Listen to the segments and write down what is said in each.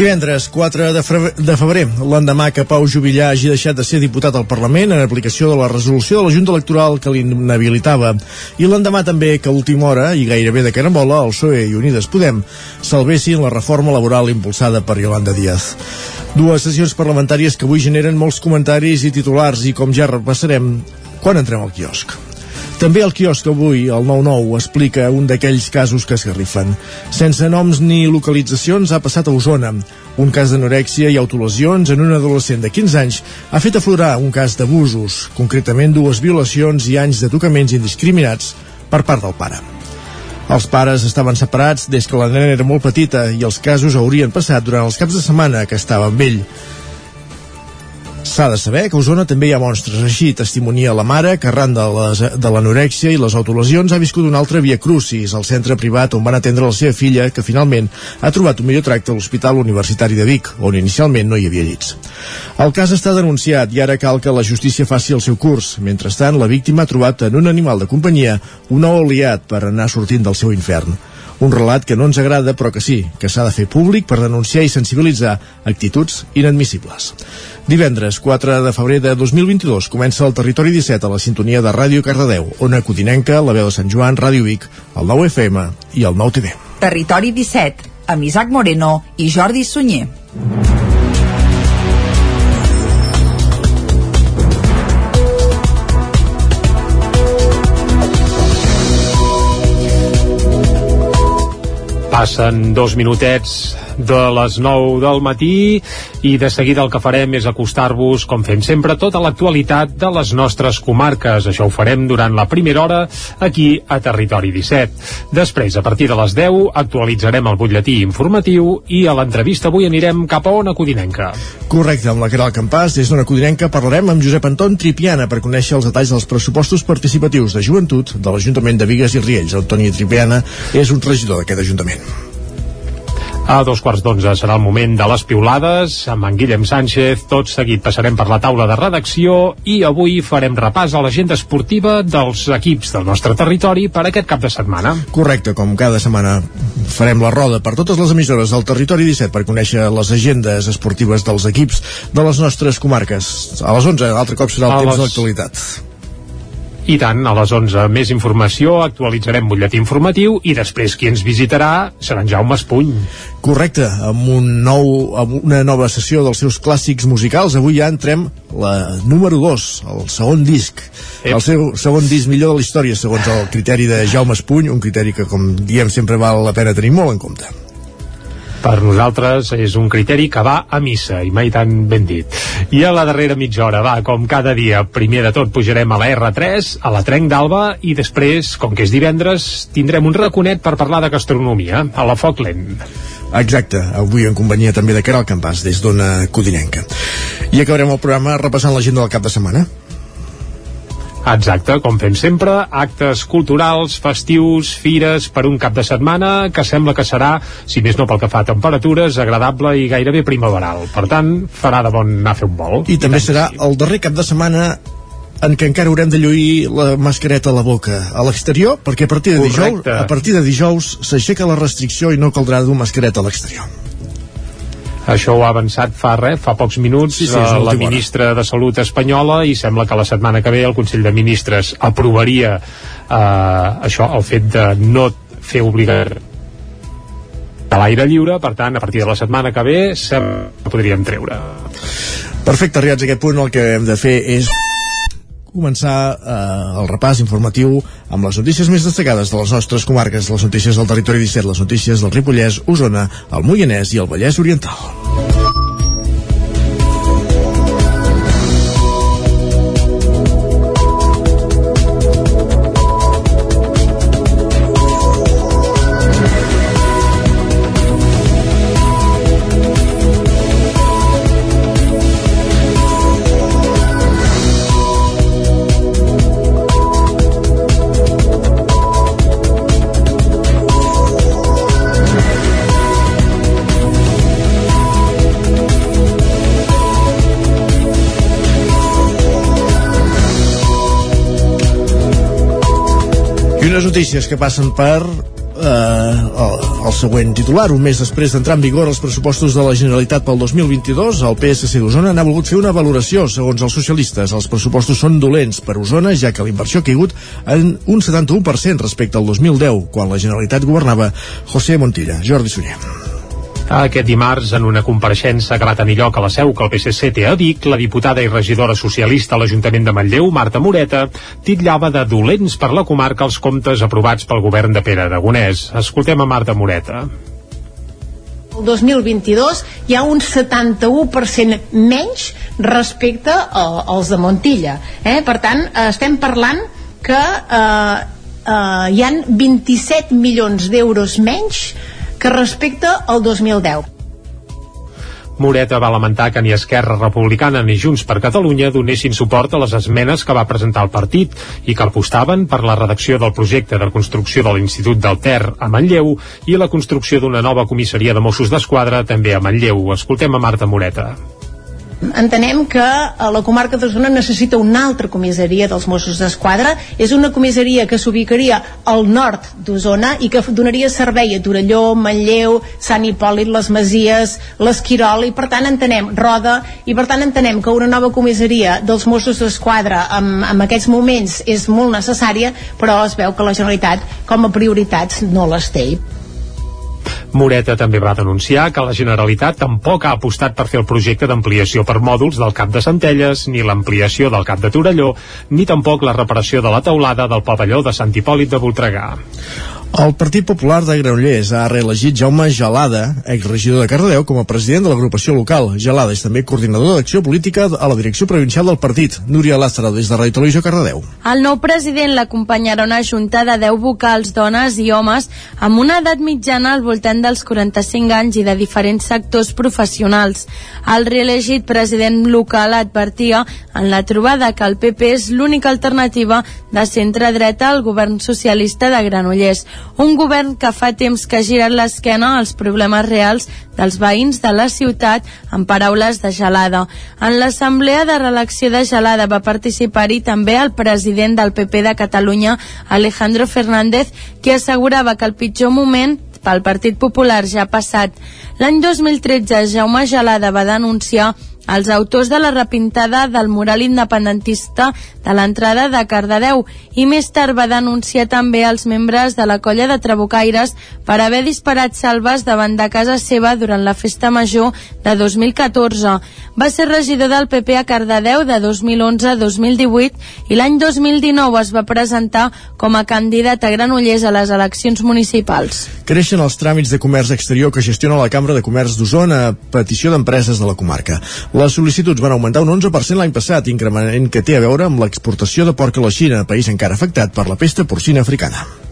Divendres 4 de febrer, de febrer l'endemà que Pau Jubillà hagi deixat de ser diputat al Parlament en aplicació de la resolució de la Junta Electoral que l'inhabilitava i l'endemà també que a última hora i gairebé de carambola el PSOE i Unides Podem salvessin la reforma laboral impulsada per Yolanda Díaz. Dues sessions parlamentàries que avui generen molts comentaris i titulars i com ja repassarem quan entrem al quiosc. També el quiosc avui, el 9-9, explica un d'aquells casos que s'arrifen. Sense noms ni localitzacions ha passat a Osona. Un cas d'anorèxia i autolesions en un adolescent de 15 anys ha fet aflorar un cas d'abusos, concretament dues violacions i anys de tocaments indiscriminats per part del pare. Els pares estaven separats des que la nena era molt petita i els casos haurien passat durant els caps de setmana que estava amb ell. S'ha de saber que a Osona també hi ha monstres. Així testimonia la mare que arran de, l'anorèxia i les autolesions ha viscut una altra via crucis al centre privat on van atendre la seva filla que finalment ha trobat un millor tracte a l'Hospital Universitari de Vic, on inicialment no hi havia llits. El cas està denunciat i ara cal que la justícia faci el seu curs. Mentrestant, la víctima ha trobat en un animal de companyia un nou aliat per anar sortint del seu infern. Un relat que no ens agrada, però que sí, que s'ha de fer públic per denunciar i sensibilitzar actituds inadmissibles. Divendres 4 de febrer de 2022 comença el Territori 17 a la sintonia de Ràdio Cardedeu, Ona Codinenca, la veu de Sant Joan, Ràdio Vic, el 9 FM i el 9 TV. Territori 17, amb Isaac Moreno i Jordi Sunyer. Passen dos minutets de les 9 del matí i de seguida el que farem és acostar-vos, com fem sempre, tota l'actualitat de les nostres comarques. Això ho farem durant la primera hora aquí a Territori 17. Després, a partir de les 10, actualitzarem el butlletí informatiu i a l'entrevista avui anirem cap a Ona Codinenca. Correcte, amb la Caral Campàs, des d'Ona Codinenca parlarem amb Josep Anton Tripiana per conèixer els detalls dels pressupostos participatius de joventut de l'Ajuntament de Vigues i Riells. Antoni Tripiana és un regidor d'aquest Ajuntament. A dos quarts d'onze serà el moment de les piulades amb en Guillem Sánchez. Tot seguit passarem per la taula de redacció i avui farem repàs a l'agenda esportiva dels equips del nostre territori per aquest cap de setmana. Correcte, com cada setmana farem la roda per totes les emissores del territori 17 per conèixer les agendes esportives dels equips de les nostres comarques. A les 11, altre cop serà el a temps les... de l'actualitat. I tant, a les 11 més informació, actualitzarem butlletí informatiu i després qui ens visitarà serà en Jaume Espuny. Correcte, amb, un nou, amb una nova sessió dels seus clàssics musicals. Avui ja entrem la número 2, el segon disc. Ep. El seu segon disc millor de la història, segons el criteri de Jaume Espuny, un criteri que, com diem, sempre val la pena tenir molt en compte per nosaltres és un criteri que va a missa i mai tan ben dit. I a la darrera mitja hora va, com cada dia primer de tot pujarem a la R3 a la Trenc d'Alba i després, com que és divendres tindrem un raconet per parlar de gastronomia a la Foc Lent. Exacte, avui en companyia també de Caral Campàs des d'Ona Codinenca. I acabarem el programa repassant l'agenda del cap de setmana Exacte, com fem sempre, actes culturals, festius, fires per un cap de setmana que sembla que serà, si més no pel que fa a temperatures, agradable i gairebé primaveral. Per tant, farà de bon anar a fer un vol. I, I també serà sí. el darrer cap de setmana en què encara haurem de lluir la mascareta a la boca a l'exterior, perquè a partir de dijous, a partir de dijous s'aixeca la restricció i no caldrà dur mascareta a l'exterior. Això ho ha avançat fa res, fa pocs minuts, sí, sí, eh, la ministra hora. de Salut espanyola i sembla que la setmana que ve el Consell de Ministres aprovaria eh, això, el fet de no fer obligar a l'aire lliure, per tant, a partir de la setmana que ve sembla que podríem treure. Perfecte, arribats a aquest punt el que hem de fer és començar eh, el repàs informatiu amb les notícies més destacades de les nostres comarques, les notícies del territori 17, les notícies del Ripollès, Osona, el Moianès i el Vallès Oriental. Unes notícies que passen per eh, el, el següent titular. Un mes després d'entrar en vigor els pressupostos de la Generalitat pel 2022, el PSC d'Osona n'ha volgut fer una valoració. Segons els socialistes, els pressupostos són dolents per Osona, ja que la inversió ha caigut en un 71% respecte al 2010, quan la Generalitat governava José Montilla. Jordi Sunyer. Aquest dimarts, en una compareixença que va tenir lloc a la seu que el PSC té a Vic, la diputada i regidora socialista a l'Ajuntament de Manlleu, Marta Moreta, titllava de dolents per la comarca els comptes aprovats pel govern de Pere Aragonès. Escoltem a Marta Moreta. El 2022 hi ha un 71% menys respecte als de Montilla. Eh? Per tant, estem parlant que eh, eh, hi han 27 milions d'euros menys que respecte al 2010. Moreta va lamentar que ni Esquerra Republicana ni Junts per Catalunya donessin suport a les esmenes que va presentar el partit i que apostaven per la redacció del projecte de construcció de l'Institut del Ter a Manlleu i la construcció d'una nova comissaria de Mossos d'Esquadra també a Manlleu. Escoltem a Marta Moreta entenem que eh, la comarca d'Osona necessita una altra comissaria dels Mossos d'Esquadra. És una comissaria que s'ubicaria al nord d'Osona i que donaria servei a Torelló, Manlleu, Sant Hipòlit, les Masies, l'Esquirol, i per tant entenem Roda, i per tant entenem que una nova comissaria dels Mossos d'Esquadra en, en aquests moments és molt necessària, però es veu que la Generalitat com a prioritats no les té. Moreta també va denunciar que la Generalitat tampoc ha apostat per fer el projecte d'ampliació per mòduls del cap de Centelles, ni l'ampliació del cap de Torelló, ni tampoc la reparació de la teulada del pavelló de Sant Hipòlit de Voltregà. El Partit Popular de Granollers ha reelegit Jaume Gelada, exregidor de Cardedeu, com a president de l'agrupació local. Gelada és també coordinador d'acció política a la direcció provincial del partit. Núria Lázaro, des de Radio Televisió Cardedeu. El nou president l'acompanyarà una junta de 10 vocals, dones i homes, amb una edat mitjana al voltant dels 45 anys i de diferents sectors professionals. El reelegit president local advertia en la trobada que el PP és l'única alternativa de centre-dreta al govern socialista de Granollers un govern que fa temps que ha girat l'esquena als problemes reals dels veïns de la ciutat, en paraules de Gelada. En l'assemblea de reelecció de Gelada va participar-hi també el president del PP de Catalunya, Alejandro Fernández, que assegurava que el pitjor moment pel Partit Popular ja ha passat. L'any 2013, Jaume Gelada va denunciar els autors de la repintada del mural independentista de l'entrada de Cardedeu i més tard va denunciar també els membres de la colla de Trabucaires per haver disparat salves davant de casa seva durant la festa major de 2014. Va ser regidor del PP a Cardedeu de 2011 a 2018 i l'any 2019 es va presentar com a candidat a Granollers a les eleccions municipals. Creixen els tràmits de comerç exterior que gestiona la Cambra de Comerç d'Osona a petició d'empreses de la comarca. Les sol·licituds van augmentar un 11% l'any passat, increment que té a veure amb l'exportació de porc a la Xina, país encara afectat per la pesta porcina africana.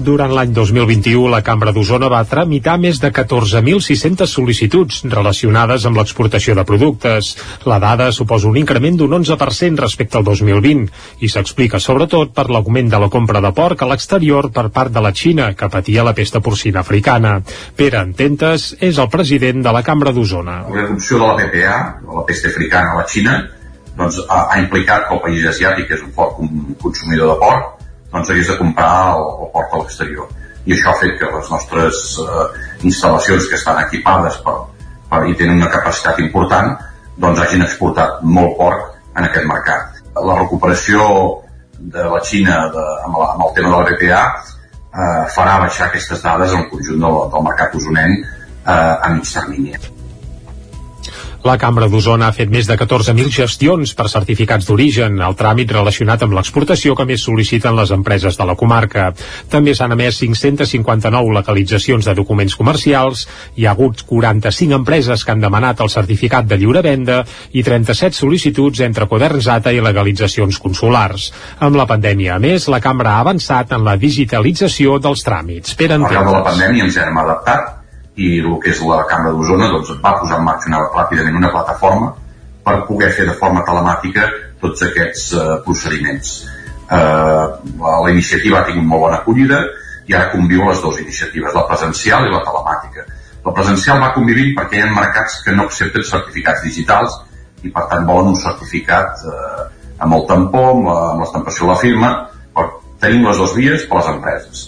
Durant l'any 2021, la Cambra d'Osona va tramitar més de 14.600 sol·licituds relacionades amb l'exportació de productes. La dada suposa un increment d'un 11% respecte al 2020 i s'explica sobretot per l'augment de la compra de porc a l'exterior per part de la Xina, que patia la pesta porcina africana. Pere Ententes és el president de la Cambra d'Osona. La reducció de la PPA, la pesta africana a la Xina, doncs, ha, ha implicat que el país asiàtic és un fort consumidor de porc doncs hagués de comprar el, el porc a l'exterior. I això ha fet que les nostres eh, instal·lacions que estan equipades per, per, i tenen una capacitat important doncs hagin exportat molt porc en aquest mercat. La recuperació de la Xina de, amb, la, amb el tema de la BPA eh, farà baixar aquestes dades en el conjunt del, del mercat usonenc eh, a mig termini. La Cambra d'Osona ha fet més de 14.000 gestions per certificats d'origen, el tràmit relacionat amb l'exportació que més sol·liciten les empreses de la comarca. També s'han emès 559 localitzacions de documents comercials, hi ha hagut 45 empreses que han demanat el certificat de lliure venda i 37 sol·licituds entre quaderns ATA i legalitzacions consulars. Amb la pandèmia, a més, la Cambra ha avançat en la digitalització dels tràmits. Per Al de la pandèmia ens hem adaptat i el que és la Cambra d'Osona doncs, va posar en marxa ràpidament una plataforma per poder fer de forma telemàtica tots aquests uh, procediments. Uh, la, la iniciativa ha tingut molt bona acollida i ara conviu les dues iniciatives, la presencial i la telemàtica. La presencial va convivint perquè hi ha mercats que no accepten certificats digitals i per tant volen un certificat eh, amb el tampó, amb, la, l'estampació de la firma, per tenim les dues vies per les empreses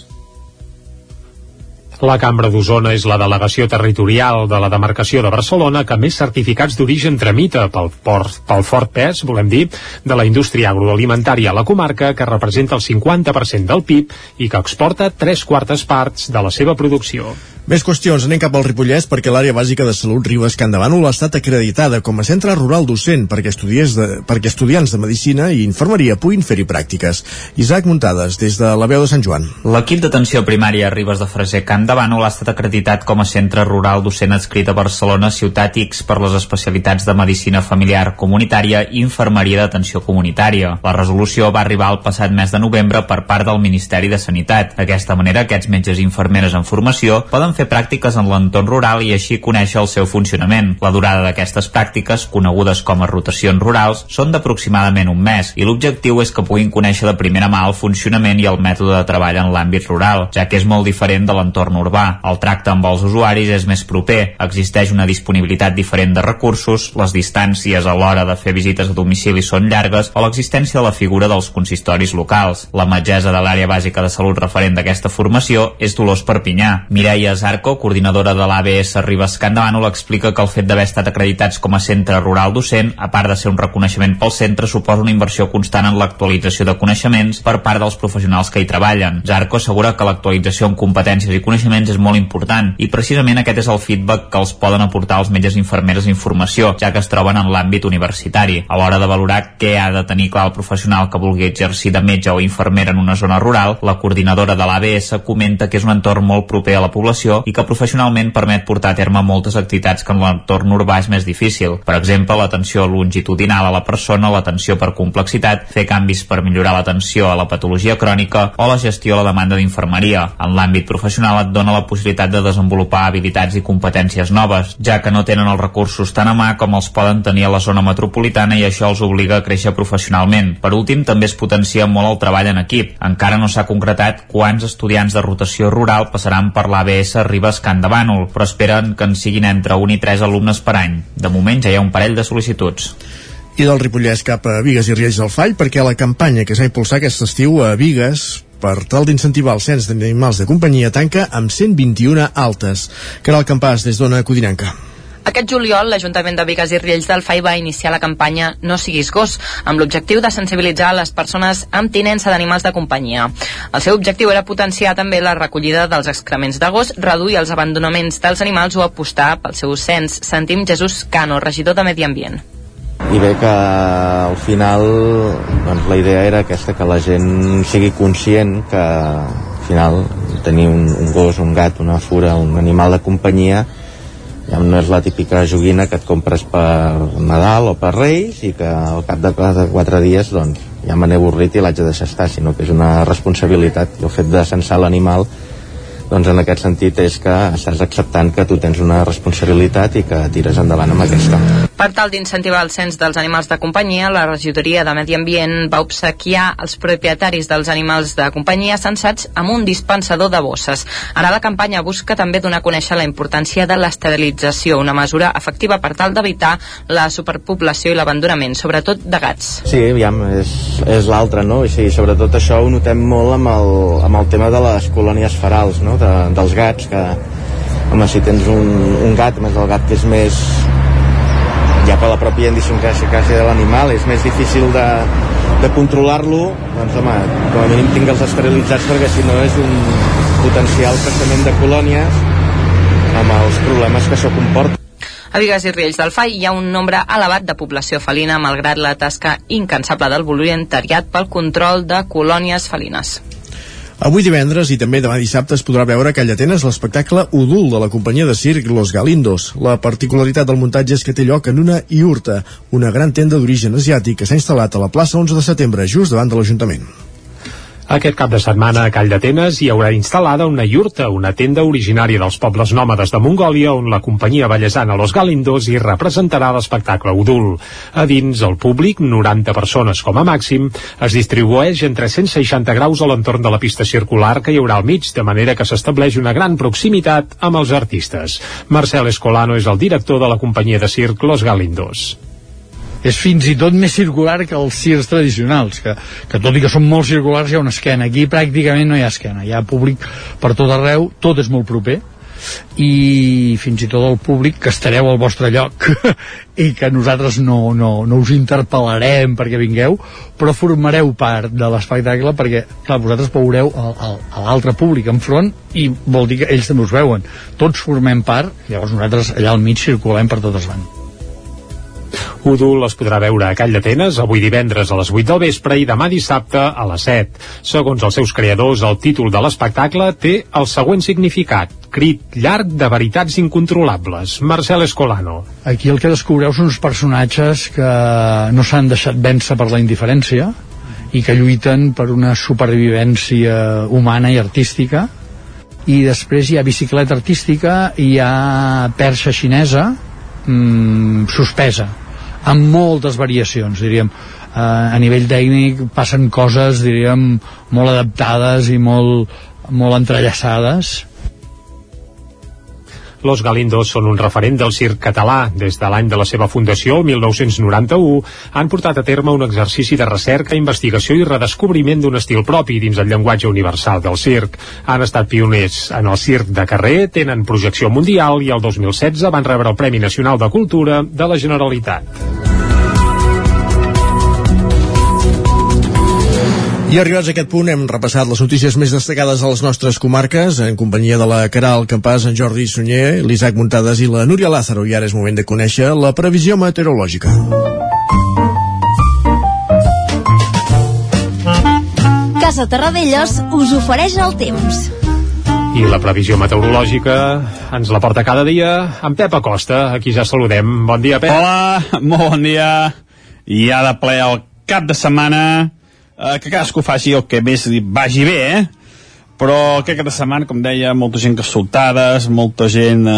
la Cambra d'Osona és la delegació territorial de la demarcació de Barcelona que més certificats d'origen tramita pel, port, pel fort pes, volem dir, de la indústria agroalimentària a la comarca, que representa el 50% del PIB i que exporta tres quartes parts de la seva producció. Més qüestions. Anem cap al Ripollès perquè l'àrea bàsica de salut Ribes Can ha estat acreditada com a centre rural docent perquè, de, perquè estudiants de Medicina i Infermeria puguin fer-hi pràctiques. Isaac Muntades, des de la veu de Sant Joan. L'equip d'atenció primària Ribes de Freser Can ha estat acreditat com a centre rural docent adscrit a Barcelona Ciutat X per les especialitats de Medicina Familiar Comunitària i Infermeria d'Atenció Comunitària. La resolució va arribar el passat mes de novembre per part del Ministeri de Sanitat. D'aquesta manera, aquests metges i infermeres en formació poden fer pràctiques en l'entorn rural i així conèixer el seu funcionament. La durada d'aquestes pràctiques, conegudes com a rotacions rurals, són d'aproximadament un mes i l'objectiu és que puguin conèixer de primera mà el funcionament i el mètode de treball en l'àmbit rural, ja que és molt diferent de l'entorn urbà. El tracte amb els usuaris és més proper, existeix una disponibilitat diferent de recursos, les distàncies a l'hora de fer visites a domicili són llargues o l'existència de la figura dels consistoris locals. La metgessa de l'àrea bàsica de salut referent d'aquesta formació és Dolors Perpinyà. Mireia Zarco, coordinadora de l'ABS Ribes Can explica que el fet d'haver estat acreditats com a centre rural docent, a part de ser un reconeixement pel centre, suposa una inversió constant en l'actualització de coneixements per part dels professionals que hi treballen. Zarco assegura que l'actualització en competències i coneixements és molt important i precisament aquest és el feedback que els poden aportar els metges i infermeres d'informació, ja que es troben en l'àmbit universitari. A l'hora de valorar què ha de tenir clar el professional que vulgui exercir de metge o infermera en una zona rural, la coordinadora de l'ABS comenta que és un entorn molt proper a la població i que professionalment permet portar a terme moltes activitats que en l'entorn urbà és més difícil. Per exemple, l'atenció longitudinal a la persona, l'atenció per complexitat, fer canvis per millorar l'atenció a la patologia crònica o la gestió a la demanda d'infermeria. En l'àmbit professional et dona la possibilitat de desenvolupar habilitats i competències noves, ja que no tenen els recursos tan a mà com els poden tenir a la zona metropolitana i això els obliga a créixer professionalment. Per últim, també es potencia molt el treball en equip. Encara no s'ha concretat quants estudiants de rotació rural passaran per l'ABS Ribes Can de Bànol, però esperen que en siguin entre 1 i 3 alumnes per any. De moment ja hi ha un parell de sol·licituds i del Ripollès cap a Vigues i Riells del Fall perquè la campanya que s'ha impulsat aquest estiu a Vigues per tal d'incentivar el cens d'animals de companyia tanca amb 121 altes. el campàs des d'Ona Codinenca. Aquest juliol, l'Ajuntament de Vigues i Riells del FAI va iniciar la campanya No siguis gos, amb l'objectiu de sensibilitzar les persones amb tinença d'animals de companyia. El seu objectiu era potenciar també la recollida dels excrements de gos, reduir els abandonaments dels animals o apostar pel seu cens. Sentim Jesús Cano, regidor de Medi Ambient i bé que al final doncs, la idea era aquesta que la gent sigui conscient que al final tenir un, un gos, un gat, una fura, un animal de companyia ja no és la típica joguina que et compres per Nadal o per Reis i que al cap de quatre dies doncs, ja me n'he avorrit i l'haig de deixar estar, sinó que és una responsabilitat i el fet de censar l'animal doncs en aquest sentit és que estàs acceptant que tu tens una responsabilitat i que tires endavant amb aquesta. Per tal d'incentivar el cens dels animals de companyia, la regidoria de Medi Ambient va obsequiar als propietaris dels animals de companyia censats amb un dispensador de bosses. Ara la campanya busca també donar a conèixer la importància de l'esterilització, una mesura efectiva per tal d'evitar la superpoblació i l'abandonament, sobretot de gats. Sí, aviam, és, és l'altre, no? I sí, sobretot això ho notem molt amb el, amb el tema de les colònies ferals, no? De, dels gats que home, si tens un, un gat més el gat que és més ja per la pròpia idiosincràsia de l'animal és més difícil de, de controlar-lo doncs home, com a mínim tingue'ls esterilitzats perquè si no és un potencial creixement de colònies amb els problemes que això comporta a Vigues i Riells del Fai hi ha un nombre elevat de població felina malgrat la tasca incansable del voluntariat pel control de colònies felines. Avui divendres i també demà dissabte es podrà veure a Callatenes l'espectacle Udul de la companyia de circ Los Galindos. La particularitat del muntatge és que té lloc en una iurta, una gran tenda d'origen asiàtic que s'ha instal·lat a la plaça 11 de setembre, just davant de l'Ajuntament. Aquest cap de setmana a Call d'Atenes hi haurà instal·lada una iurta, una tenda originària dels pobles nòmades de Mongòlia on la companyia ballesana Los Galindos hi representarà l'espectacle Udul. A dins, el públic, 90 persones com a màxim, es distribueix en 360 graus a l'entorn de la pista circular que hi haurà al mig, de manera que s'estableix una gran proximitat amb els artistes. Marcel Escolano és el director de la companyia de circ Los Galindos és fins i tot més circular que els cirs tradicionals que, que tot i que són molt circulars hi ha una esquena. Aquí pràcticament no hi ha esquena. Hi ha públic per tot arreu tot és molt proper i fins i tot el públic que estareu al vostre lloc i que nosaltres no, no, no us interpel·larem perquè vingueu però formareu part de l'espectacle perquè clar, vosaltres veureu a l'altre públic enfront i vol dir que ells també us veuen. Tots formem part llavors nosaltres allà al mig circulem per totes bandes Udul es podrà veure a Call d'Atenes avui divendres a les 8 del vespre i demà dissabte a les 7. Segons els seus creadors, el títol de l'espectacle té el següent significat. Crit llarg de veritats incontrolables. Marcel Escolano. Aquí el que descobreu són uns personatges que no s'han deixat vèncer per la indiferència i que lluiten per una supervivència humana i artística i després hi ha bicicleta artística hi ha perxa xinesa mmm, suspesa amb moltes variacions, diríem. Uh, a nivell tècnic passen coses, diríem, molt adaptades i molt, molt entrellaçades. Los Galindos són un referent del circ català. Des de l'any de la seva fundació, el 1991, han portat a terme un exercici de recerca, investigació i redescobriment d'un estil propi dins el llenguatge universal del circ. Han estat pioners en el circ de carrer, tenen projecció mundial i el 2016 van rebre el Premi Nacional de Cultura de la Generalitat. I arribats a aquest punt hem repassat les notícies més destacades a les nostres comarques en companyia de la Caral Campàs, en Jordi Sunyer, l'Isaac Muntades i la Núria Lázaro. I ara és moment de conèixer la previsió meteorològica. Casa Terradellos us ofereix el temps. I la previsió meteorològica ens la porta cada dia en Pep Acosta. Aquí ja saludem. Bon dia, Pep. Hola, molt bon dia. I ha de ple el cap de setmana eh, que cadascú faci el que més li vagi bé, eh? però aquest cap de setmana, com deia, molta gent que soltades, molta gent eh,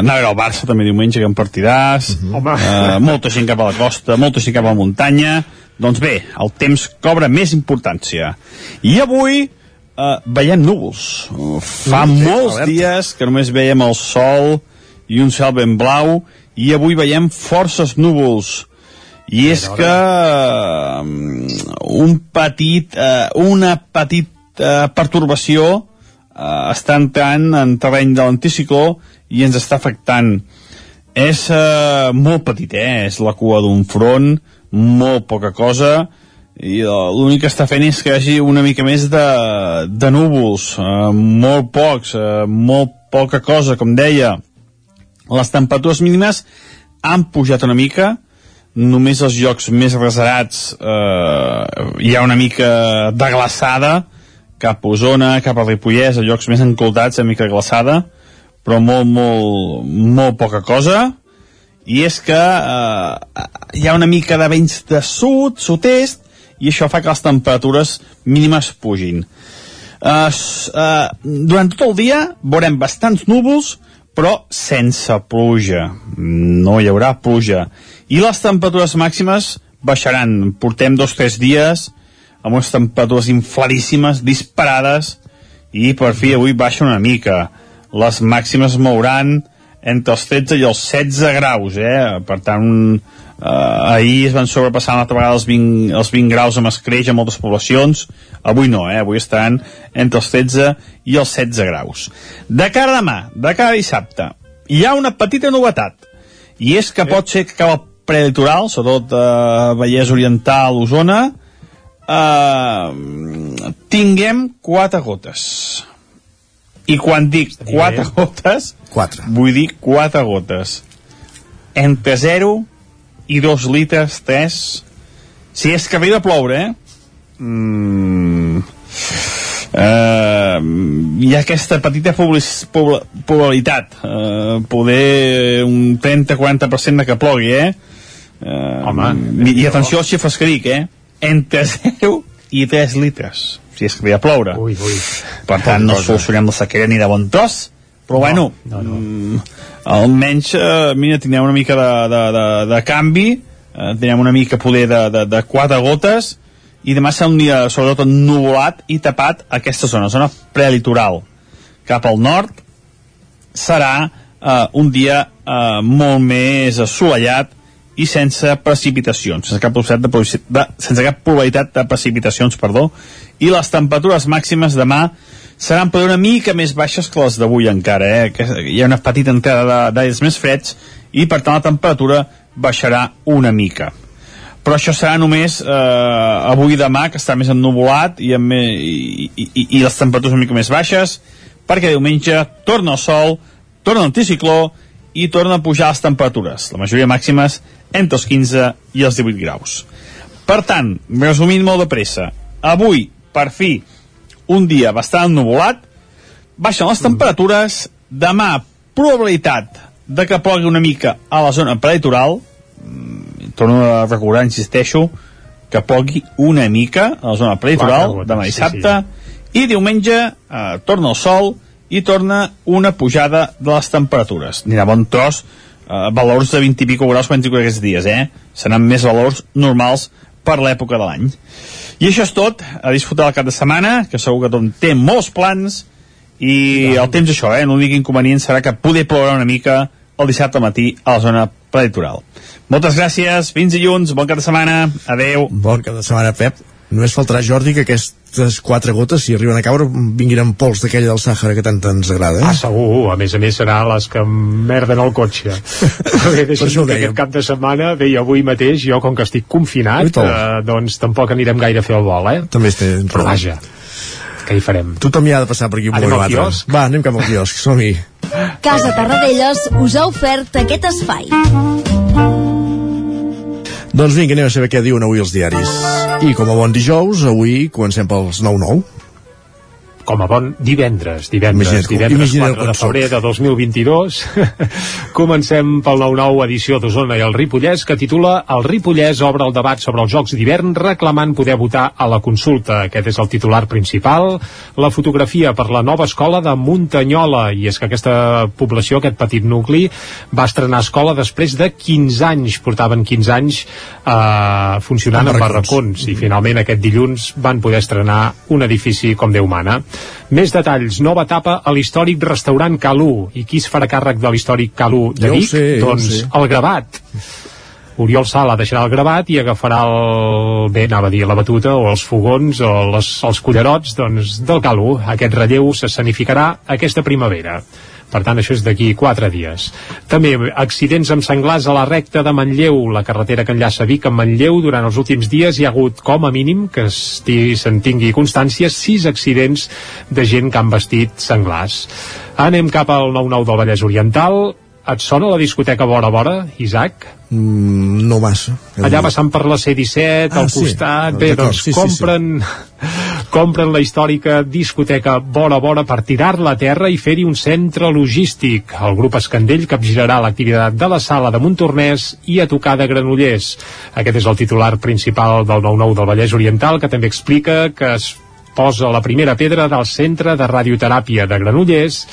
anava a veure el Barça també diumenge, que en partidàs, uh -huh. eh, molta gent cap a la costa, molta gent cap a la muntanya, doncs bé, el temps cobra més importància. I avui eh, veiem núvols. Fa sí, molts sí, dies que només veiem el sol i un cel ben blau, i avui veiem forces núvols i és que un petit, uh, una petita uh, pertorbació uh, està entrant en terreny de l'anticicló i ens està afectant. És uh, molt petit, eh? És la cua d'un front, molt poca cosa, i l'únic que està fent és que hi hagi una mica més de, de núvols, uh, molt pocs, uh, molt poca cosa, com deia. Les temperatures mínimes han pujat una mica, només els llocs més reserats eh, hi ha una mica de glaçada cap a Osona, cap a Ripollès, a llocs més encoltats, una mica glaçada, però molt, molt, molt poca cosa. I és que eh, hi ha una mica de vents de sud, sud-est, i això fa que les temperatures mínimes pugin. Uh, uh, durant tot el dia veurem bastants núvols, però sense pluja. No hi haurà pluja i les temperatures màximes baixaran. Portem dos o tres dies amb unes temperatures infladíssimes, disparades, i per fi avui baixa una mica. Les màximes mouran entre els 13 i els 16 graus, eh? Per tant, eh, ahir es van sobrepassar una altra vegada els 20, els 20 graus amb escreix a moltes poblacions. Avui no, eh? Avui estan entre els 13 i els 16 graus. De cara a demà, de cara a dissabte, hi ha una petita novetat, i és que pot ser que cap al prelitoral, sobretot eh, Vallès Oriental, Osona, eh, tinguem quatre gotes. I quan dic quatre gotes, quatre. vull dir quatre gotes. Entre 0 i 2 litres, 3, si és que arriba a ploure, eh? Mm, eh, hi ha aquesta petita probabilitat eh, poder un 30-40% de que plogui eh? Uh, Home, i atenció als xifres que dic, eh? Entre 0 i 3 litres, si és que ve a ploure. Ui, ui. Per tant, no solucionem la sequera ni de bon tros, però no, bueno, no, no. Almenys, eh, mira, tindrem una mica de, de, de, de canvi, eh, tindrem una mica poder de, de, de quatre gotes, i demà serà un dia sobretot ennuvolat i tapat aquesta zona, zona prelitoral. Cap al nord serà eh, un dia eh, molt més assolellat i sense precipitacions, sense cap possibilitat de, de, sense cap probabilitat de precipitacions, perdó, i les temperatures màximes demà seran per una mica més baixes que les d'avui encara, eh? que hi ha una petita entrada d'aires més freds i per tant la temperatura baixarà una mica però això serà només eh, avui i demà, que està més ennuvolat i, amb, i, i, i les temperatures una mica més baixes, perquè diumenge torna el sol, torna l'anticicló i torna a pujar les temperatures, la majoria màximes entre els 15 i els 18 graus. Per tant, resumint molt de pressa, avui, per fi, un dia bastant ennuvolat, baixen les temperatures, demà, probabilitat de que plogui una mica a la zona prelitoral, torno a recordar, insisteixo, que plogui una mica a la zona prelitoral demà dissabte sí, sí. i diumenge eh, torna el sol i torna una pujada de les temperatures. Anirà bon tros, eh, valors de 20 i pico graus quan aquests dies, eh? Seran més valors normals per l'època de l'any. I això és tot, a disfrutar el cap de setmana, que segur que tothom té molts plans, i el temps això, eh? L'únic inconvenient serà que poder ploure una mica el dissabte al matí a la zona preditoral. Moltes gràcies, fins dilluns, bon cap de setmana, adeu. Bon cap de setmana, Pep. Només faltarà, Jordi, que aquestes quatre gotes, si arriben a caure, vinguin en pols d'aquella del Sàhara que tant ens agrada, eh? Ah, segur. A més a més serà les que merden el cotxe. Bé, per això que aquest cap de setmana, bé, avui mateix, jo com que estic confinat, eh, doncs tampoc anirem gaire a fer el vol, eh? També estem... Però vaja, què hi farem? Tothom hi ha de passar per aquí un Anem al quiosc? Va, anem cap al quiosc, som-hi. Casa Tarradellas us ha ofert aquest espai. Doncs vinga, anem a saber què diuen avui els diaris. I com a bon dijous, avui comencem pels 9-9 com a bon divendres, divendres, Imagina't, divendres imagina't 4 de febrer de 2022. Comencem pel 9-9 edició d'Osona i el Ripollès, que titula El Ripollès obre el debat sobre els Jocs d'hivern reclamant poder votar a la consulta. Aquest és el titular principal. La fotografia per la nova escola de Muntanyola, i és que aquesta població, aquest petit nucli, va estrenar escola després de 15 anys, portaven 15 anys eh, funcionant en barracons, i finalment aquest dilluns van poder estrenar un edifici com Déu mana. Més detalls, nova etapa a l'històric restaurant Calú. I qui es farà càrrec de l'històric Calú de Jo Vic? sé, doncs el gravat. Oriol Sala deixarà el gravat i agafarà el, bé, anava a dir la batuta o els fogons o les, els cullerots doncs, del Calú. Aquest relleu s'escenificarà aquesta primavera. Per tant, això és d'aquí quatre dies. També accidents amb senglars a la recta de Manlleu, la carretera que enllaça Vic amb Manlleu. Durant els últims dies hi ha hagut, com a mínim, que se'n tingui constància, sis accidents de gent que han vestit senglars. Anem cap al 9-9 del Vallès Oriental. Et sona la discoteca Vora Vora, Isaac? Mm, no massa. Allà passant per la C-17, Ah, al sí. costat, bé, doncs sí, sí, sí. Compren, la històrica discoteca Vora Vora per tirar-la a terra i fer-hi un centre logístic. El grup Escandell capgirarà l'activitat de la sala de Montornès i a tocar de Granollers. Aquest és el titular principal del 9-9 del Vallès Oriental, que també explica que es posa la primera pedra del centre de radioteràpia de Granollers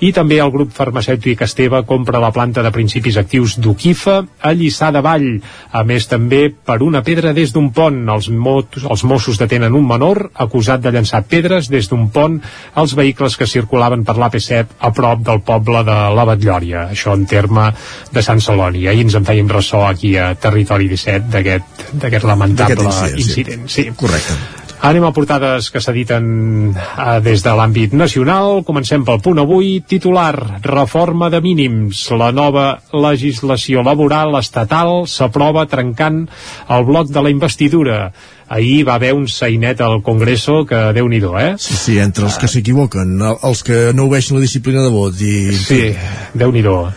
i també el grup farmacèutic Esteve compra la planta de principis actius d'Uquifa a Lliçà de Vall. A més, també per una pedra des d'un pont. Els, mot els Mossos detenen un menor acusat de llançar pedres des d'un pont als vehicles que circulaven per l'AP7 a prop del poble de la Batllòria. Això en terme de Sant Celoni. Ahir ens en fèiem ressò aquí a Territori 17 d'aquest lamentable incident, incident. Sí. Correcte. Anem a portades que s'editen eh, des de l'àmbit nacional. Comencem pel punt avui. Titular, reforma de mínims. La nova legislació laboral estatal s'aprova trencant el bloc de la investidura. Ahir va haver un sainet al Congreso que déu nhi eh? Sí, sí, entre els que s'equivoquen, el- els que no obeixen la disciplina de vot i... Sí, déu nhi uh,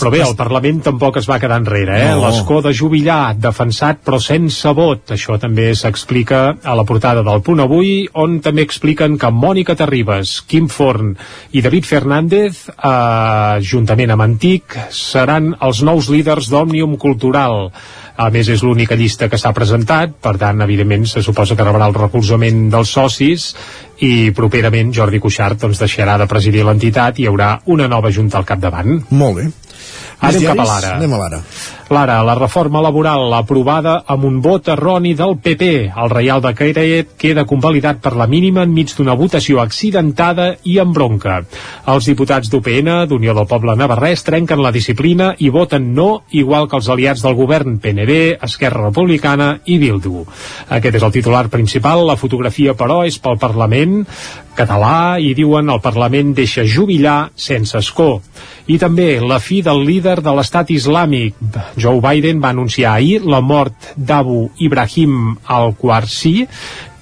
Però bé, el Parlament tampoc es va quedar enrere, eh? No. L'escó de jubilar, defensat però sense vot. Això també s'explica a la portada del Punt Avui, on també expliquen que Mònica Terribas, Quim Forn i David Fernández, eh, juntament amb Antic, seran els nous líders d'Òmnium Cultural. A més, és l'única llista que s'ha presentat, per tant, evidentment, se suposa que rebrà el recolzament dels socis i properament Jordi Cuixart doncs, deixarà de presidir l'entitat i hi haurà una nova junta al capdavant. Molt bé. Més cap a l'ara. Anem a l'ara. Lara, la reforma laboral aprovada amb un vot erroni del PP. El Reial Decret queda convalidat per la mínima enmig d'una votació accidentada i amb bronca. Els diputats d'UPN, d'Unió del Poble Navarrès, trenquen la disciplina i voten no, igual que els aliats del govern PNB, Esquerra Republicana i Bildu. Aquest és el titular principal. La fotografia, però, és pel Parlament català i diuen el Parlament deixa jubilar sense escó. I també la fi del líder de l'estat islàmic. Joe Biden va anunciar ahir la mort d'Abu Ibrahim al-Qarsi,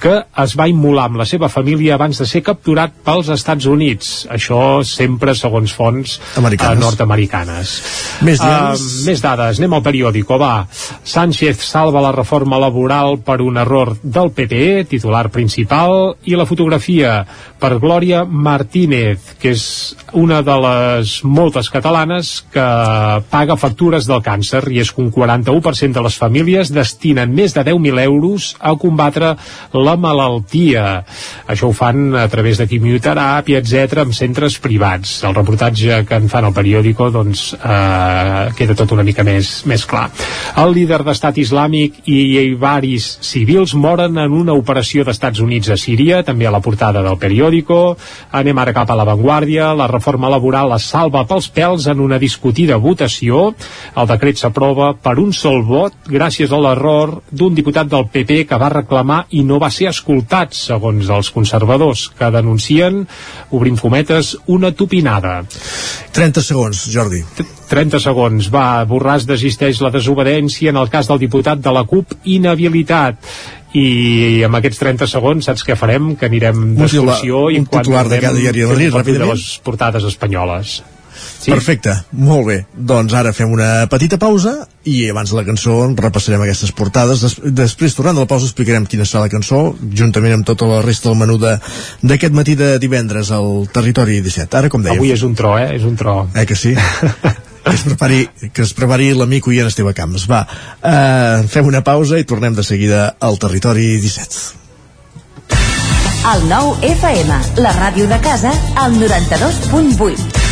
que es va immolar amb la seva família abans de ser capturat pels Estats Units. Això sempre segons fonts Americanes. eh, nord-americanes. Més? Uh, més dades, anem al periòdico, va. Sánchez salva la reforma laboral per un error del PP, titular principal, i la fotografia per Glòria Martínez, que és una de les moltes catalanes que paga factures del càncer i és que un 41% de les famílies destinen més de 10.000 euros a combatre la malaltia. Això ho fan a través de quimioteràpia, etc amb centres privats. El reportatge que en fan al periòdico doncs, eh, queda tot una mica més, més clar. El líder d'estat islàmic i varis civils moren en una operació d'Estats Units a Síria, també a la portada del periòdico. Anem ara cap a l'avantguàrdia. La reforma laboral es salva pels pèls en una discutida votació. El decret s'aprova per un sol vot gràcies a l'error d'un diputat del PP que va reclamar i no va ser escoltat, segons els conservadors, que denuncien, obrim cometes, una tupinada. 30 segons, Jordi. 30 segons. Va, Borràs desisteix la desobediència en el cas del diputat de la CUP inhabilitat i amb aquests 30 segons saps què farem? Que anirem d'excursió i quan titular de cada diari de les portades espanyoles. Sí? Perfecte, molt bé. Doncs ara fem una petita pausa i abans de la cançó repassarem aquestes portades. Des després, tornant de la pausa, explicarem quina serà la cançó, juntament amb tota la resta del menú de- d'aquest matí de divendres al Territori 17. Ara, com dèiem... Avui és un tro, eh? És un tro. Eh que sí? que es prepari, que es prepari l'amic Ian Esteve Camps. Va, uh, fem una pausa i tornem de seguida al Territori 17. El nou FM, la ràdio de casa, al 92.8.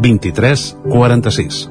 23 46.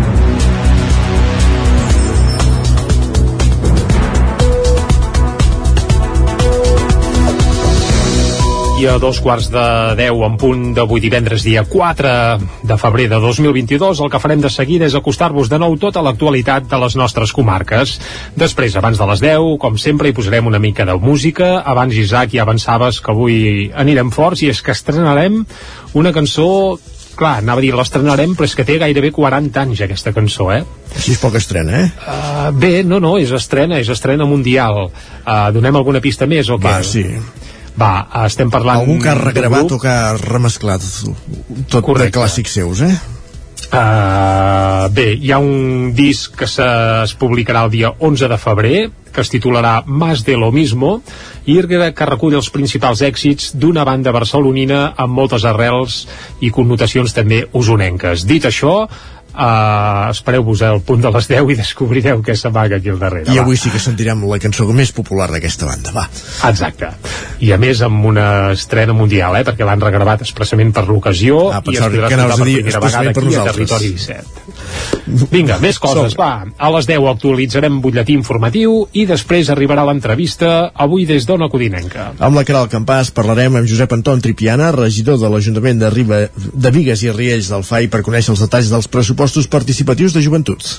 I a dos quarts de deu en punt d'avui divendres dia 4 de febrer de 2022 el que farem de seguida és acostar-vos de nou tota l'actualitat de les nostres comarques. Després, abans de les 10, com sempre, hi posarem una mica de música. Abans, Isaac, ja avançaves que avui anirem forts i és que estrenarem una cançó clar, anava a dir l'estrenarem, però és que té gairebé 40 anys aquesta cançó, eh? Així és poc estrena, eh? Uh, bé, no, no, és estrena, és estrena mundial. Uh, donem alguna pista més o què? Va, sí. Va, estem parlant... Algú que ha regravat o que ha remesclat tot Correcte. de clàssics seus, eh? Uh, bé, hi ha un disc que se, es publicarà el dia 11 de febrer que es titularà Más de lo mismo i que recull els principals èxits d'una banda barcelonina amb moltes arrels i connotacions també usonenques. Dit això, uh, espereu-vos al punt de les 10 i descobrireu què s'amaga aquí al darrere. I va. avui sí que sentirem la cançó més popular d'aquesta banda, va. Exacte. I a més amb una estrena mundial, eh, perquè l'han regravat expressament per l'ocasió Ah, i es podrà que per primera vegada per aquí a. Territori 17. Vinga, més coses, va. A les 10 actualitzarem butlletí informatiu i després arribarà l'entrevista avui des d'Ona Codinenca. Amb la Caral Campàs parlarem amb Josep Anton Tripiana, regidor de l'Ajuntament de, Riba, de Vigues i Riells del FAI per conèixer els detalls dels pressupostos participatius de joventut.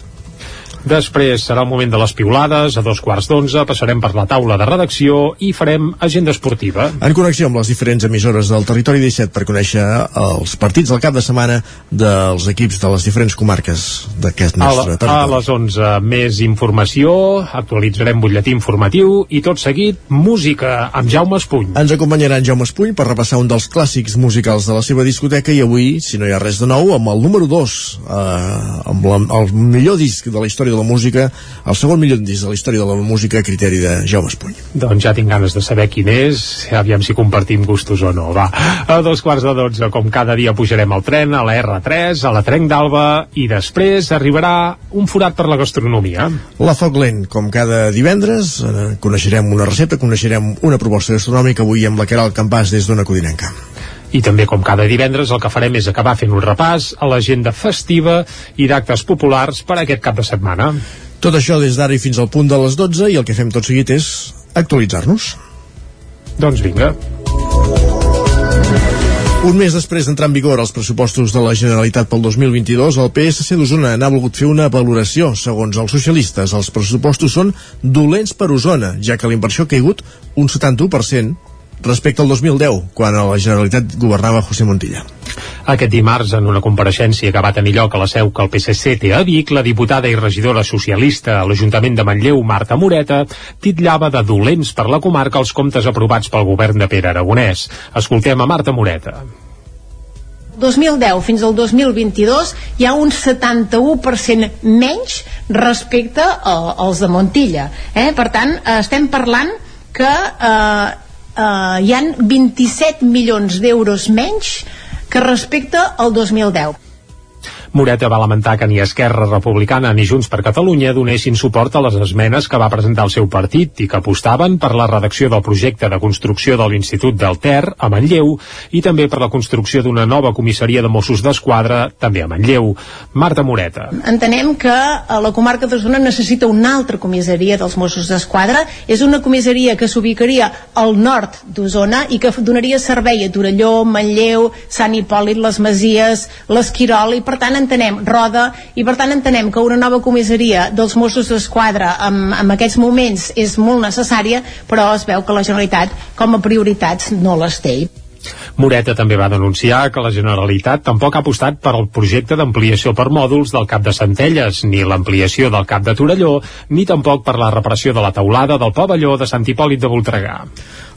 Després serà el moment de les piulades, a dos quarts d'onze passarem per la taula de redacció i farem agenda esportiva. En connexió amb les diferents emissores del territori 17 per conèixer els partits del cap de setmana dels equips de les diferents comarques d'aquest A, nostre la, a territori. les 11 més informació, actualitzarem butlletí informatiu i tot seguit música amb Jaume Espuny. Ens acompanyarà en Jaume Espull per repassar un dels clàssics musicals de la seva discoteca i avui, si no hi ha res de nou, amb el número 2, eh, amb la, el millor disc de la història de la música, el segon millor disc de la història de la música a criteri de Jaume Espull. Doncs ja tinc ganes de saber quin és, aviam si compartim gustos o no. Va, a dos quarts de dotze, com cada dia pujarem al tren, a la R3, a la Trenc d'Alba, i després arribarà un forat per la gastronomia. La Foc Lent, com cada divendres, eh, coneixerem una recepta, coneixerem una proposta gastronòmica avui amb la Caral Campàs des d'Ona Codinenca. I també, com cada divendres, el que farem és acabar fent un repàs a l'agenda festiva i d'actes populars per aquest cap de setmana. Tot això des d'ara i fins al punt de les 12 i el que fem tot seguit és actualitzar-nos. Doncs vinga. Un mes després d'entrar en vigor els pressupostos de la Generalitat pel 2022, el PSC d'Osona n'ha volgut fer una valoració. Segons els socialistes, els pressupostos són dolents per Osona, ja que la inversió ha caigut un 71% respecte al 2010, quan a la Generalitat governava José Montilla. Aquest dimarts, en una compareixença que va tenir lloc a la seu que el PSC té a Vic, la diputada i regidora socialista a l'Ajuntament de Manlleu, Marta Moreta, titllava de dolents per la comarca els comptes aprovats pel govern de Pere Aragonès. Escoltem a Marta Moreta. 2010 fins al 2022 hi ha un 71% menys respecte a, als de Montilla. Eh? Per tant, eh, estem parlant que eh, eh, hi han 27 milions d'euros menys que respecte al 2010. Moreta va lamentar que ni Esquerra Republicana ni Junts per Catalunya donessin suport a les esmenes que va presentar el seu partit i que apostaven per la redacció del projecte de construcció de l'Institut del Ter a Manlleu i també per la construcció d'una nova comissaria de Mossos d'Esquadra també a Manlleu. Marta Moreta. Entenem que eh, la comarca d'Osona necessita una altra comissaria dels Mossos d'Esquadra. És una comissaria que s'ubicaria al nord d'Osona i que donaria servei a Torelló, Manlleu, Sant Hipòlit, les Masies, l'Esquirol, i per tant entenem Roda, i per tant entenem que una nova comissaria dels Mossos d'Esquadra en, en aquests moments és molt necessària, però es veu que la Generalitat com a prioritats no les té. Moreta també va denunciar que la Generalitat tampoc ha apostat per al projecte d'ampliació per mòduls del cap de Centelles, ni l'ampliació del cap de Torelló, ni tampoc per la reparació de la teulada del pavelló de Sant Hipòlit de Voltregà.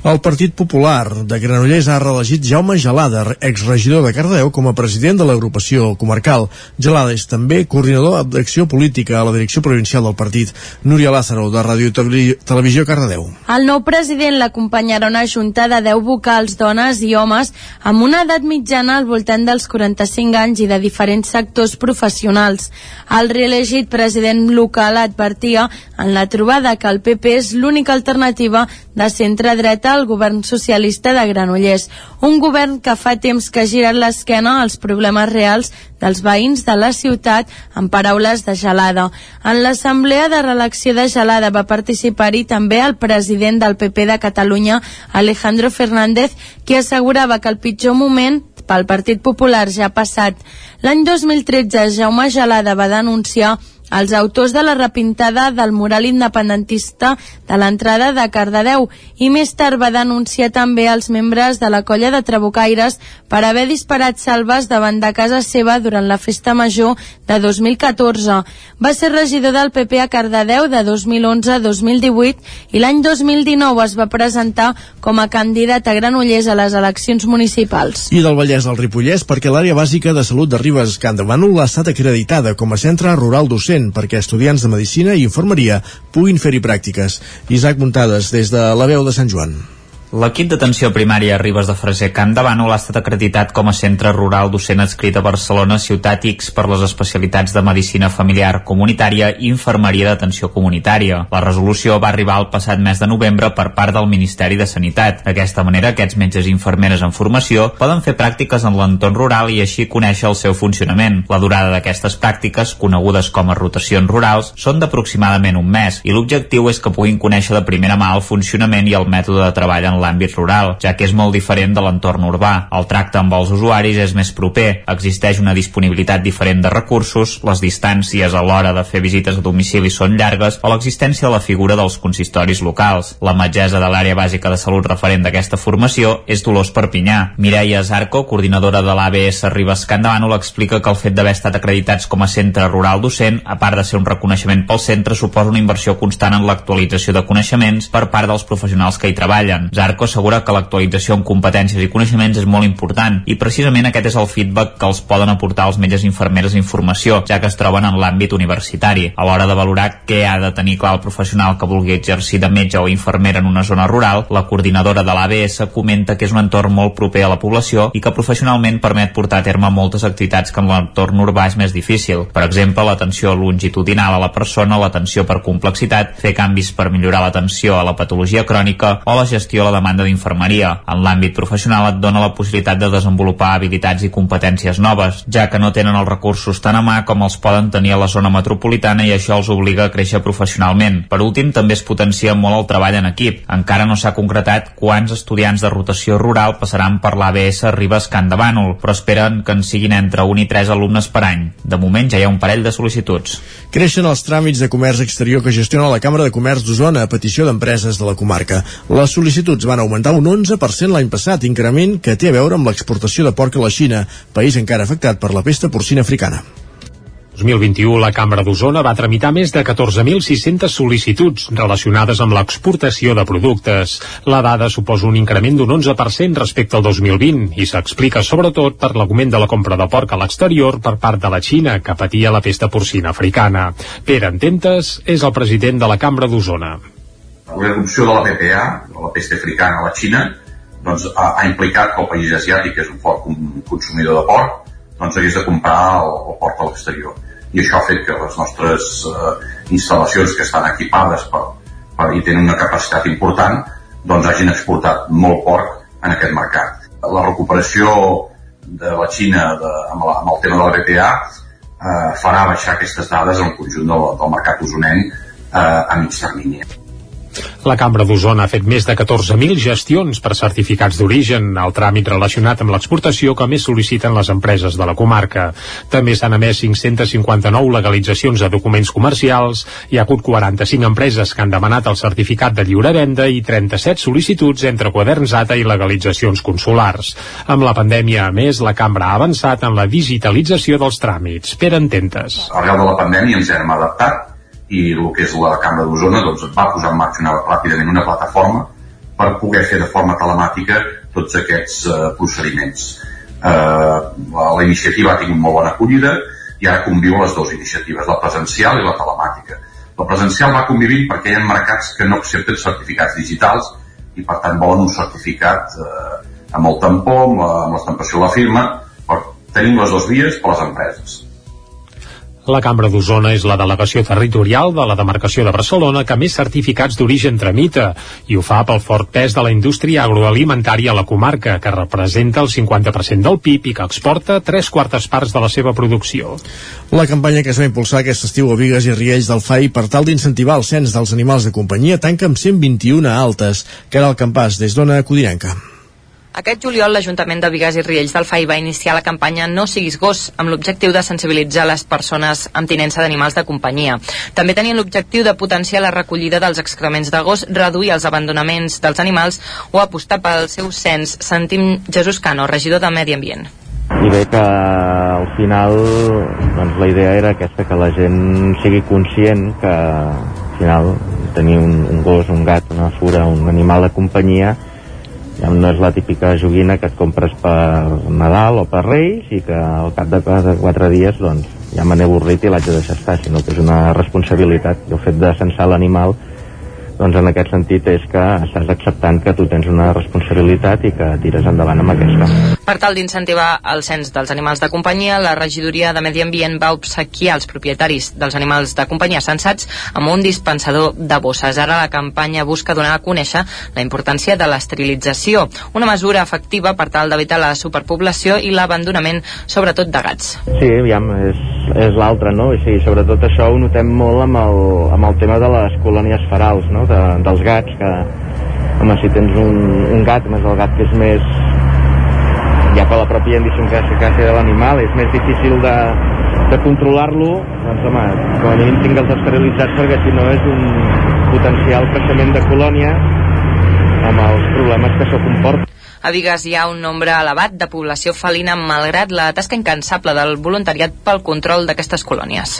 El Partit Popular de Granollers ha reelegit Jaume Gelada, exregidor de Cardeu, com a president de l'agrupació comarcal. Gelada és també coordinador d'acció política a la direcció provincial del partit. Núria Lázaro, de Ràdio Televisió Cardedeu. El nou president l'acompanyarà una junta de 10 vocals, dones i homes amb una edat mitjana al voltant dels 45 anys i de diferents sectors professionals. El reelegit president local advertia en la trobada que el PP és l'única alternativa de centre-dreta al govern socialista de Granollers, un govern que fa temps que ha girat l'esquena als problemes reals dels veïns de la ciutat, en paraules de Gelada. En l'assemblea de reelecció de Gelada va participar-hi també el president del PP de Catalunya, Alejandro Fernández, que assegurava que el pitjor moment pel Partit Popular ja ha passat. L'any 2013, Jaume Gelada va denunciar els autors de la repintada del mural independentista de l'entrada de Cardedeu i més tard va denunciar també els membres de la colla de Trabucaires per haver disparat salves davant de casa seva durant la festa major de 2014. Va ser regidor del PP a Cardedeu de 2011 a 2018 i l'any 2019 es va presentar com a candidat a Granollers a les eleccions municipals. I del Vallès al Ripollès perquè l'àrea bàsica de salut de Ribes Can ha estat acreditada com a centre rural docent perquè estudiants de Medicina i Infermeria puguin fer-hi pràctiques. Isaac Muntades, des de la veu de Sant Joan. L'equip d'atenció primària a Ribes de Freser Camp de Bànol ha estat acreditat com a centre rural docent adscrit a Barcelona Ciutat X per les especialitats de Medicina Familiar Comunitària i Infermeria d'Atenció Comunitària. La resolució va arribar el passat mes de novembre per part del Ministeri de Sanitat. D'aquesta manera, aquests metges i infermeres en formació poden fer pràctiques en l'entorn rural i així conèixer el seu funcionament. La durada d'aquestes pràctiques, conegudes com a rotacions rurals, són d'aproximadament un mes i l'objectiu és que puguin conèixer de primera mà el funcionament i el mètode de treball en l'àmbit rural, ja que és molt diferent de l'entorn urbà. El tracte amb els usuaris és més proper, existeix una disponibilitat diferent de recursos, les distàncies a l'hora de fer visites a domicili són llargues o l'existència de la figura dels consistoris locals. La metgessa de l'àrea bàsica de salut referent d'aquesta formació és Dolors Perpinyà. Mireia Zarco, coordinadora de l'ABS Ribes Can de Bànol, explica que el fet d'haver estat acreditats com a centre rural docent, a part de ser un reconeixement pel centre, suposa una inversió constant en l'actualització de coneixements per part dels professionals que hi treballen. Zarco assegura que l'actualització en competències i coneixements és molt important i precisament aquest és el feedback que els poden aportar els metges i infermeres d'informació, ja que es troben en l'àmbit universitari. A l'hora de valorar què ha de tenir clar el professional que vulgui exercir de metge o infermera en una zona rural, la coordinadora de l'ABS comenta que és un entorn molt proper a la població i que professionalment permet portar a terme moltes activitats que en l'entorn urbà és més difícil. Per exemple, l'atenció longitudinal a la persona, l'atenció per complexitat, fer canvis per millorar l'atenció a la patologia crònica o la gestió a la demanda d'infermeria. En l'àmbit professional et dona la possibilitat de desenvolupar habilitats i competències noves, ja que no tenen els recursos tan a mà com els poden tenir a la zona metropolitana i això els obliga a créixer professionalment. Per últim, també es potencia molt el treball en equip. Encara no s'ha concretat quants estudiants de rotació rural passaran per l'ABS Ribes Can de Bànol, però esperen que en siguin entre 1 i 3 alumnes per any. De moment ja hi ha un parell de sol·licituds. Creixen els tràmits de comerç exterior que gestiona la Càmera de Comerç d'Osona a petició d'empreses de la comarca. Les sol·licituds van augmentar un 11% l'any passat, increment que té a veure amb l'exportació de porc a la Xina, país encara afectat per la pesta porcina africana. 2021, la Cambra d'Osona va tramitar més de 14.600 sol·licituds relacionades amb l'exportació de productes. La dada suposa un increment d'un 11% respecte al 2020 i s'explica sobretot per l'augment de la compra de porc a l'exterior per part de la Xina, que patia la pesta porcina africana. Pere Ententes és el president de la Cambra d'Osona. La erupció de la PPA, de la pesta africana a la Xina, doncs, ha, ha implicat que el país asiàtic, que és un fort consumidor de porc, doncs hagués de comprar el, el porc a l'exterior i això ha fet que les nostres eh, instal·lacions que estan equipades per, per, i tenen una capacitat important doncs hagin exportat molt porc en aquest mercat. La recuperació de la Xina de, amb, la, amb el tema de la BPA eh, farà baixar aquestes dades en el conjunt del, del mercat usonenc eh, a mig termini. La Cambra d'Osona ha fet més de 14.000 gestions per certificats d'origen, el tràmit relacionat amb l'exportació que més sol·liciten les empreses de la comarca. També s'han emès 559 legalitzacions de documents comercials, hi ha hagut 45 empreses que han demanat el certificat de lliure venda i 37 sol·licituds entre quaderns ATA i legalitzacions consulars. Amb la pandèmia, a més, la Cambra ha avançat en la digitalització dels tràmits. Per ententes. Arrel de la pandèmia ens hem adaptat i el que és la Cambra d'Osona doncs, va posar en marxa una, ràpidament una plataforma per poder fer de forma telemàtica tots aquests eh, procediments. Eh, la, la iniciativa ha tingut molt bona acollida i ara conviu les dues iniciatives, la presencial i la telemàtica. La presencial va convivint perquè hi ha mercats que no accepten certificats digitals i per tant volen un certificat eh, amb el tampó, amb l'estampació de la firma, però tenim les dues vies per les empreses. La Cambra d'Osona és la delegació territorial de la demarcació de Barcelona que més certificats d'origen tramita i ho fa pel fort pes de la indústria agroalimentària a la comarca, que representa el 50% del PIB i que exporta tres quartes parts de la seva producció. La campanya que es va impulsar aquest estiu a Vigues i Riells del FAI per tal d'incentivar el cens dels animals de companyia tanca amb 121 altes, que era el campàs des d'Ona Codinenca. Aquest juliol l'Ajuntament de Vigas i Riells del FAI va iniciar la campanya No siguis gos, amb l'objectiu de sensibilitzar les persones amb tinença d'animals de companyia. També tenien l'objectiu de potenciar la recollida dels excrements de gos, reduir els abandonaments dels animals o apostar pel seu cens. Sentim Jesús Cano, regidor de Medi Ambient. I bé que al final doncs, la idea era aquesta, que la gent sigui conscient que al final tenir un, un gos, un gat, una fura, un animal de companyia no és la típica joguina que et compres per Nadal o per Reis i que al cap de quatre dies doncs, ja me n'he avorrit i l'haig de deixar estar, sinó que és una responsabilitat i el fet de censar l'animal doncs en aquest sentit és que estàs acceptant que tu tens una responsabilitat i que tires endavant amb aquesta. Per tal d'incentivar el cens dels animals de companyia, la regidoria de Medi Ambient va obsequiar als propietaris dels animals de companyia censats amb un dispensador de bosses. Ara la campanya busca donar a conèixer la importància de l'esterilització, una mesura efectiva per tal d'evitar la superpoblació i l'abandonament, sobretot de gats. Sí, aviam, és, és l'altre, no? I sí, sobretot això ho notem molt amb el, amb el tema de les colònies ferals, no? De, dels gats, que, home, si tens un, un gat, més el gat que és més ja per la pròpia idiosincràsia de l'animal és més difícil de, de controlar-lo doncs home, com a mínim tingue'ls esterilitzats perquè si no és un potencial creixement de colònia amb els problemes que això comporta a Vigues hi ha un nombre elevat de població felina malgrat la tasca incansable del voluntariat pel control d'aquestes colònies.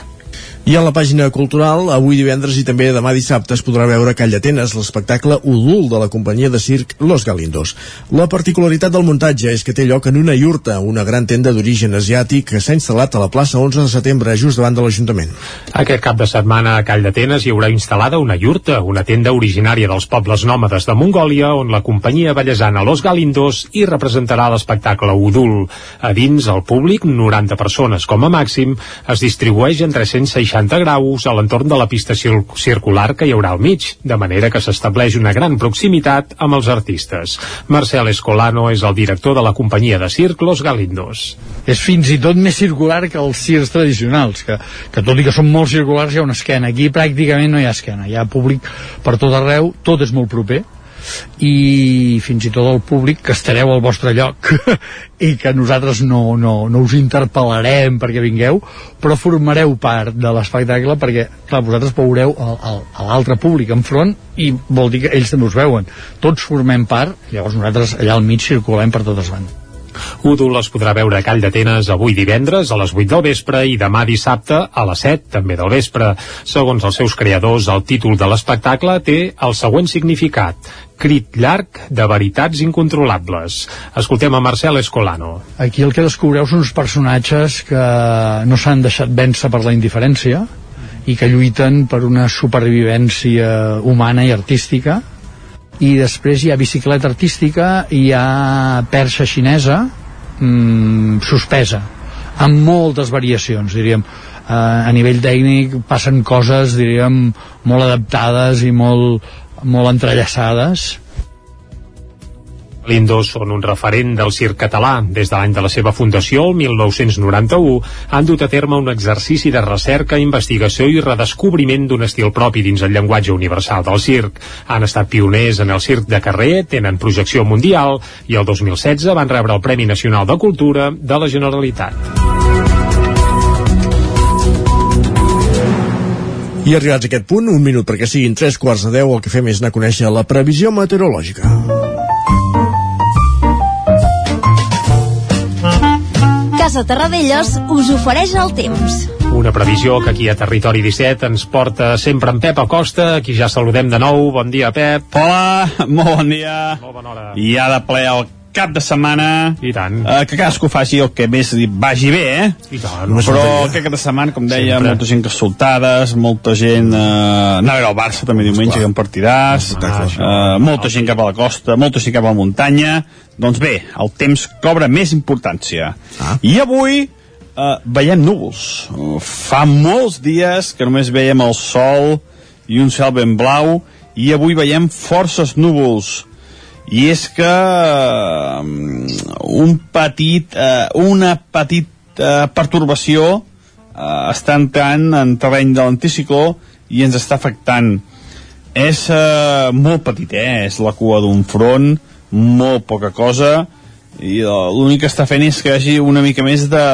I a la pàgina cultural, avui divendres i també demà dissabte es podrà veure Call d'Atenes, l'espectacle Udul de la companyia de circ Los Galindos. La particularitat del muntatge és que té lloc en una iurta, una gran tenda d'origen asiàtic que s'ha instal·lat a la plaça 11 de setembre, just davant de l'Ajuntament. Aquest cap de setmana a Call d'Atenes hi haurà instal·lada una iurta, una tenda originària dels pobles nòmades de Mongòlia, on la companyia ballesana Los Galindos hi representarà l'espectacle Udul. A dins, el públic, 90 persones com a màxim, es distribueix en 360 60 graus a l'entorn de la pista circular que hi haurà al mig, de manera que s'estableix una gran proximitat amb els artistes. Marcel Escolano és el director de la companyia de circ Los Galindos. És fins i tot més circular que els circs tradicionals, que, que tot i que són molt circulars hi ha una esquena. Aquí pràcticament no hi ha esquena, hi ha públic per tot arreu, tot és molt proper, i fins i tot el públic que estareu al vostre lloc i que nosaltres no, no, no us interpel·larem perquè vingueu però formareu part de l'espectacle perquè clar, vosaltres veureu a l'altre públic enfront i vol dir que ells també us veuen. Tots formem part, llavors nosaltres allà al mig circulem per totes bandes. Udul es podrà veure a Call d'Atenes avui divendres a les 8 del vespre i demà dissabte a les 7 també del vespre. Segons els seus creadors, el títol de l'espectacle té el següent significat crit llarg de veritats incontrolables. Escoltem a Marcel Escolano. Aquí el que descobreu són uns personatges que no s'han deixat vèncer per la indiferència i que lluiten per una supervivència humana i artística i després hi ha bicicleta artística hi ha perxa xinesa mmm, suspesa amb moltes variacions diríem uh, a nivell tècnic passen coses diríem molt adaptades i molt, molt entrellaçades Lindos són un referent del circ català. Des de l'any de la seva fundació, el 1991, han dut a terme un exercici de recerca, investigació i redescobriment d'un estil propi dins el llenguatge universal del circ. Han estat pioners en el circ de carrer, tenen projecció mundial i el 2016 van rebre el Premi Nacional de Cultura de la Generalitat. I arribats a aquest punt, un minut perquè siguin tres quarts de deu, el que fem és anar a conèixer la previsió meteorològica. Casa Terradellos us ofereix el temps. Una previsió que aquí a Territori 17 ens porta sempre en Pep Acosta, aquí ja saludem de nou. Bon dia, Pep. Hola, molt bon dia. Molt bona hora. I ha de ple el cap de setmana I tant. eh, que cadascú faci el que més li vagi bé eh? I tant. però aquest cap de setmana com deia Sempre. molta gent que soltades molta gent eh, anar a veure el Barça també diumenge que en partidàs eh, molta gent cap a la costa molta gent cap a la muntanya doncs bé, el temps cobra més importància Ah. i avui eh, veiem núvols Eh, fa molts dies que només veiem el sol i un cel ben blau i avui veiem forces núvols i és que eh, un petit, eh, una petit eh, pertorbació eh, està entrant en terreny de l'anticicló i ens està afectant és eh, molt petit, eh? és la cua d'un front molt poca cosa i eh, l'únic que està fent és que hi hagi una mica més de,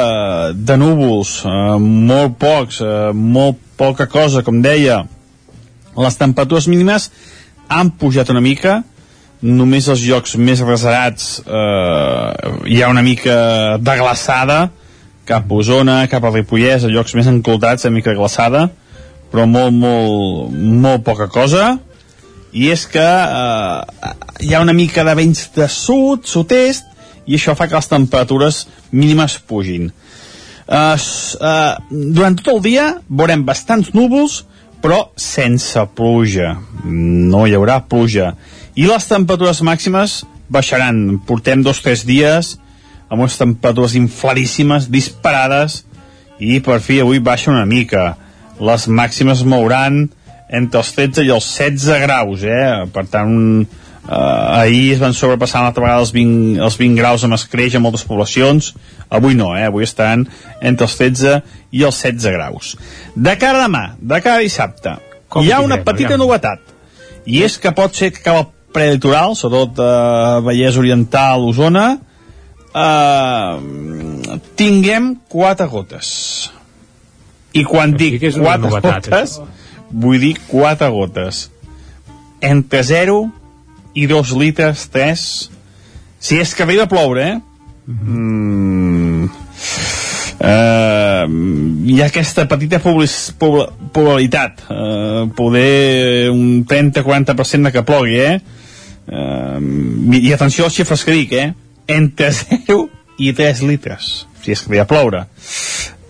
de núvols eh, molt pocs, eh, molt poca cosa, com deia les temperatures mínimes han pujat una mica només als llocs més reserats eh, hi ha una mica de glaçada cap a Osona, cap a Ripollès, a llocs més enclotats, una mica de glaçada, però molt, molt, molt poca cosa. I és que eh, hi ha una mica de vents de sud, sud-est, i això fa que les temperatures mínimes pugin. Uh, uh, durant tot el dia veurem bastants núvols, però sense pluja. No hi haurà pluja. I les temperatures màximes baixaran. Portem dos o tres dies amb unes temperatures infladíssimes, disparades, i per fi avui baixa una mica. Les màximes mouran entre els 13 i els 16 graus, eh? Per tant, eh, ahir es van sobrepassar una altra vegada els 20, els 20 graus amb escreix a moltes poblacions, avui no, eh? Avui estan entre els 13 i els 16 graus. De cara a demà, de cara a dissabte, Com hi ha una petita novetat, i és que pot ser que acaba prelitoral, sobretot eh, Vallès Oriental, Osona, eh, tinguem quatre gotes. I quan dic que és una quatre novetat, gotes, vull dir quatre gotes. Entre 0 i 2 litres, 3, si és que arriba a ploure, eh? Mm, eh, hi ha aquesta petita probabilitat eh, poder un 30-40% de que plogui eh? Eh, i atenció als xifres que dic eh? entre 0 i 3 litres si és que ve a ploure.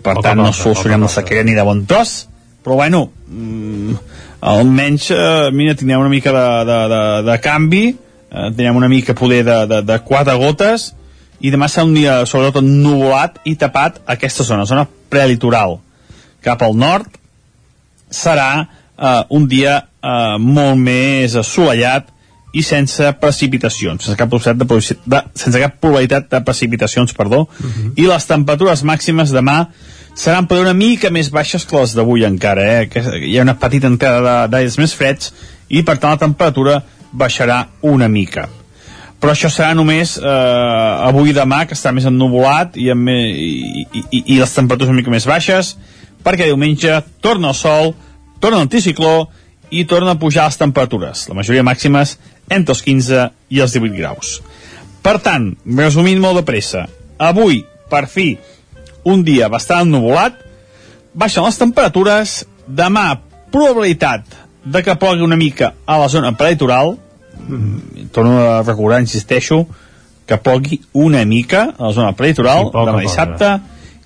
Per Poca tant no cosa, solucionem poca la sequera ni de bon tros però bueno mm, almenys eh, mira tindrem una mica de, de, de, de canvi eh, tindrem una mica poder de, de, de quatre gotes i demà serà un dia sobretot ennuvolat i tapat aquesta zona, zona prelitoral. Cap al nord serà eh, un dia eh, molt més assolellat i sense precipitacions, sense cap probabilitat de, de, sense cap probabilitat de precipitacions, perdó, i les temperatures màximes demà seran per una mica més baixes que les d'avui encara, eh? que hi ha una petita entrada d'aires més freds i per tant la temperatura baixarà una mica. Però això serà només eh, avui i demà, que està més ennuvolat i, amb, i, i, i les temperatures una mica més baixes, perquè diumenge torna el sol, torna l'anticicló i torna a pujar les temperatures, la majoria màximes entre els 15 i els 18 graus. Per tant, resumint molt de pressa, avui, per fi, un dia bastant ennuvolat, baixen les temperatures, demà, probabilitat de que plogui una mica a la zona prelitoral, mm, torno a recordar, insisteixo, que plogui una mica a la zona prelitoral, Sí, demà dissabte,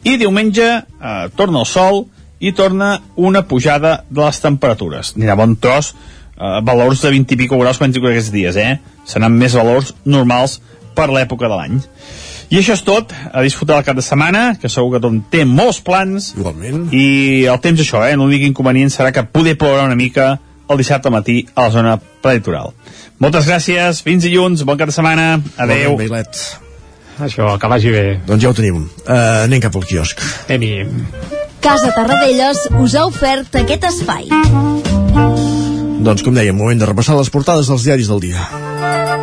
i diumenge eh, torna el sol i torna una pujada de les temperatures. Anirà bon tros, eh, valors de 20 i pico graus quan dic aquests dies, eh? Seran més valors normals per l'època de l'any. I això és tot, a disfrutar el cap de setmana, que segur que tothom té molts plans. Igualment. I el temps això, eh? L'únic inconvenient serà que poder ploure una mica el dissabte al matí a la zona preditoral. Moltes gràcies, fins dilluns, bon cap de setmana, adeu. Bon. Això, que vagi bé. Doncs ja ho tenim. Uh, anem cap al quiosc. Anem-hi. Casa Tarradellas us ha ofert aquest espai. Doncs com dèiem, moment de repassar les portades dels diaris del dia.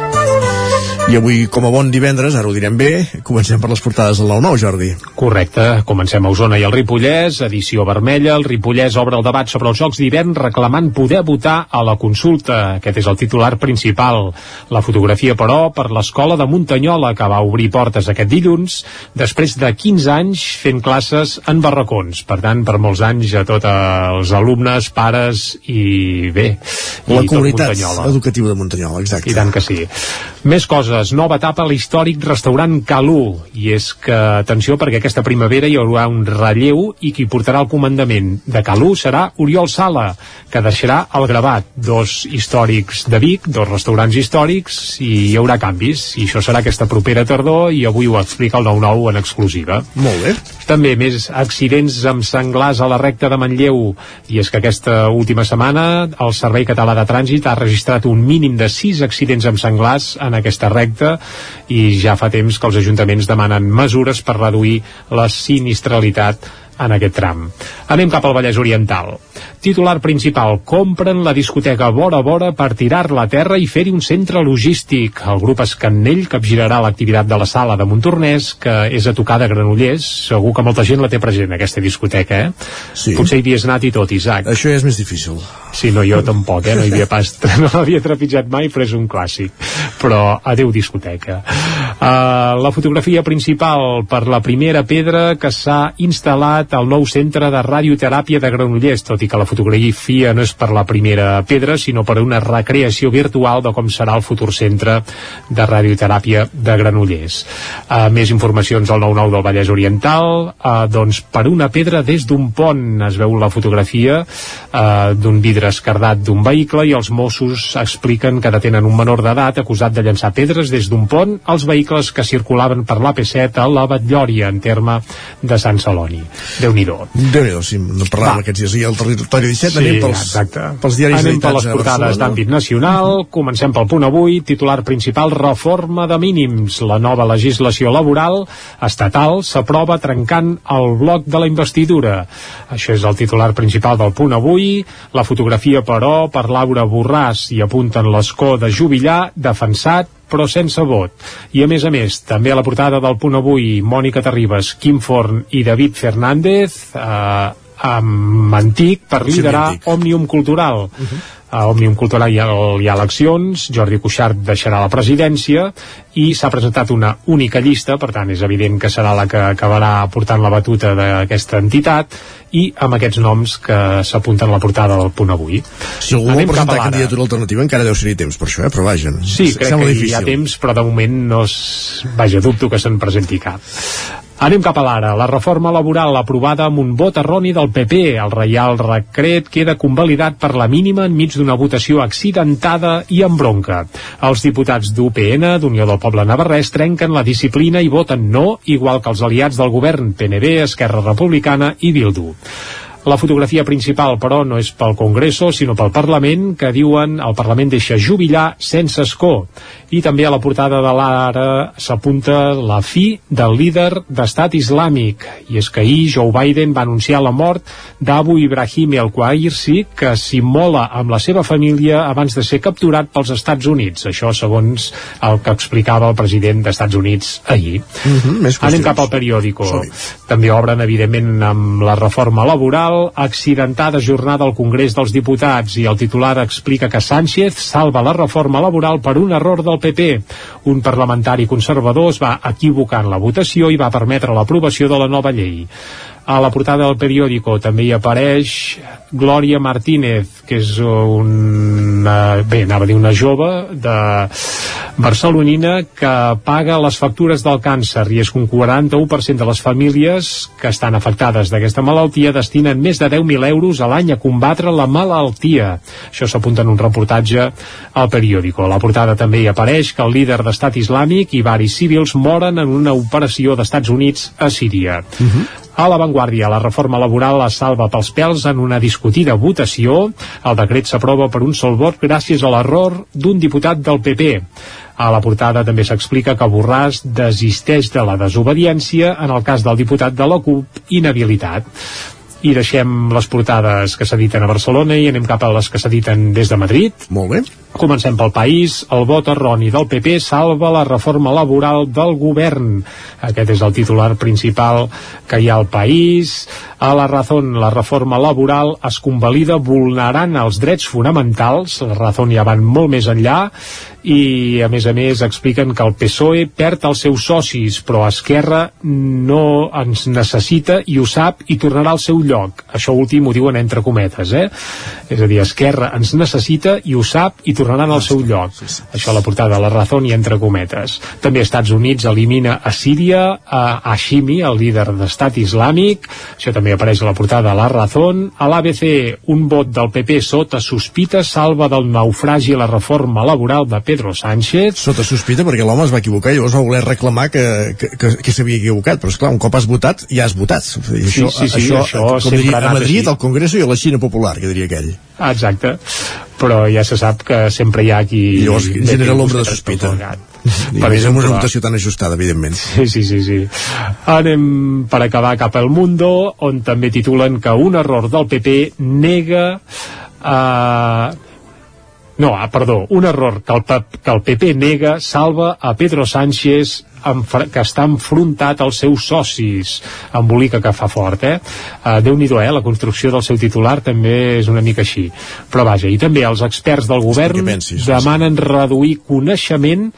I avui, com a bon divendres, ara ho direm bé, comencem per les portades del 9-9, Jordi. Correcte, comencem a Osona i el Ripollès, edició vermella, el Ripollès obre el debat sobre els Jocs d'hivern reclamant poder votar a la consulta. Aquest és el titular principal. La fotografia, però, per l'escola de Muntanyola, que va obrir portes aquest dilluns, després de 15 anys fent classes en barracons. Per tant, per molts anys a tots els alumnes, pares i bé. La i comunitat educativa de Muntanyola, exacte. I tant que sí. Més coses, nova etapa a l'històric restaurant Calú. I és que, atenció, perquè aquesta primavera hi haurà un relleu i qui portarà el comandament de Calú serà Oriol Sala, que deixarà el gravat. Dos històrics de Vic, dos restaurants històrics, i hi haurà canvis. I això serà aquesta propera tardor, i avui ho explica el 9-9 en exclusiva. Molt bé. També més accidents amb senglars a la recta de Manlleu. I és que aquesta última setmana el Servei Català de Trànsit ha registrat un mínim de 6 accidents amb senglars en aquesta recta i ja fa temps que els ajuntaments demanen mesures per reduir la sinistralitat en aquest tram. Anem cap al Vallès Oriental. Titular principal, compren la discoteca vora vora per tirar-la a terra i fer-hi un centre logístic. El grup Escannell capgirarà l'activitat de la sala de Montornès, que és a tocar de Granollers. Segur que molta gent la té present, aquesta discoteca, eh? Sí. Potser hi havies anat i tot, Isaac. Això ja és més difícil. Sí, no, jo tampoc, eh? No hi havia pas... No l'havia trepitjat mai, però és un clàssic. Però adeu discoteca. Uh, la fotografia principal per la primera pedra que s'ha instal·lat al nou centre de radioteràpia de Granollers, tot i que la fotografia no és per la primera pedra, sinó per una recreació virtual de com serà el futur centre de radioteràpia de Granollers. Uh, més informacions al 99 del Vallès Oriental, uh, doncs per una pedra des d'un pont es veu la fotografia uh, d'un vidre escardat d'un vehicle i els Mossos expliquen que detenen un menor d'edat acusat de llançar pedres des d'un pont als vehicles que circulaven per l'AP7 a la Batllòria, en terme de Sant Celoni. Déu-n'hi-do. Déu-n'hi-do, sí, no parlàvem aquests dies. I el territori 17 anem pels, exacte. pels diaris Anem per les portades d'àmbit nacional. Comencem pel punt avui. Titular principal, reforma de mínims. La nova legislació laboral estatal s'aprova trencant el bloc de la investidura. Això és el titular principal del punt avui. La fotografia, però, per Laura Borràs i apunten l'escó de Jubillar, defensat però sense vot. I a més a més, també a la portada del punt avui, Mònica Terribas, Quim Forn i David Fernández, eh, amb Antic per Sí, liderar Antic. Òmnium Cultural. Uh -huh. A Òmnium Cultural hi ha, hi ha eleccions, Jordi Cuixart deixarà la presidència i s'ha presentat una única llista, per tant és evident que serà la que acabarà portant la batuta d'aquesta entitat i amb aquests noms que s'apunten a la portada del punt avui. Si algú vol Anem presentar candidatura alternativa encara deu ser-hi temps per això, eh? però vaja. Sí, crec que difícil. hi ha temps, però de moment no es... Vaja, dubto que se'n presenti cap. Anem cap a l'ara. La reforma laboral aprovada amb un vot erroni del PP. El Reial Recret queda convalidat per la mínima enmig d'una votació accidentada i amb bronca. Els diputats d'UPN, d'Unió del Poble Navarrès, trenquen la disciplina i voten no, igual que els aliats del govern PNB, Esquerra Republicana i Bildu. La fotografia principal, però, no és pel Congreso, sinó pel Parlament, que diuen el Parlament deixa jubilar sense escó. I també a la portada de l'Ara s'apunta la fi del líder d'estat islàmic. I és que ahir Joe Biden va anunciar la mort d'Abu Ibrahim el Quairsi, que s'immola amb la seva família abans de ser capturat pels Estats Units. Això segons el que explicava el president d'Estats Units ahir. Mhm, més Anem cap al periòdico. També obren, evidentment, amb la reforma laboral, accidentada jornada al Congrés dels Diputats i el titular explica que Sánchez salva la reforma laboral per un error del PP. Un parlamentari conservador es va equivocar en la votació i va permetre l'aprovació de la nova llei. A la portada del periòdico també hi apareix Glòria Martínez, que és una, bé, anava a dir una jove de barcelonina que paga les factures del càncer i és que un 41% de les famílies que estan afectades d'aquesta malaltia destinen més de 10.000 euros a l'any a combatre la malaltia. Això s'apunta en un reportatge al periòdico. A la portada també hi apareix que el líder d'estat islàmic i varis civils moren en una operació d'Estats Units a Síria. A l'avantguàrdia, la reforma laboral es salva pels pèls en una discutida votació. El decret s'aprova per un sol vot gràcies a l'error d'un diputat del PP. A la portada també s'explica que Borràs desisteix de la desobediència en el cas del diputat de la CUP inhabilitat i deixem les portades que s'editen a Barcelona i anem cap a les que s'editen des de Madrid. Molt bé. Comencem pel país. El vot erroni del PP salva la reforma laboral del govern. Aquest és el titular principal que hi ha al país. A la Razón, la reforma laboral es convalida vulnerant els drets fonamentals. La Razón ja van molt més enllà i a més a més expliquen que el PSOE perd els seus socis però Esquerra no ens necessita i ho sap i tornarà al seu lloc això últim ho diuen entre cometes eh? és a dir, Esquerra ens necessita i ho sap i tornaran al seu lloc això a la portada de la Razón i entre cometes també Estats Units elimina a Síria a Hashimi, el líder d'estat islàmic això també apareix a la portada de la Razón a l'ABC un vot del PP sota sospita salva del naufragi la reforma laboral de Pedro Sánchez. Sota sospita, perquè l'home es va equivocar i llavors va voler reclamar que, que, que, que s'havia equivocat, però esclar, un cop has votat, ja has votat. I Sí, això, sí, sí, això, això com diria, a Madrid, al Congreso i a la Xina Popular, que diria aquell. Ah, Exacte. Però ja se sap que sempre hi ha qui... I llavors genera l'ombra de sospita. I Per amb una exemple, votació tan ajustada, evidentment. Sí, sí, sí, sí. Anem per acabar cap al Mundo, on també titulen que un error del PP nega... Uh, no, ah, perdó, un error que el, que el PP nega salva a Pedro Sánchez que està enfrontat als seus socis embolica que fa fort, eh? Uh, Déu-n'hi-do, eh? La construcció del seu titular també és una mica així. Però vaja, i també els experts del govern pensis, demanen reduir coneixement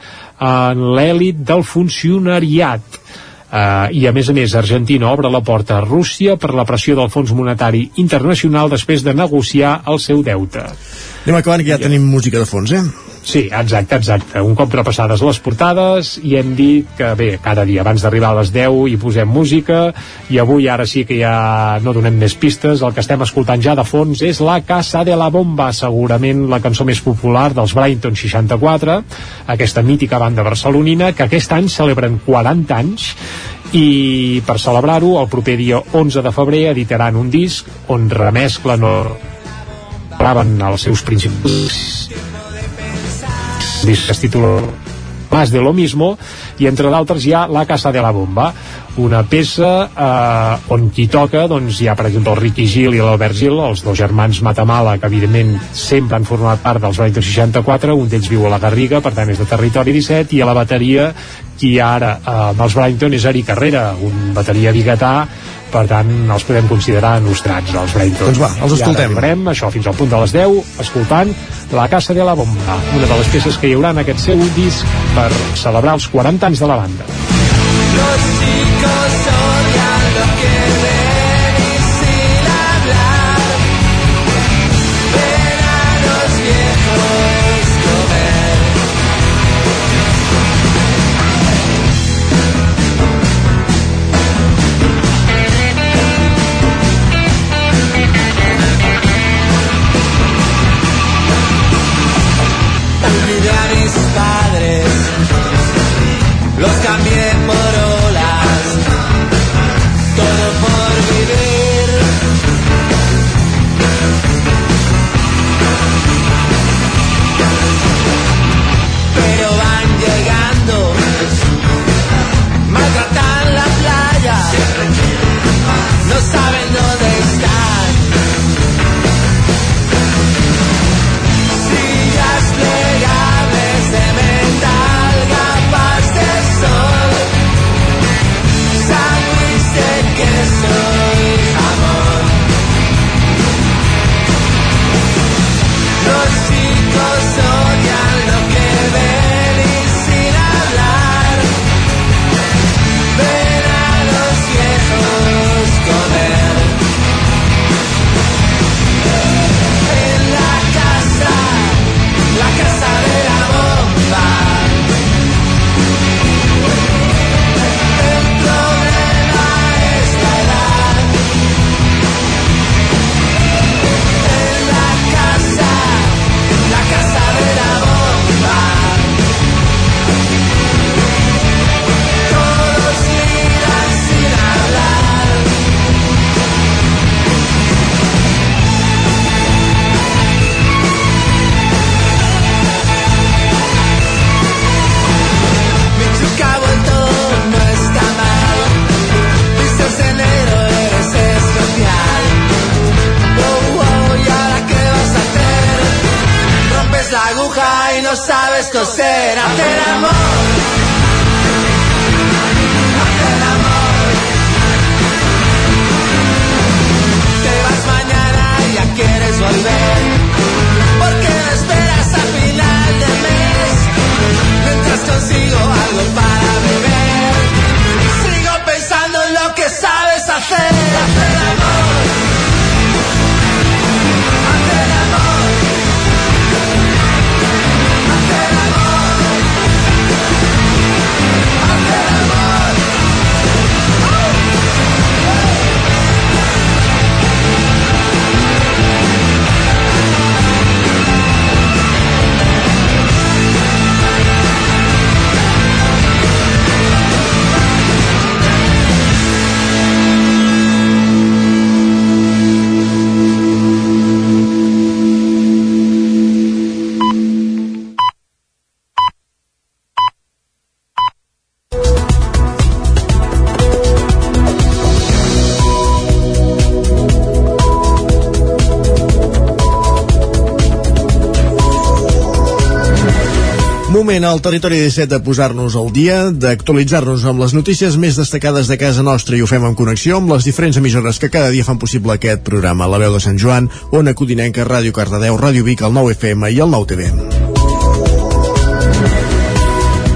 en l'èlit del funcionariat. Uh, I a més a més, Argentina obre la porta a Rússia per la pressió del Fons Monetari Internacional després de negociar el seu deute. Anem acabant, que ja tenim música de fons, eh? Sí, exacte, exacte. Un cop repassades les portades i hem dit que, bé, cada dia abans d'arribar a les 10 hi posem música i avui ara sí que ja no donem més pistes. El que estem escoltant ja de fons és La Casa de la Bomba, segurament la cançó més popular dels Brighton 64, aquesta mítica banda barcelonina que aquest any celebren 40 anys i per celebrar-ho el proper dia 11 de febrer editaran un disc on remesclen o graven els seus principis es titula Más de lo mismo i entre d'altres hi ha La Casa de la Bomba una peça eh, on qui toca doncs hi ha per exemple el Ricky Gil i l'Albert Gil els dos germans Matamala que evidentment sempre han format part dels Brighton 64 un d'ells viu a la Garriga per tant és de territori 17 i a la bateria qui ara eh, amb els Brighton és Eric Carrera un bateria biguetà per tant els podem considerar nostrats els Brighton Doncs va, els I ara escoltem. això fins al punt de les 10 escoltant La Casa de la Bomba una de les peces que hi haurà en aquest seu disc per celebrar els 40 anys de la banda territori 17 de posar-nos al dia, d'actualitzar-nos amb les notícies més destacades de casa nostra i ho fem en connexió amb les diferents emissores que cada dia fan possible aquest programa. La veu de Sant Joan, Ona Codinenca, Ràdio Cardedeu, Ràdio Vic, el 9 FM i el 9 TV.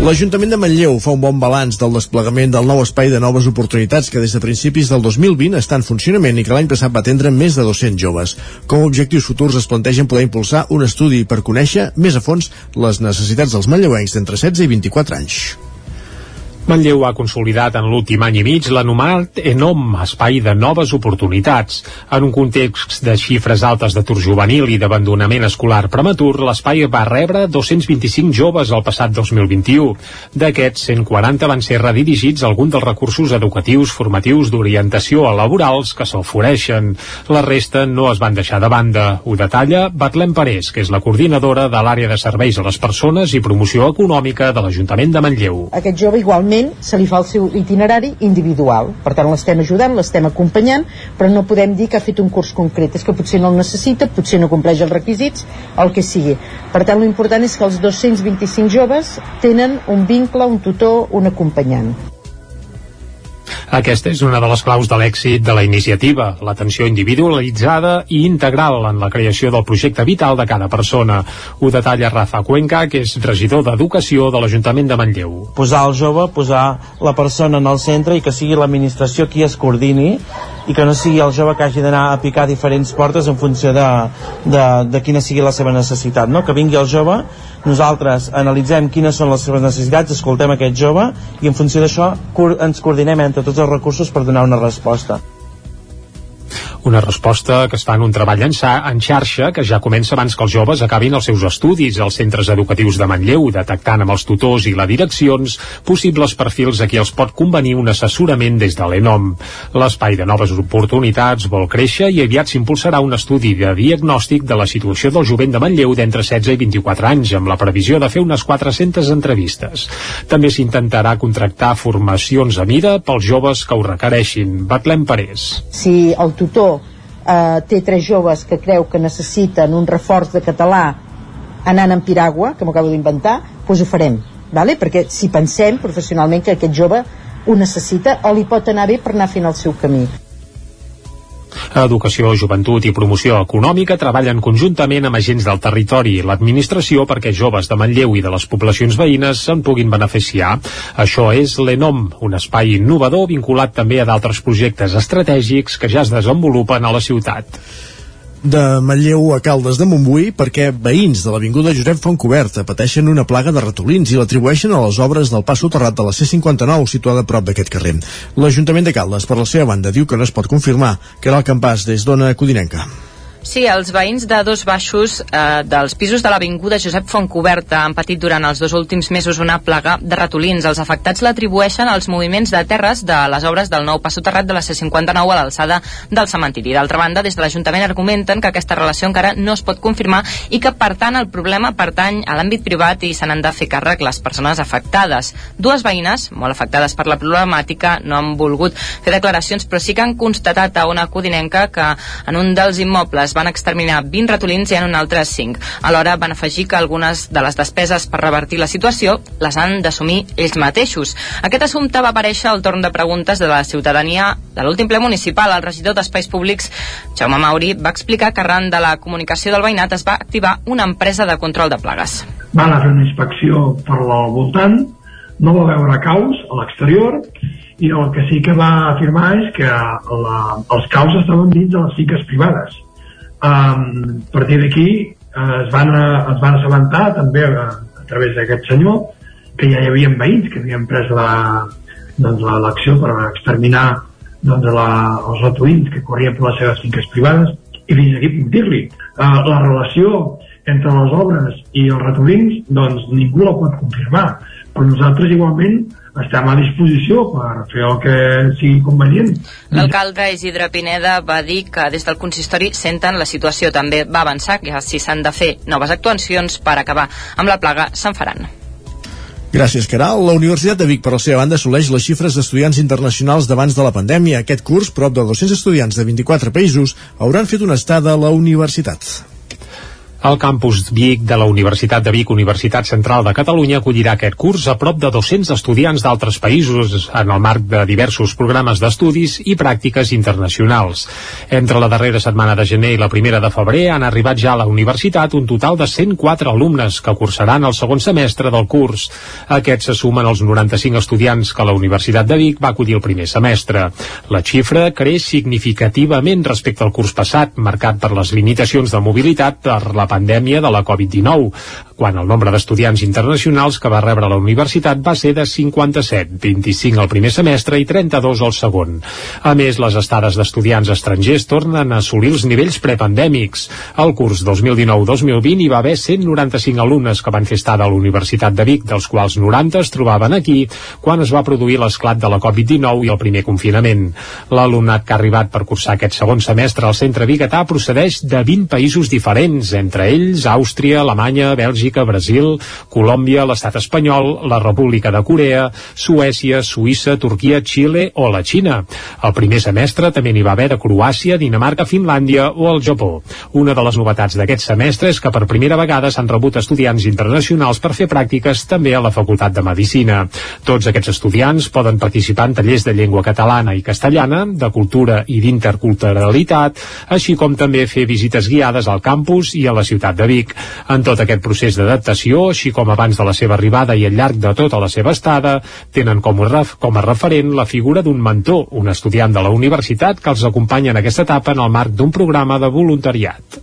L'Ajuntament de Manlleu fa un bon balanç del desplegament del nou espai de noves oportunitats que des de principis del 2020 està en funcionament i que l'any passat va atendre més de 200 joves. Com a objectius futurs es plantegen poder impulsar un estudi per conèixer més a fons les necessitats dels manlleuencs d'entre 16 i 24 anys. Manlleu ha consolidat en l'últim any i mig l'anomenat ENOM, espai de noves oportunitats. En un context de xifres altes d'atur juvenil i d'abandonament escolar prematur, l'espai va rebre 225 joves el passat 2021. D'aquests, 140 van ser redirigits a algun dels recursos educatius formatius d'orientació a laborals que s'ofereixen. La resta no es van deixar de banda. Ho detalla Batlem Parés, que és la coordinadora de l'àrea de serveis a les persones i promoció econòmica de l'Ajuntament de Manlleu. Aquest jove igualment se li fa el seu itinerari individual. Per tant, l'estem ajudant, l'estem acompanyant, però no podem dir que ha fet un curs concret. És que potser no el necessita, potser no compleix els requisits, el que sigui. Per tant, l'important és que els 225 joves tenen un vincle, un tutor, un acompanyant. Aquesta és una de les claus de l'èxit de la iniciativa, l'atenció individualitzada i integral en la creació del projecte vital de cada persona. Ho detalla Rafa Cuenca, que és regidor d'Educació de l'Ajuntament de Manlleu. Posar el jove, posar la persona en el centre i que sigui l'administració qui es coordini i que no sigui el jove que hagi d'anar a picar diferents portes en funció de, de, de quina sigui la seva necessitat, no? que vingui el jove nosaltres analitzem quines són les seves necessitats, escoltem aquest jove i en funció d'això ens coordinem entre tots els recursos per donar una resposta. Una resposta que es fa en un treball en, en xarxa que ja comença abans que els joves acabin els seus estudis als centres educatius de Manlleu, detectant amb els tutors i la direccions possibles perfils a qui els pot convenir un assessorament des de l'ENOM. L'espai de noves oportunitats vol créixer i aviat s'impulsarà un estudi de diagnòstic de la situació del jovent de Manlleu d'entre 16 i 24 anys, amb la previsió de fer unes 400 entrevistes. També s'intentarà contractar formacions a mida pels joves que ho requereixin. Batlem Parés. Si el tutor eh, té tres joves que creu que necessiten un reforç de català anant en piragua, que m'ho acabo d'inventar, doncs ho farem, vale? perquè si pensem professionalment que aquest jove ho necessita o li pot anar bé per anar fent el seu camí. Educació, Joventut i Promoció Econòmica treballen conjuntament amb agents del territori i l'administració perquè joves de Manlleu i de les poblacions veïnes se'n puguin beneficiar. Això és l'ENOM, un espai innovador vinculat també a d'altres projectes estratègics que ja es desenvolupen a la ciutat de Manlleu a Caldes de Montbui perquè veïns de l'Avinguda Josep Fontcoberta pateixen una plaga de ratolins i l'atribueixen a les obres del pas soterrat de la C-59 situada a prop d'aquest carrer. L'Ajuntament de Caldes, per la seva banda, diu que no es pot confirmar que era el campàs des d'Ona Codinenca. Sí, els veïns de dos baixos eh, dels pisos de l'Avinguda Josep Fontcoberta han patit durant els dos últims mesos una plaga de ratolins. Els afectats l'atribueixen als moviments de terres de les obres del nou pas soterrat de la C-59 a l'alçada del cementiri. D'altra banda, des de l'Ajuntament argumenten que aquesta relació encara no es pot confirmar i que, per tant, el problema pertany a l'àmbit privat i se n'han de fer càrrec les persones afectades. Dues veïnes, molt afectades per la problemàtica, no han volgut fer declaracions, però sí que han constatat a una codinenca que en un dels immobles es van exterminar 20 ratolins i en un altre 5. Alhora van afegir que algunes de les despeses per revertir la situació les han d'assumir ells mateixos. Aquest assumpte va aparèixer al torn de preguntes de la ciutadania de l'últim ple municipal. El regidor d'Espais Públics, Jaume Mauri, va explicar que arran de la comunicació del veïnat es va activar una empresa de control de plagues. Va anar a fer una inspecció per al voltant, no va veure caus a l'exterior i el que sí que va afirmar és que la, els caus estaven dins de les finques privades. Um, a partir d'aquí eh, es, van, es van assabentar també a, a través d'aquest senyor que ja hi havia veïns que havien pres la, doncs, l'acció per exterminar doncs, la, els ratolins que corrien per les seves finques privades i fins aquí puc dir-li uh, la relació entre les obres i els ratolins doncs ningú la pot confirmar però nosaltres igualment estem a disposició per fer el que sigui convenient. L'alcalde Isidre Pineda va dir que des del consistori senten la situació. També va avançar que si s'han de fer noves actuacions per acabar amb la plaga, se'n faran. Gràcies, Caral. La Universitat de Vic, per la seva banda, assoleix les xifres d'estudiants internacionals d'abans de la pandèmia. Aquest curs, prop de 200 estudiants de 24 països hauran fet una estada a la universitat. El campus Vic de la Universitat de Vic, Universitat Central de Catalunya, acollirà aquest curs a prop de 200 estudiants d'altres països en el marc de diversos programes d'estudis i pràctiques internacionals. Entre la darrera setmana de gener i la primera de febrer han arribat ja a la universitat un total de 104 alumnes que cursaran el segon semestre del curs. Aquests se sumen als 95 estudiants que la Universitat de Vic va acollir el primer semestre. La xifra creix significativament respecte al curs passat, marcat per les limitacions de mobilitat per la pandèmia de la Covid-19, quan el nombre d'estudiants internacionals que va rebre la universitat va ser de 57, 25 al primer semestre i 32 al segon. A més, les estades d'estudiants estrangers tornen a assolir els nivells prepandèmics. Al curs 2019-2020 hi va haver 195 alumnes que van fer estada a la Universitat de Vic, dels quals 90 es trobaven aquí quan es va produir l'esclat de la Covid-19 i el primer confinament. L'alumnat que ha arribat per cursar aquest segon semestre al centre Bigatà procedeix de 20 països diferents, entre ells Àustria, Alemanya, Bèlgica, Brasil, Colòmbia, l'estat espanyol, la República de Corea, Suècia, Suïssa, Turquia, Xile o la Xina. El primer semestre també n'hi va haver de Croàcia, Dinamarca, Finlàndia o el Japó. Una de les novetats d'aquest semestre és que per primera vegada s'han rebut estudiants internacionals per fer pràctiques també a la Facultat de Medicina. Tots aquests estudiants poden participar en tallers de llengua catalana i castellana, de cultura i d'interculturalitat, així com també fer visites guiades al campus i a la ciutat de Vic. En tot aquest procés d'adaptació, així com abans de la seva arribada i al llarg de tota la seva estada, tenen com a, com a referent la figura d'un mentor, un estudiant de la universitat que els acompanya en aquesta etapa en el marc d'un programa de voluntariat.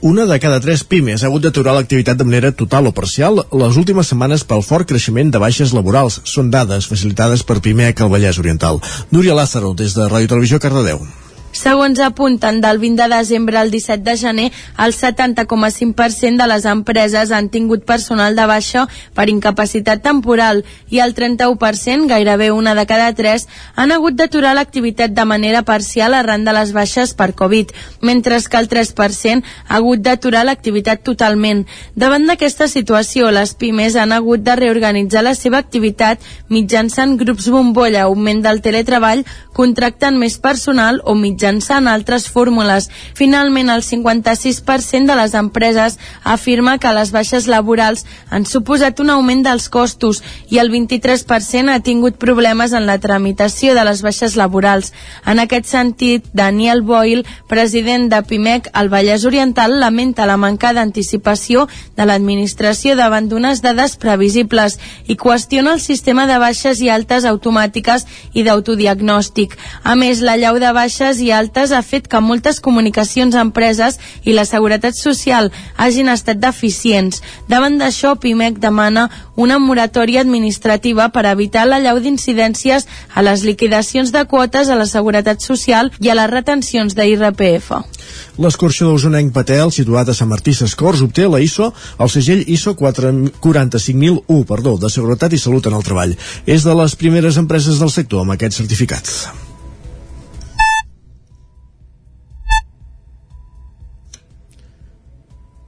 Una de cada tres pimes ha hagut d'aturar l'activitat de manera total o parcial les últimes setmanes pel fort creixement de baixes laborals. Són dades facilitades per Pimec al Vallès Oriental. Núria Lázaro, des de Ràdio Televisió Cardedeu. Segons apunten del 20 de desembre al 17 de gener, el 70,5% de les empreses han tingut personal de baixa per incapacitat temporal i el 31%, gairebé una de cada tres, han hagut d'aturar l'activitat de manera parcial arran de les baixes per Covid, mentre que el 3% ha hagut d'aturar l'activitat totalment. Davant d'aquesta situació, les pimes han hagut de reorganitzar la seva activitat mitjançant grups bombolla, augment del teletreball, contractant més personal o mitjançant mitjançant altres fórmules. Finalment, el 56% de les empreses afirma que les baixes laborals han suposat un augment dels costos i el 23% ha tingut problemes en la tramitació de les baixes laborals. En aquest sentit, Daniel Boyle, president de PIMEC al Vallès Oriental, lamenta la manca d'anticipació de l'administració davant d'unes dades previsibles i qüestiona el sistema de baixes i altes automàtiques i d'autodiagnòstic. A més, la llau de baixes i altes ha fet que moltes comunicacions empreses i la seguretat social hagin estat deficients. Davant d'això, PIMEC demana una moratòria administrativa per evitar la llau d'incidències a les liquidacions de quotes a la seguretat social i a les retencions d'IRPF. L'escorxador usonenc Patel, situat a Sant Martí Sescors, obté la ISO, el segell ISO 45001, perdó, de Seguretat i Salut en el Treball. És de les primeres empreses del sector amb aquest certificat.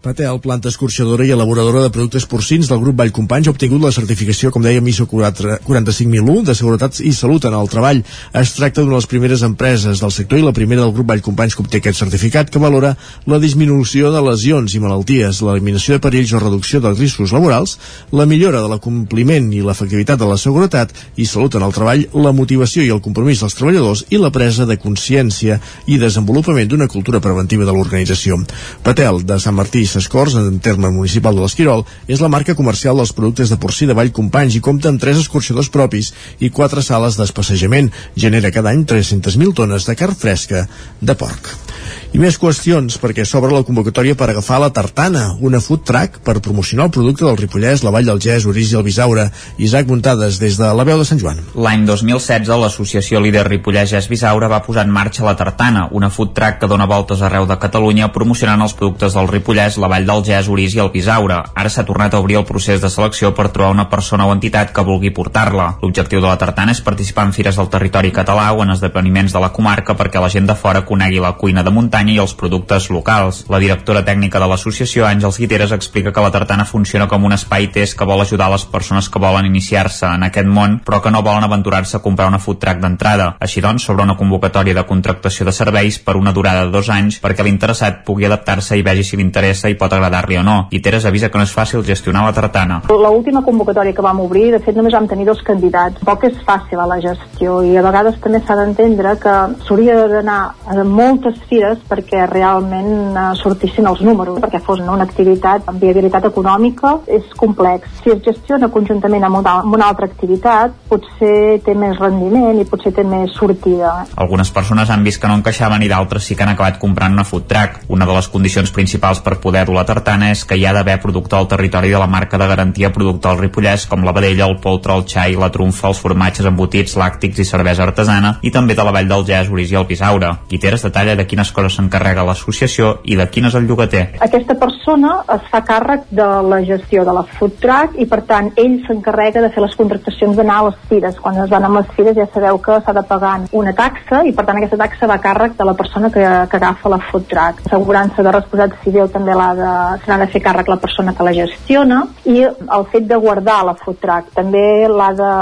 Patel, planta escorxadora i elaboradora de productes porcins del grup Vallcompanys, ha obtingut la certificació, com deia, ISO 45001 de Seguretat i Salut en el Treball. Es tracta d'una de les primeres empreses del sector i la primera del grup Vallcompanys que obté aquest certificat que valora la disminució de lesions i malalties, l'eliminació de perills o reducció dels riscos laborals, la millora de l'acompliment i l'efectivitat de la seguretat i salut en el treball, la motivació i el compromís dels treballadors i la presa de consciència i desenvolupament d'una cultura preventiva de l'organització. Patel, de Sant Martí Sescors, en terme municipal de l'Esquirol, és la marca comercial dels productes de porcí de Vall Companys i compta amb tres escorxadors propis i quatre sales d'espassejament. Genera cada any 300.000 tones de carn fresca de porc. I més qüestions, perquè s'obre la convocatòria per agafar la Tartana, una food truck per promocionar el producte del Ripollès, la Vall del Gès, Orís i el Bisaure. Isaac Muntades, des de la veu de Sant Joan. L'any 2016, l'associació líder Ripollès Gès Bisaure va posar en marxa la Tartana, una food truck que dona voltes arreu de Catalunya promocionant els productes del Ripollès, la Vall del Gès, Orís i el Bisaure. Ara s'ha tornat a obrir el procés de selecció per trobar una persona o entitat que vulgui portar-la. L'objectiu de la Tartana és participar en fires del territori català o en esdeveniments de la comarca perquè la gent de fora conegui la cuina de muntanya i els productes locals. La directora tècnica de l'associació, Àngels Guiteres, explica que la Tartana funciona com un espai test que vol ajudar les persones que volen iniciar-se en aquest món però que no volen aventurar-se a comprar una food truck d'entrada. Així doncs, sobre una convocatòria de contractació de serveis per una durada de dos anys perquè l'interessat pugui adaptar-se i vegi si li interessa i pot agradar-li o no. Guiteres avisa que no és fàcil gestionar la Tartana. L'última convocatòria que vam obrir, de fet només vam tenir dos candidats. Poc és fàcil a la gestió i a vegades també s'ha d'entendre que s'hauria d'anar a moltes fires perquè realment eh, sortissin els números, perquè fos una activitat amb viabilitat econòmica és complex. Si es gestiona conjuntament amb una, amb una altra activitat, potser té més rendiment i potser té més sortida. Algunes persones han vist que no encaixaven i d'altres sí que han acabat comprant una food truck. Una de les condicions principals per poder dur la tartana és que hi ha d'haver producte al territori de la marca de garantia producte al Ripollès com la vedella, el poltre, el xai, la trumfa, els formatges embotits, làctics i cervesa artesana i també de la Vall del Gès, Orís i el Pisaure. Guiteres detalla de quines coses s'encarrega l'associació i de quin és el llogater. Aquesta persona es fa càrrec de la gestió de la food truck i per tant ell s'encarrega de fer les contractacions d'anar a les fires. Quan es van a les fires ja sabeu que s'ha de pagar una taxa i per tant aquesta taxa va a càrrec de la persona que, que agafa la food truck. Assegurança de responsabilitat civil també l'ha de, se n'ha de fer càrrec la persona que la gestiona i el fet de guardar la food truck també l'ha de,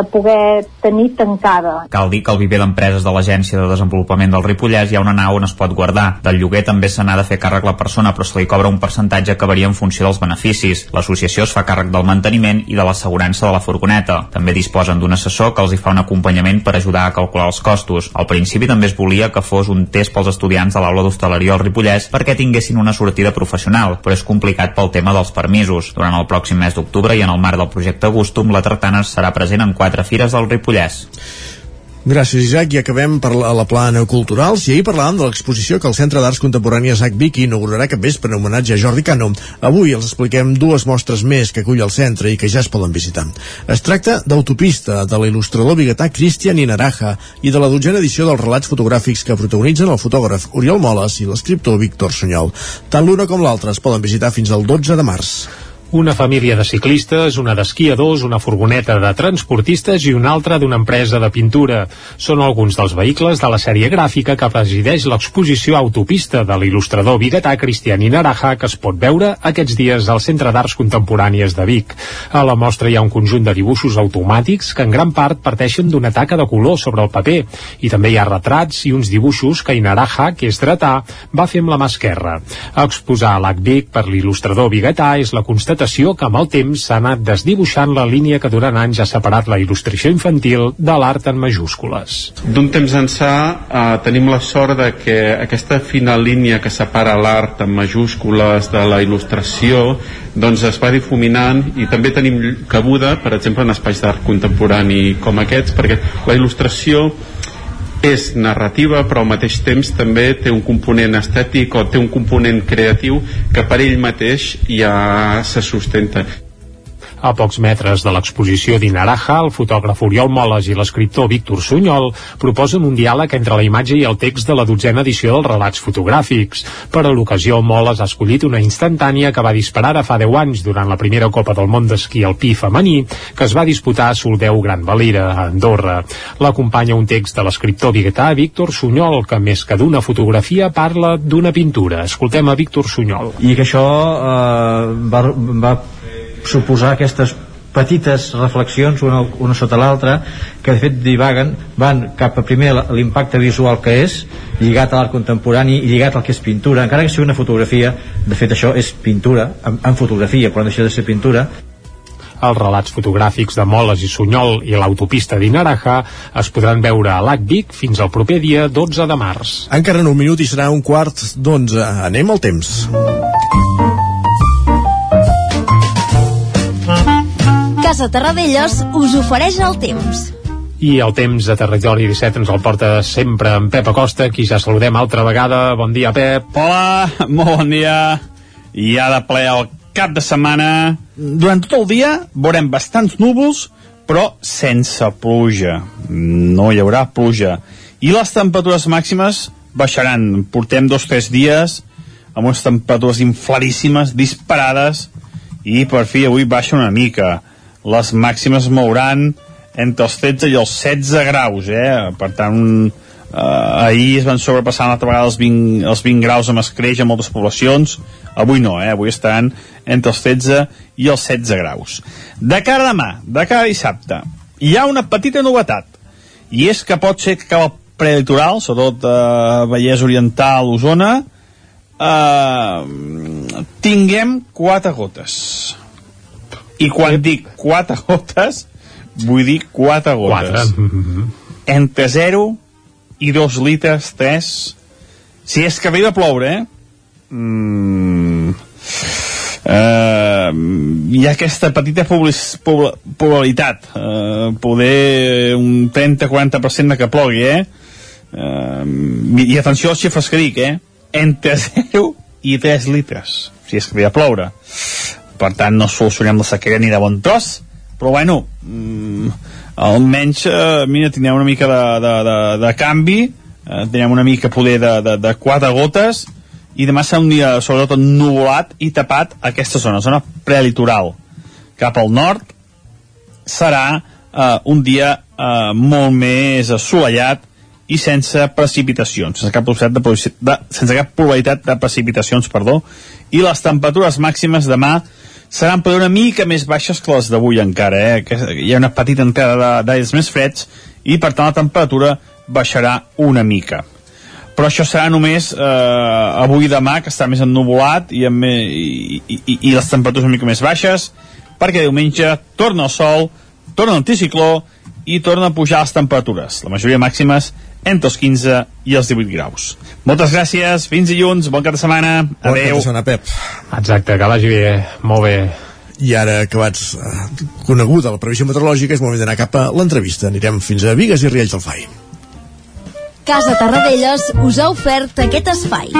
de poder tenir tancada. Cal dir que al viver d'empreses de l'Agència de Desenvolupament del Ripollès hi ha una nau on es pot guardar. Del lloguer també se n'ha de fer càrrec la persona però se li cobra un percentatge que varia en funció dels beneficis. L'associació es fa càrrec del manteniment i de l'assegurança de la furgoneta. També disposen d'un assessor que els hi fa un acompanyament per ajudar a calcular els costos. Al principi també es volia que fos un test pels estudiants de l'aula d'hostaleria al Ripollès perquè tinguessin una sortida professional, però és complicat pel tema dels permisos. Durant el pròxim mes d'octubre i en el marc del projecte Gustum, la Tartana serà present en quatre fires del Ripollès. Gràcies, Isaac. I acabem per la, la plana culturals. I ahir parlàvem de l'exposició que el Centre d'Arts Contemporànies Isaac Vic inaugurarà aquest vespre en homenatge a Jordi Cano. Avui els expliquem dues mostres més que acull el centre i que ja es poden visitar. Es tracta d'Autopista, de l'il·lustrador biguetà Cristian Inaraja i de la dotzena edició dels relats fotogràfics que protagonitzen el fotògraf Oriol Moles i l'escriptor Víctor Sunyol. Tant l'una com l'altra es poden visitar fins al 12 de març. Una família de ciclistes, una d'esquiadors, una furgoneta de transportistes i una altra d'una empresa de pintura. Són alguns dels vehicles de la sèrie gràfica que presideix l'exposició Autopista de l'il·lustrador biguetà Cristian Inaraja que es pot veure aquests dies al Centre d'Arts Contemporànies de Vic. A la mostra hi ha un conjunt de dibuixos automàtics que en gran part parteixen d'una taca de color sobre el paper i també hi ha retrats i uns dibuixos que Inaraja, que és dretà, va fer amb la mà esquerra. Exposar l'Ac Vic per l'il·lustrador biguetà és la constatació constatació que amb el temps s'ha anat desdibuixant la línia que durant anys ha separat la il·lustració infantil de l'art en majúscules. D'un temps ençà eh, tenim la sort de que aquesta fina línia que separa l'art en majúscules de la il·lustració doncs es va difuminant i també tenim cabuda, per exemple, en espais d'art contemporani com aquests, perquè la il·lustració és narrativa però al mateix temps també té un component estètic o té un component creatiu que per ell mateix ja se sustenta A pocs metres de l'exposició d'Inaraja, el fotògraf Oriol Moles i l'escriptor Víctor Sunyol proposen un diàleg entre la imatge i el text de la dotzena edició dels relats fotogràfics. Per a l'ocasió, Moles ha escollit una instantània que va disparar ara fa 10 anys durant la primera Copa del Món d'esquí alpí femení que es va disputar a Soldeu Gran Valira, a Andorra. L'acompanya un text de l'escriptor biguetà Víctor Sunyol, que més que d'una fotografia parla d'una pintura. Escoltem a Víctor Sunyol. I que això eh, va, va suposar aquestes petites reflexions una, una sota l'altra que de fet divaguen, van cap a primer l'impacte visual que és lligat a l'art contemporani i lligat al que és pintura encara que sigui una fotografia, de fet això és pintura en, en fotografia però no deixa de ser pintura els relats fotogràfics de Moles i Sunyol i l'autopista d'Inaraja es podran veure a l'Ac Vic fins al proper dia 12 de març. Encara en un minut i serà un quart d'onze. Anem al temps. Casa Terradellos us ofereix el temps. I el temps de Territori 17 ens el porta sempre en Pep Acosta, qui ja saludem altra vegada. Bon dia, Pep. Hola, molt bon dia. I ha de ple el cap de setmana. Durant tot el dia veurem bastants núvols, però sense pluja. No hi haurà pluja. I les temperatures màximes baixaran. Portem dos o tres dies amb unes temperatures infladíssimes, disparades, i per fi avui baixa una mica. Les màximes mouran entre els 13 i els 16 graus, eh? Per tant, eh, ahir es van sobrepassar una altra vegada els 20, els 20 graus amb escreix a moltes poblacions, avui no, eh? avui estaran entre els 13 i els 16 graus. De cara a demà, de cara a dissabte, hi ha una petita novetat, i és que pot ser que el prelitoral, sobretot eh, Vallès Oriental, Osona, eh, tinguem quatre gotes. I quan dic quatre gotes, vull dir quatre gotes. Quatre. Entre 0 i 2 litres, 3, si és que arriba a ploure, eh? Mm, eh, hi ha aquesta petita probabilitat eh, poder un 30-40% de que plogui eh? eh? i atenció als xifres que dic eh? entre 0 i 3 litres si és que ve a ploure per tant no solucionem la sequera ni de bon tros. Però bueno mm, almenys eh, mira, tindrem una mica de, de, de, de canvi eh, tindrem una mica poder de, de, de quatre gotes i demà serà un dia sobretot nuvolat i tapat aquesta zona, zona prelitoral. Cap al nord serà eh, un dia eh, molt més assolellat i sense precipitacions sense cap probabilitat de, de, sense cap probabilitat de precipitacions perdó, i les temperatures màximes demà seran per una mica més baixes que les d'avui encara eh? que hi ha una petita entrada d'aires més freds i per tant la temperatura baixarà una mica però això serà només eh, avui i demà que està més ennuvolat i, amb, i, i, i les temperatures una mica més baixes perquè diumenge torna el sol torna l'anticicló i torna a pujar les temperatures la majoria màximes entre els 15 i els 18 graus moltes gràcies, fins dilluns, bon cap de setmana Bon cap adeu de setmana, Pep. Exacte, que vagi bé, molt bé. I ara acabats eh, coneguda la previsió meteorològica és moment d'anar cap a l'entrevista. Anirem fins a Vigues i Riells del FAI. Casa Tarradellas us ha ofert aquest espai.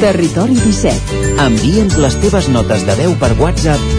Territori 17. Envia'ns les teves notes de veu per WhatsApp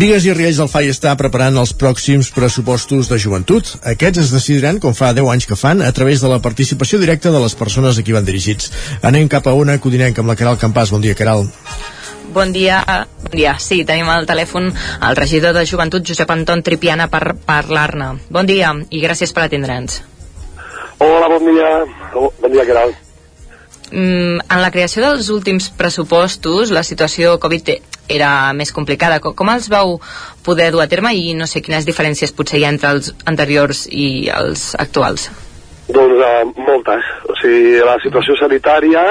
Vigues i Riells del FAI està preparant els pròxims pressupostos de joventut. Aquests es decidiran, com fa 10 anys que fan, a través de la participació directa de les persones a qui van dirigits. Anem cap a una codinenca amb la Caral Campàs. Bon dia, Caral. Bon dia, bon dia. Sí, tenim al telèfon el regidor de Joventut, Josep Anton Tripiana, per parlar-ne. Bon dia i gràcies per atendre'ns. Hola, bon dia. Oh, bon dia, Caral. Mm, en la creació dels últims pressupostos, la situació Covid era més complicada. Com, com els vau poder dur a terme i no sé quines diferències potser hi ha entre els anteriors i els actuals? Doncs uh, moltes. O sigui, la situació sanitària,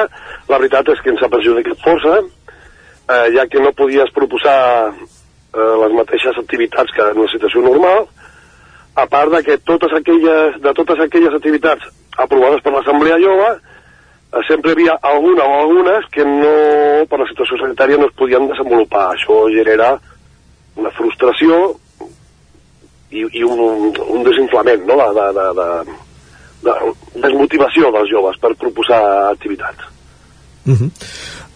la veritat és que ens ha perjudicat força, eh, ja que no podies proposar eh, les mateixes activitats que en una situació normal, a part de que totes aquelles, de totes aquelles activitats aprovades per l'Assemblea Jove, eh, sempre hi havia alguna o algunes que no, per la situació sanitària no es podien desenvolupar. Això genera una frustració i, i un, un desinflament, no?, de, de, de, de, de desmotivació dels joves per proposar activitats. Uh -huh.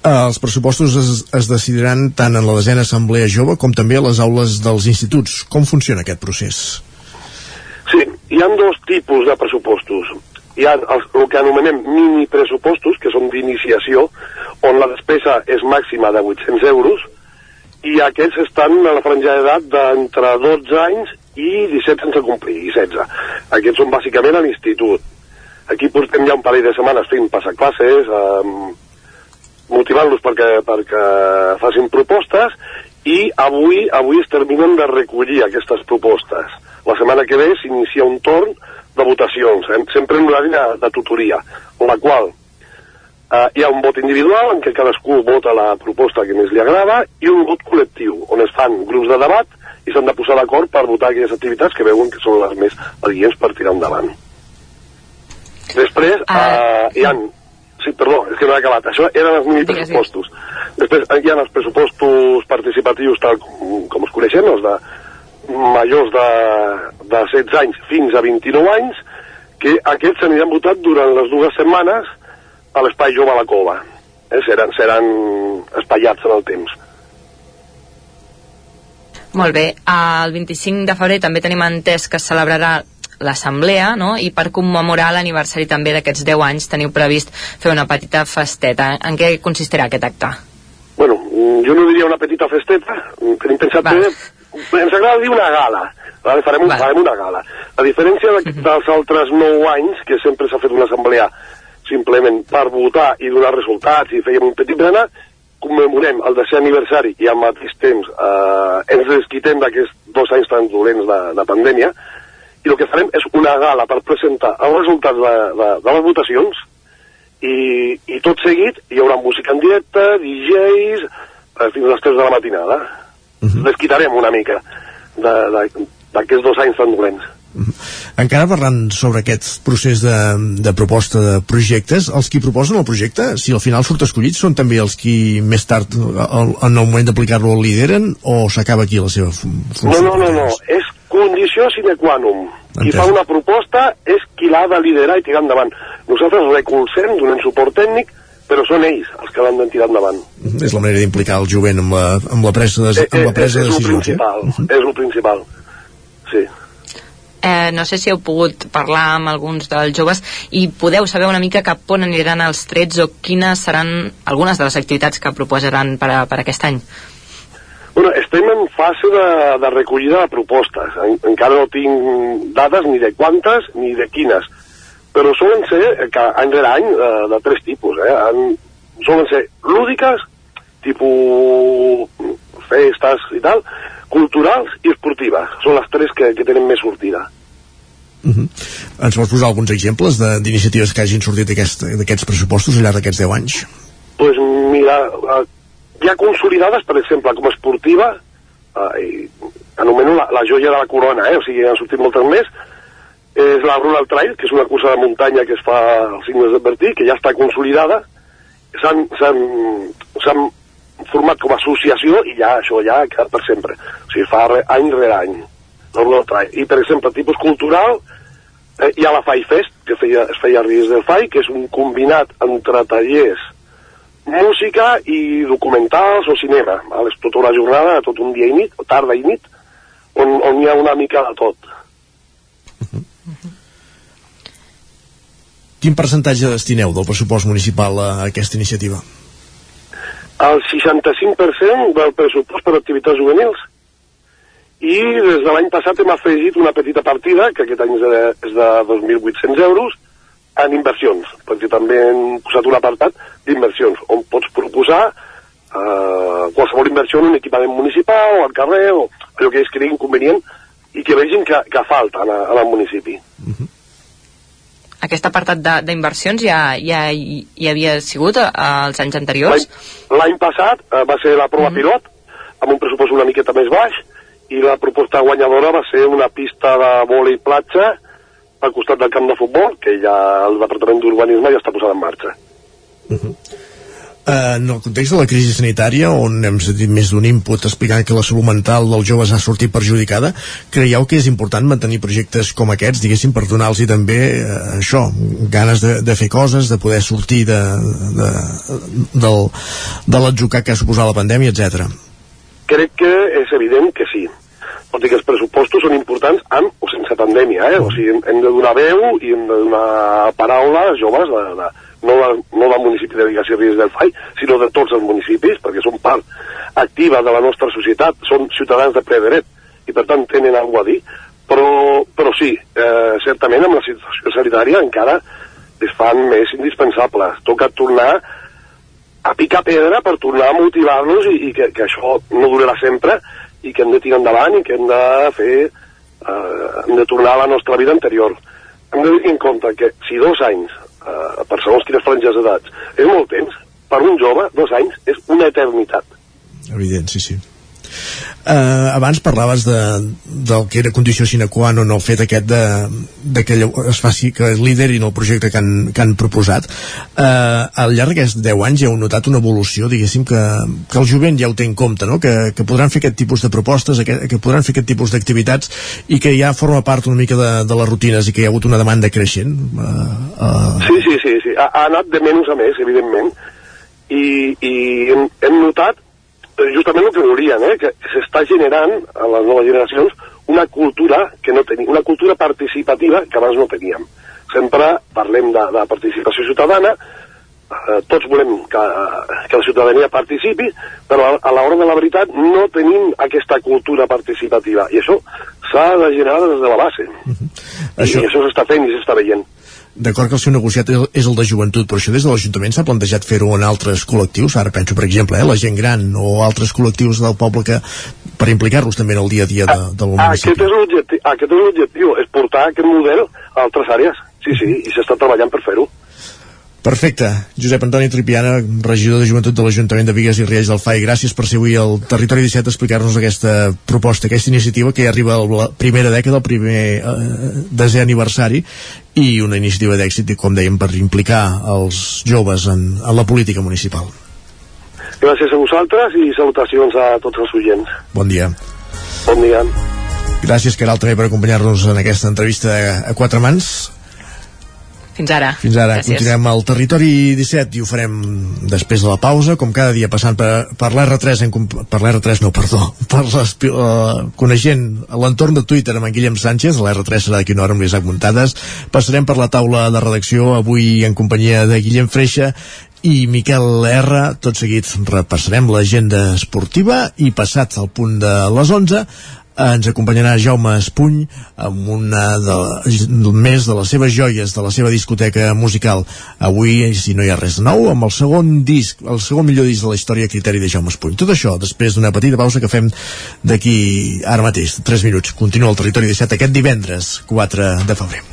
Uh, els pressupostos es, es decidiran tant en la desena assemblea jove com també a les aules dels instituts. Com funciona aquest procés? Sí, hi ha dos tipus de pressupostos. Hi ha els, el que anomenem mini pressupostos, que són d'iniciació, on la despesa és màxima de 800 euros, i aquests estan a la franja d'edat d'entre 12 anys i 17 sense complir, i 16. Aquests són bàsicament a l'institut. Aquí portem ja un parell de setmanes fent passaclasses, eh, motivant-los perquè, perquè facin propostes, i avui avui es terminen de recollir aquestes propostes. La setmana que ve s'inicia un torn de votacions, eh, sempre en horari de, de tutoria, en la qual eh, hi ha un vot individual en què cadascú vota la proposta que més li agrada i un vot col·lectiu, on es fan grups de debat i s'han de posar d'acord per votar aquelles activitats que veuen que són les més adients per tirar endavant. Després eh, hi ha... Sí, perdó, és que no he acabat. Això eren els mini pressupostos. Després hi ha els pressupostos participatius tal com, com es coneixen, els de majors de, de 16 anys fins a 29 anys, que aquests s'aniran votat durant les dues setmanes a l'espai jove a la cova. Eh? Seran, seran espaiats en el temps. Molt bé, el 25 de febrer també tenim entès que es celebrarà l'assemblea, no? I per commemorar l'aniversari també d'aquests 10 anys teniu previst fer una petita festeta. En què consistirà aquest acte? Bueno, jo no diria una petita festeta, tenim pensat fer... Ens agrada dir una gala, vale? farem, un, farem una gala. A diferència de, dels altres 9 anys, que sempre s'ha fet una assemblea simplement per votar i donar resultats i fèiem un petit berenar, commemorem el desè aniversari i al mateix temps eh, ens desquitem d'aquests dos anys tan dolents de, de pandèmia i el que farem és una gala per presentar els resultats de, de, de les votacions i, i tot seguit hi haurà música en directe, DJs, eh, fins a les 3 de la matinada. Uh -huh. Desquitarem una mica d'aquests dos anys tan dolents. Encara parlant sobre aquest procés de, de proposta de projectes, els qui proposen el projecte, si al final surt escollit, són també els qui més tard, el, en el moment d'aplicar-lo, el lideren o s'acaba aquí la seva funció? No, no, no, no, és condició sine qua non. Qui fa una proposta és qui l'ha de liderar i tirar endavant. Nosaltres recolzem, donem suport tècnic, però són ells els que l'han de tirar endavant. És la manera d'implicar el jovent amb la, amb la presa de, amb la presa és, de és, és decisions. el principal, és el principal. Sí. Eh, no sé si heu pogut parlar amb alguns dels joves i podeu saber una mica cap on aniran els trets o quines seran algunes de les activitats que proposaran per, a, per aquest any. Bueno, estem en fase de, de recollida de propostes. En, encara no tinc dades ni de quantes ni de quines. Però solen ser, eh, que any rere any, de, de tres tipus. Eh? En, solen ser lúdiques, tipus festes i tal, culturals i esportives. Són les tres que, que tenen més sortida. Uh -huh. Ens vols posar alguns exemples de- d'iniciatives que hagin sortit d'aquest- d'aquests pressupostos al llarg d'aquests 10 anys? pues mira, eh, hi ha consolidades, per exemple, com a esportiva, eh, anomeno la, la joia de la corona, eh? o sigui, han sortit moltes més, és la Rural Trail, que és una cursa de muntanya que es fa als signes Bertí, que ja està consolidada, s'han format com a associació i ja això ja ha quedat per sempre. O sigui, fa re, any rere any, la Rural Trail. I, per exemple, tipus cultural, eh, hi ha la FAI Fest, que feia, es feia a Ries del FAI, que és un combinat entre tallers, música i documentals o cinema. Val? És tota una jornada, tot un dia i nit, o tarda i nit, on, on hi ha una mica de tot. Quin percentatge destineu del pressupost municipal a aquesta iniciativa? El 65% del pressupost per activitats juvenils. I des de l'any passat hem afegit una petita partida, que aquest any és de, és de 2.800 euros, en inversions, perquè també hem posat un apartat d'inversions, on pots proposar eh, qualsevol inversió en un equipament municipal o al carrer, o allò que ells creguin convenient i que vegin que, que falta en, a- en el municipi. aquest apartat de- d'inversions ja, ja hi, hi havia sigut eh, als anys anteriors? L'any- passat eh, va ser la prova Mhm. pilot, amb un pressupost una miqueta més baix, i la proposta guanyadora va ser una pista de vòlei platja al costat del camp de futbol, que ja el Departament d'Urbanisme ja està posant en marxa. Eh, en el context de la crisi sanitària, on hem sentit més d'un input explicant que la salut mental dels joves ha sortit perjudicada, creieu que és important mantenir projectes com aquests, diguéssim, per donar-los també eh, això, ganes de, de fer coses, de poder sortir de, de, del, de l'atzucar que ha suposat la pandèmia, etc. Crec que és evident que sí. Tot i que els pressupostos són importants amb o sense pandèmia, eh? O sigui, hem, hem de donar veu i hem de donar paraula als joves, de, de, no, de, no del municipi de Vigas i Ries del FAI, sinó de tots els municipis, perquè són part activa de la nostra societat, són ciutadans de ple dret, i per tant tenen alguna a dir, però, però sí, eh, certament amb la situació sanitària encara es fan més indispensables. Toca tornar a picar pedra per tornar a motivar-los i, i que, que això no durarà sempre i que hem de tirar endavant i que hem de fer eh, hem de tornar a la nostra vida anterior hem de tenir en compte que si dos anys eh, per segons quines franges d'edats és molt temps, per un jove dos anys és una eternitat Evident, sí, sí. Uh, abans parlaves de, del que era condició sine qua non el fet aquest de, de que es faci que liderin el projecte que han, que han proposat uh, al llarg d'aquests 10 anys ja heu notat una evolució diguéssim que, que el jovent ja ho té en compte no? que, que podran fer aquest tipus de propostes que, que podran fer aquest tipus d'activitats i que ja forma part una mica de, de les rutines i que hi ha hagut una demanda creixent uh, uh, Sí, sí, sí, sí. Ha, ha anat de menys a més, evidentment, i, i hem, hem notat eh, justament el que volien, eh? que s'està generant a les noves generacions una cultura que no tenim, una cultura participativa que abans no teníem. Sempre parlem de, de participació ciutadana, eh, tots volem que, que la ciutadania participi, però a, a l'hora de la veritat no tenim aquesta cultura participativa, i això s'ha de generar des de la base. Això- I això s'està fent i s'està veient. D'acord que el seu negociat és el de joventut, però això des de l'Ajuntament s'ha plantejat fer-ho en altres col·lectius, ara penso per exemple, eh, la gent gran o altres col·lectius del poble que per implicar-los també en el dia a dia de, del municipi. Aquest és l'objectiu, aquest és l'objectiu, és portar aquest model a altres àrees. Sí, sí, i s'està treballant per fer-ho. Perfecte. Josep Antoni Tripiana, regidor de Joventut de l'Ajuntament de Vigues i Riells del FAI, gràcies per ser avui al Territori 17 a explicar-nos aquesta proposta, aquesta iniciativa que ja arriba a la primera dècada, el primer eh, desè aniversari, i una iniciativa d'èxit, com dèiem, per implicar els joves en, en la política municipal. Gràcies a vosaltres i salutacions a tots els oients. Bon dia. Bon dia. Gràcies, Caral, també per acompanyar-nos en aquesta entrevista a, a quatre mans. Fins ara. Fins ara. Gràcies. Continuem al Territori 17 i ho farem després de la pausa, com cada dia passant per, per l'R3, en per l'R3 no, perdó, per les, uh, coneixent l'entorn de Twitter amb en Guillem Sánchez, l'R3 serà d'aquí una hora amb l'Isaac Muntades, passarem per la taula de redacció avui en companyia de Guillem Freixa i Miquel R. Tot seguit repassarem l'agenda esportiva i passat al punt de les 11 ens acompanyarà Jaume Espuny amb una de, més de les seves joies de la seva discoteca musical avui, si no hi ha res nou amb el segon disc, el segon millor disc de la història a criteri de Jaume Espuny. Tot això després d'una petita pausa que fem d'aquí ara mateix, 3 minuts. Continua el Territori 17 aquest divendres 4 de febrer.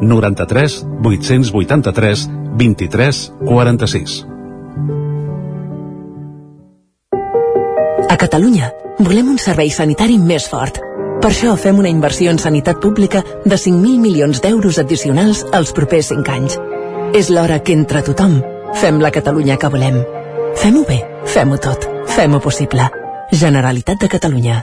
93 883 23 46. A Catalunya volem un servei sanitari més fort. Per això fem una inversió en sanitat pública de 5.000 milions d'euros addicionals els propers 5 anys. És l'hora que entre tothom fem la Catalunya que volem. Fem-ho bé, fem-ho tot, fem-ho possible. Generalitat de Catalunya.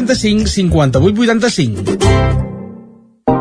135 58 85.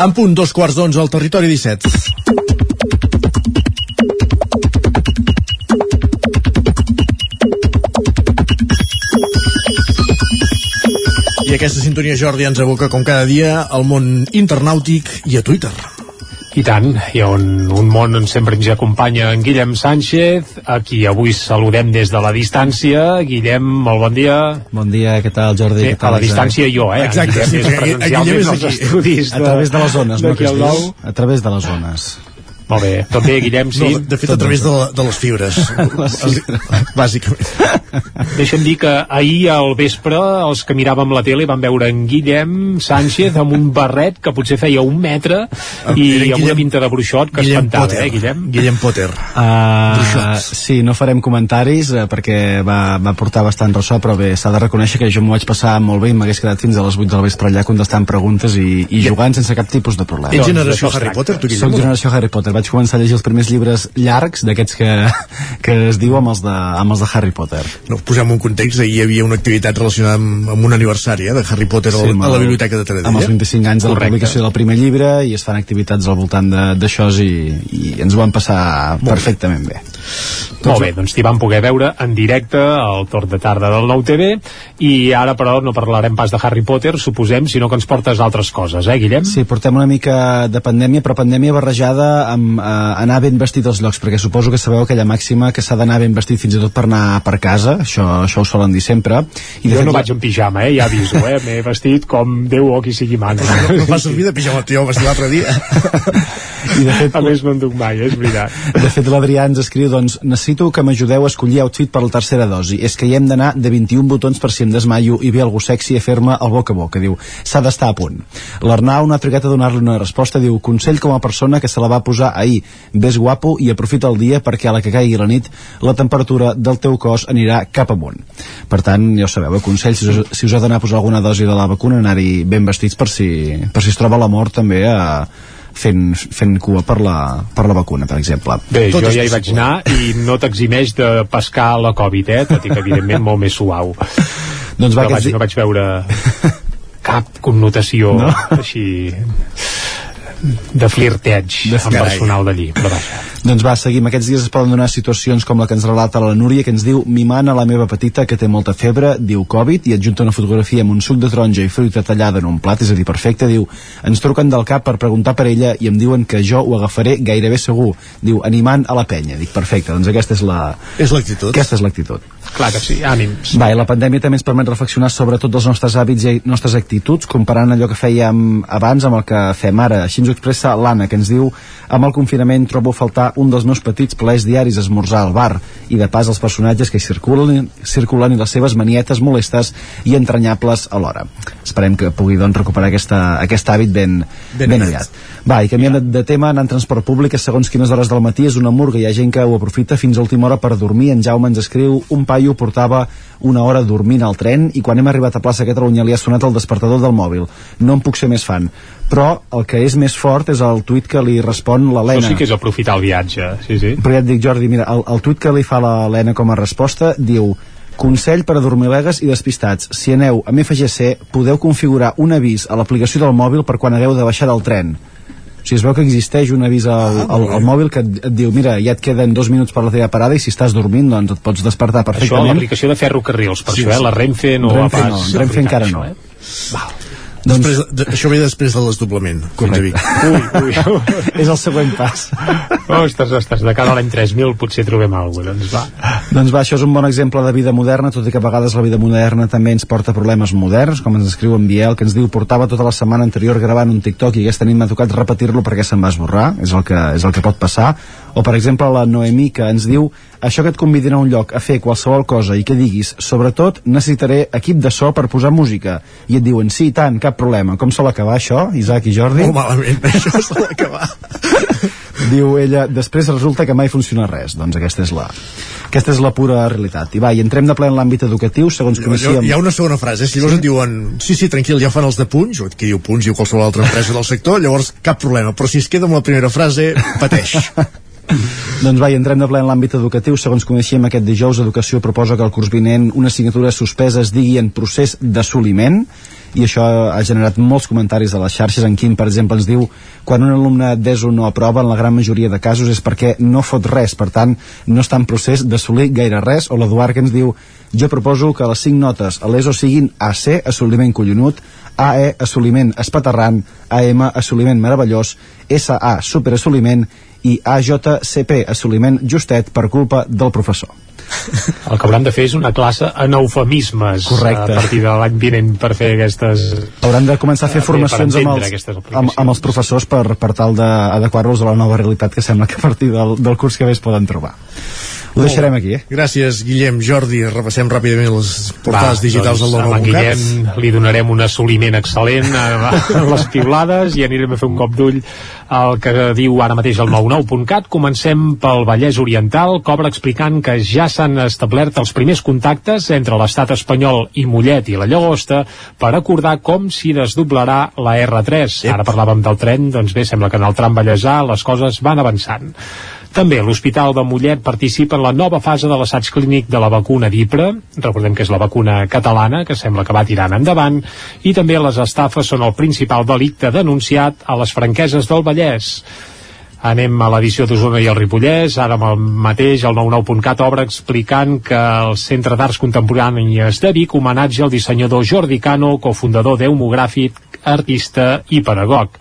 En punt, dos quarts d'onze al territori 17. I aquesta sintonia, Jordi, ens aboca com cada dia al món internàutic i a Twitter. I tant, hi ha un, un món on sempre ens acompanya en Guillem Sánchez, a qui avui saludem des de la distància. Guillem, molt bon dia. Bon dia, què tal, Jordi? Sí, què tal, a la distància jo, eh? Exacte, En sí, Guillem des és dels aquí. estudis A través de les zones, no? diu? A través de les zones. Molt bé, tot bé, Guillem, sí? No, de fet, a través de, la, de les fibres. Bàsicament. Deixa'm dir que ahir al vespre els que miràvem la tele van veure en Guillem Sánchez amb un barret que potser feia un metre i Era amb una Guillem- pinta de bruixot que Guillem espantava, Potter. eh, Guillem? Guillem Potter. Uh, Bruixots. sí, no farem comentaris uh, perquè va, va portar bastant ressò, però bé, s'ha de reconèixer que jo m'ho vaig passar molt bé i m'hagués quedat fins a les 8 del vespre allà contestant preguntes i, i jugant sense cap tipus de problema. Ets generació Harry Potter, tu, Guillem? Soc generació Harry Potter. Vaig començar a llegir els primers llibres llargs, d'aquests que, que es diu amb els, de, amb els de Harry Potter. No, posem un context, ahir hi havia una activitat relacionada amb, amb un aniversari eh, de Harry Potter sí, a la el- biblioteca de Taradell. Amb els 25 anys de la Correcte. publicació del primer llibre i es fan activitats al voltant de- d'això i, i ens ho vam passar perfectament bé. Molt bé, doncs t'hi vam poder veure en directe al torn de tarda del Nou TV i ara però no parlarem pas de Harry Potter, suposem, sinó que ens portes altres coses, eh, Guillem? Sí, portem una mica de pandèmia, però pandèmia barrejada amb eh, anar ben vestit als llocs, perquè suposo que sabeu aquella màxima que s'ha d'anar ben vestit fins i tot per anar per casa, això, això ho solen dir sempre. I jo no vaig en pijama, eh, ja aviso, eh, m'he vestit com Déu o qui sigui mana. No, no fa servir de pijama, tio, vestit l'altre dia. I de fet, a més no en duc mai, és veritat. De fet, l'Adrià ens escriu, doncs, necessito que m'ajudeu a escollir outfit per la tercera dosi. És que hi hem d'anar de 21 botons per si em desmaio i ve algú sexy a fer-me el boca a boca. Diu, s'ha d'estar a punt. L'Arnau no ha trigat a donar-li una resposta. Diu, consell com a persona que se la va posar ahir. Ves guapo i aprofita el dia perquè a la que caigui la nit la temperatura del teu cos anirà cap amunt. Per tant, ja ho sabeu, eh? consell, si us, si us heu d'anar a posar alguna dosi de la vacuna, anar-hi ben vestits per si, per si es troba la mort també a, fent, fent cua per la, per la vacuna, per exemple. Bé, Tot jo ja hi vaig anar i no t'eximeix de pescar la Covid, eh? Tot i que, evidentment, molt més suau. Doncs va, aquests vaig, di- no vaig veure cap connotació No? així de flirteig De amb personal d'allí, però vaja. Doncs va, seguim. Aquests dies es poden donar situacions com la que ens relata la Núria, que ens diu mimant a la meva petita que té molta febre, diu Covid, i adjunta una fotografia amb un suc de taronja i fruita tallada en un plat, és a dir, perfecte, diu ens truquen del cap per preguntar per ella i em diuen que jo ho agafaré gairebé segur. Diu, animant a la penya. Dic, perfecte, doncs aquesta és la... És l'actitud. Aquesta és l'actitud. Clar que sí, ànims. Va, i la pandèmia també ens permet reflexionar sobre tots els nostres hàbits i nostres actituds, comparant allò que fèiem abans amb el que fem ara. Així ens ho expressa l'Anna, que ens diu amb el confinament trobo a faltar un dels meus petits plaers diaris esmorzar al bar i de pas els personatges que hi circulen, circulen i les seves manietes molestes i entranyables alhora. Esperem que pugui doncs, recuperar aquesta, aquest hàbit ben, ben, ben aviat. Va, i canviant de, de tema, anant en transport públic a segons quines hores del matí és una murga, hi ha gent que ho aprofita fins a última hora per dormir. En Jaume ens escriu, un paio portava una hora dormint al tren i quan hem arribat a plaça Catalunya li ha sonat el despertador del mòbil. No en puc ser més fan. Però el que és més fort és el tuit que li respon l'Helena. Això sí que és aprofitar el viatge, sí, sí. Però ja et dic, Jordi, mira, el, el tuit que li fa l'Helena com a resposta diu Consell per a dormilegues i despistats. Si aneu a MFGC, podeu configurar un avís a l'aplicació del mòbil per quan hagueu de baixar del tren. O sigui, es veu que existeix un avís al, al, al mòbil que et, et diu, mira, ja et queden dos minuts per la teva parada i si estàs dormint, doncs et pots despertar Això a perfectament. l'aplicació de ferrocarrils, per Sí, això, eh? La Renfe no Renfe no, Renfe encara això, no. Eh? Després, de, això ve després del desdoblament. Correcte. Ui, ui. és el següent pas. Ostres, ostres, de cara a l'any 3000 potser trobem alguna cosa, doncs va. Doncs va, això és un bon exemple de vida moderna, tot i que a vegades la vida moderna també ens porta problemes moderns, com ens escriu en Biel, que ens diu portava tota la setmana anterior gravant un TikTok i aquesta nit m'ha tocat repetir-lo perquè se'n va esborrar, és el, que, és el que pot passar. O, per exemple, la Noemí, que ens diu això que et convidin a un lloc a fer qualsevol cosa i que diguis, sobretot necessitaré equip de so per posar música. I et diuen, sí, tant, cap problema. Com sol acabar això, Isaac i Jordi? Molt malament, això sol acabar. Diu ella, després resulta que mai funciona res. Doncs aquesta és la, aquesta és la pura realitat. I va, i entrem de ple en l'àmbit educatiu, segons coneixíem... hi ha una segona frase, si llavors et diuen sí, sí, tranquil, ja fan els de punys, o qui diu punys diu qualsevol altra empresa del sector, llavors cap problema, però si es queda amb la primera frase, pateix. Doncs va, i entrem de ple en l'àmbit educatiu. Segons coneixíem aquest dijous, Educació proposa que el curs vinent una assignatura suspesa es digui en procés d'assoliment i això ha generat molts comentaris a les xarxes. En Quim, per exemple, ens diu quan un alumne d'ESO no aprova, en la gran majoria de casos és perquè no fot res, per tant, no està en procés d'assolir gaire res. O l'Eduard que ens diu jo proposo que les 5 notes a l'ESO siguin AC, assoliment collonut, AE, assoliment espaterrant, AM, assoliment meravellós, SA, superassoliment i AJCP, assoliment justet per culpa del professor. El que hauran de fer és una classe en eufemismes Correcte. a partir de l'any vinent per fer aquestes... Hauran de començar a fer Eh, formacions amb els, amb, amb els professors per, per tal d'adequar-los a la nova realitat que sembla que a partir del, del curs que ve es poden trobar. Ho deixarem aquí, eh? Gràcies, Guillem. Jordi, repassem ràpidament les portades Va, digitals doncs, del en 99.cat. Guillem li donarem un assoliment excel·lent a, a les piulades i anirem a fer un cop d'ull al que diu ara mateix el 99.cat. Comencem pel Vallès Oriental, cobra explicant que ja s'han establert els primers contactes entre l'estat espanyol i Mollet i la Llagosta per acordar com s'hi desdoblarà la R3. Ara parlàvem del tren, doncs bé, sembla que en el tram Vallèsà les coses van avançant. També l'Hospital de Mollet participa en la nova fase de l'assaig clínic de la vacuna d'Ipra, recordem que és la vacuna catalana, que sembla que va tirant endavant, i també les estafes són el principal delicte denunciat a les franqueses del Vallès. Anem a l'edició d'Osona i el Ripollès, ara amb el mateix, el 99.cat obre explicant que el Centre d'Arts Contemporànies de Vic homenatge al dissenyador Jordi Cano, cofundador d'Eumogràfic, artista i pedagog.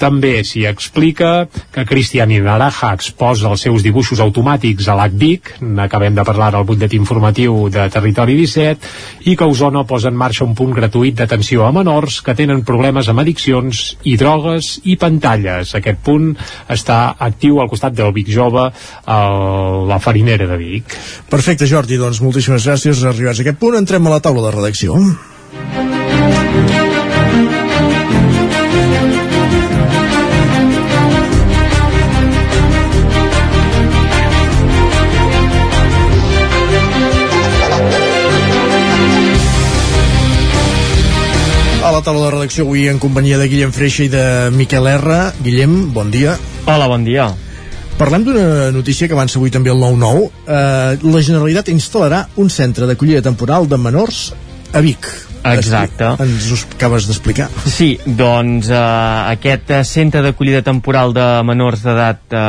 També s'hi explica que Cristian Naraja exposa els seus dibuixos automàtics a l'ACVIC, n'acabem de parlar al butlletí informatiu de Territori 17, i que Osona posa en marxa un punt gratuït d'atenció a menors que tenen problemes amb addiccions i drogues i pantalles. Aquest punt està actiu al costat del Vic Jove, a la farinera de Vic. Perfecte, Jordi, doncs moltíssimes gràcies. Arribats a aquest punt, entrem a la taula de redacció. La taula de redacció avui en companyia de Guillem Freixa i de Miquel R. Guillem, bon dia. Hola, bon dia. Parlem d'una notícia que avança avui també el 9-9. Eh, la Generalitat instal·larà un centre d'acollida temporal de menors a Vic. Exacte. Ens ho acabes d'explicar. Sí, doncs eh, aquest eh, centre d'acollida temporal de menors d'edat eh,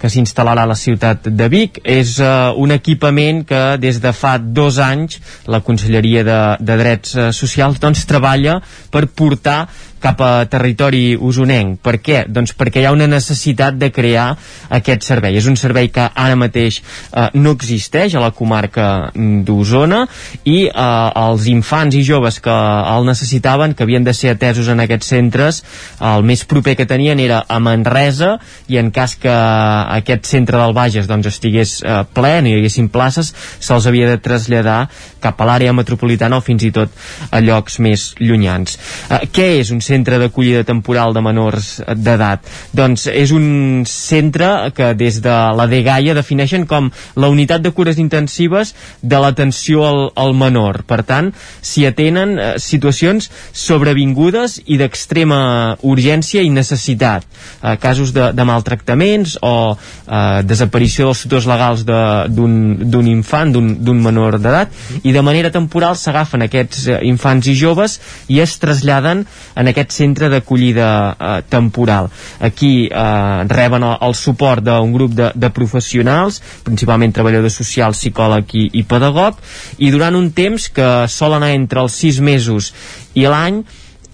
que s'instal·larà a la ciutat de Vic és eh, un equipament que des de fa dos anys la Conselleria de, de Drets eh, Socials doncs treballa per portar cap a territori usonenc. Per què? Doncs perquè hi ha una necessitat de crear aquest servei. És un servei que ara mateix eh, no existeix a la comarca mm, d'Osona i eh, els infants i joves que el necessitaven, que havien de ser atesos en aquests centres, el més proper que tenien era a Manresa i en cas que aquest centre del Bages doncs, estigués eh, ple, no hi haguessin places, se'ls havia de traslladar cap a l'àrea metropolitana o fins i tot a llocs més llunyans. Eh, què és un centre d'acollida temporal de menors d'edat? Doncs és un centre que des de la DGAIA defineixen com la unitat de cures intensives de l'atenció al, al menor. Per tant, s'hi atenen eh, situacions sobrevingudes i d'extrema urgència i necessitat. Eh, casos de, de maltractaments o eh, desaparició dels tutors legals d'un infant, d'un menor d'edat, i de manera temporal s'agafen aquests eh, infants i joves i es traslladen en aquest centre d'acollida eh, temporal. Aquí eh, reben el, el suport d'un grup de, de professionals, principalment treballadors socials, psicòleg i, i pedagog, i durant un temps que sol anar entre els sis mesos i l'any,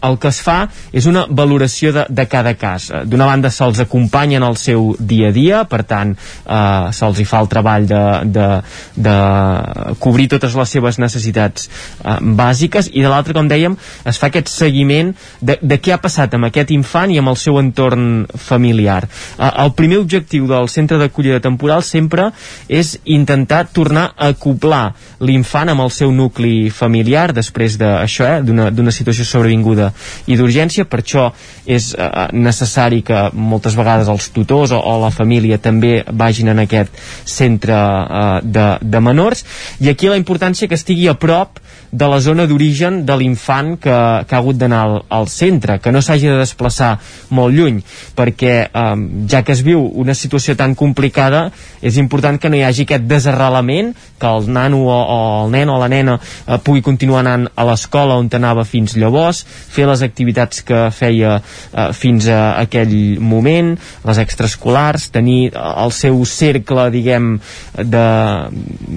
el que es fa és una valoració de, de cada cas. Eh, d'una banda se'ls acompanya en el seu dia a dia, per tant eh, se'ls hi fa el treball de, de, de cobrir totes les seves necessitats eh, bàsiques i de l'altra, com dèiem, es fa aquest seguiment de, de què ha passat amb aquest infant i amb el seu entorn familiar. Eh, el primer objectiu del centre d'acollida temporal sempre és intentar tornar a acoplar l'infant amb el seu nucli familiar després d'això, eh, d'una situació sobrevinguda i d'urgència, per això és eh, necessari que moltes vegades els tutors o, o la família també vagin en aquest centre eh, de, de menors. I aquí la importància que estigui a prop de la zona d'origen de l'infant que, que ha hagut d'anar al, al centre, que no s'hagi de desplaçar molt lluny, perquè eh, ja que es viu una situació tan complicada, és important que no hi hagi aquest desarrelament, que el nano o, o el nen o la nena eh, pugui continuar anant a l'escola on anava fins llavors, fer les activitats que feia eh, fins a aquell moment, les extraescolars, tenir el seu cercle, diguem,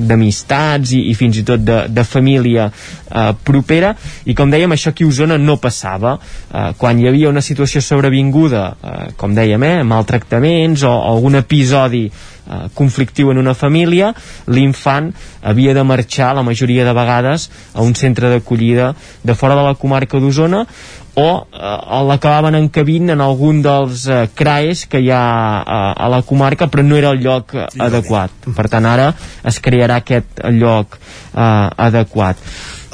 d'amistats i, i fins i tot de, de família eh, propera. I com dèiem això aquí a Osona no passava. Eh, quan hi havia una situació sobrevinguda eh, com dèiem, eh, maltractaments o, o algun episodi eh, conflictiu en una família l'infant havia de marxar la majoria de vegades a un centre d'acollida de fora de la comarca d'Osona o eh, l'acabaven encabint en algun dels eh, CRAES que hi ha eh, a la comarca però no era el lloc eh, adequat. per tant ara es crearà aquest lloc eh, adequat.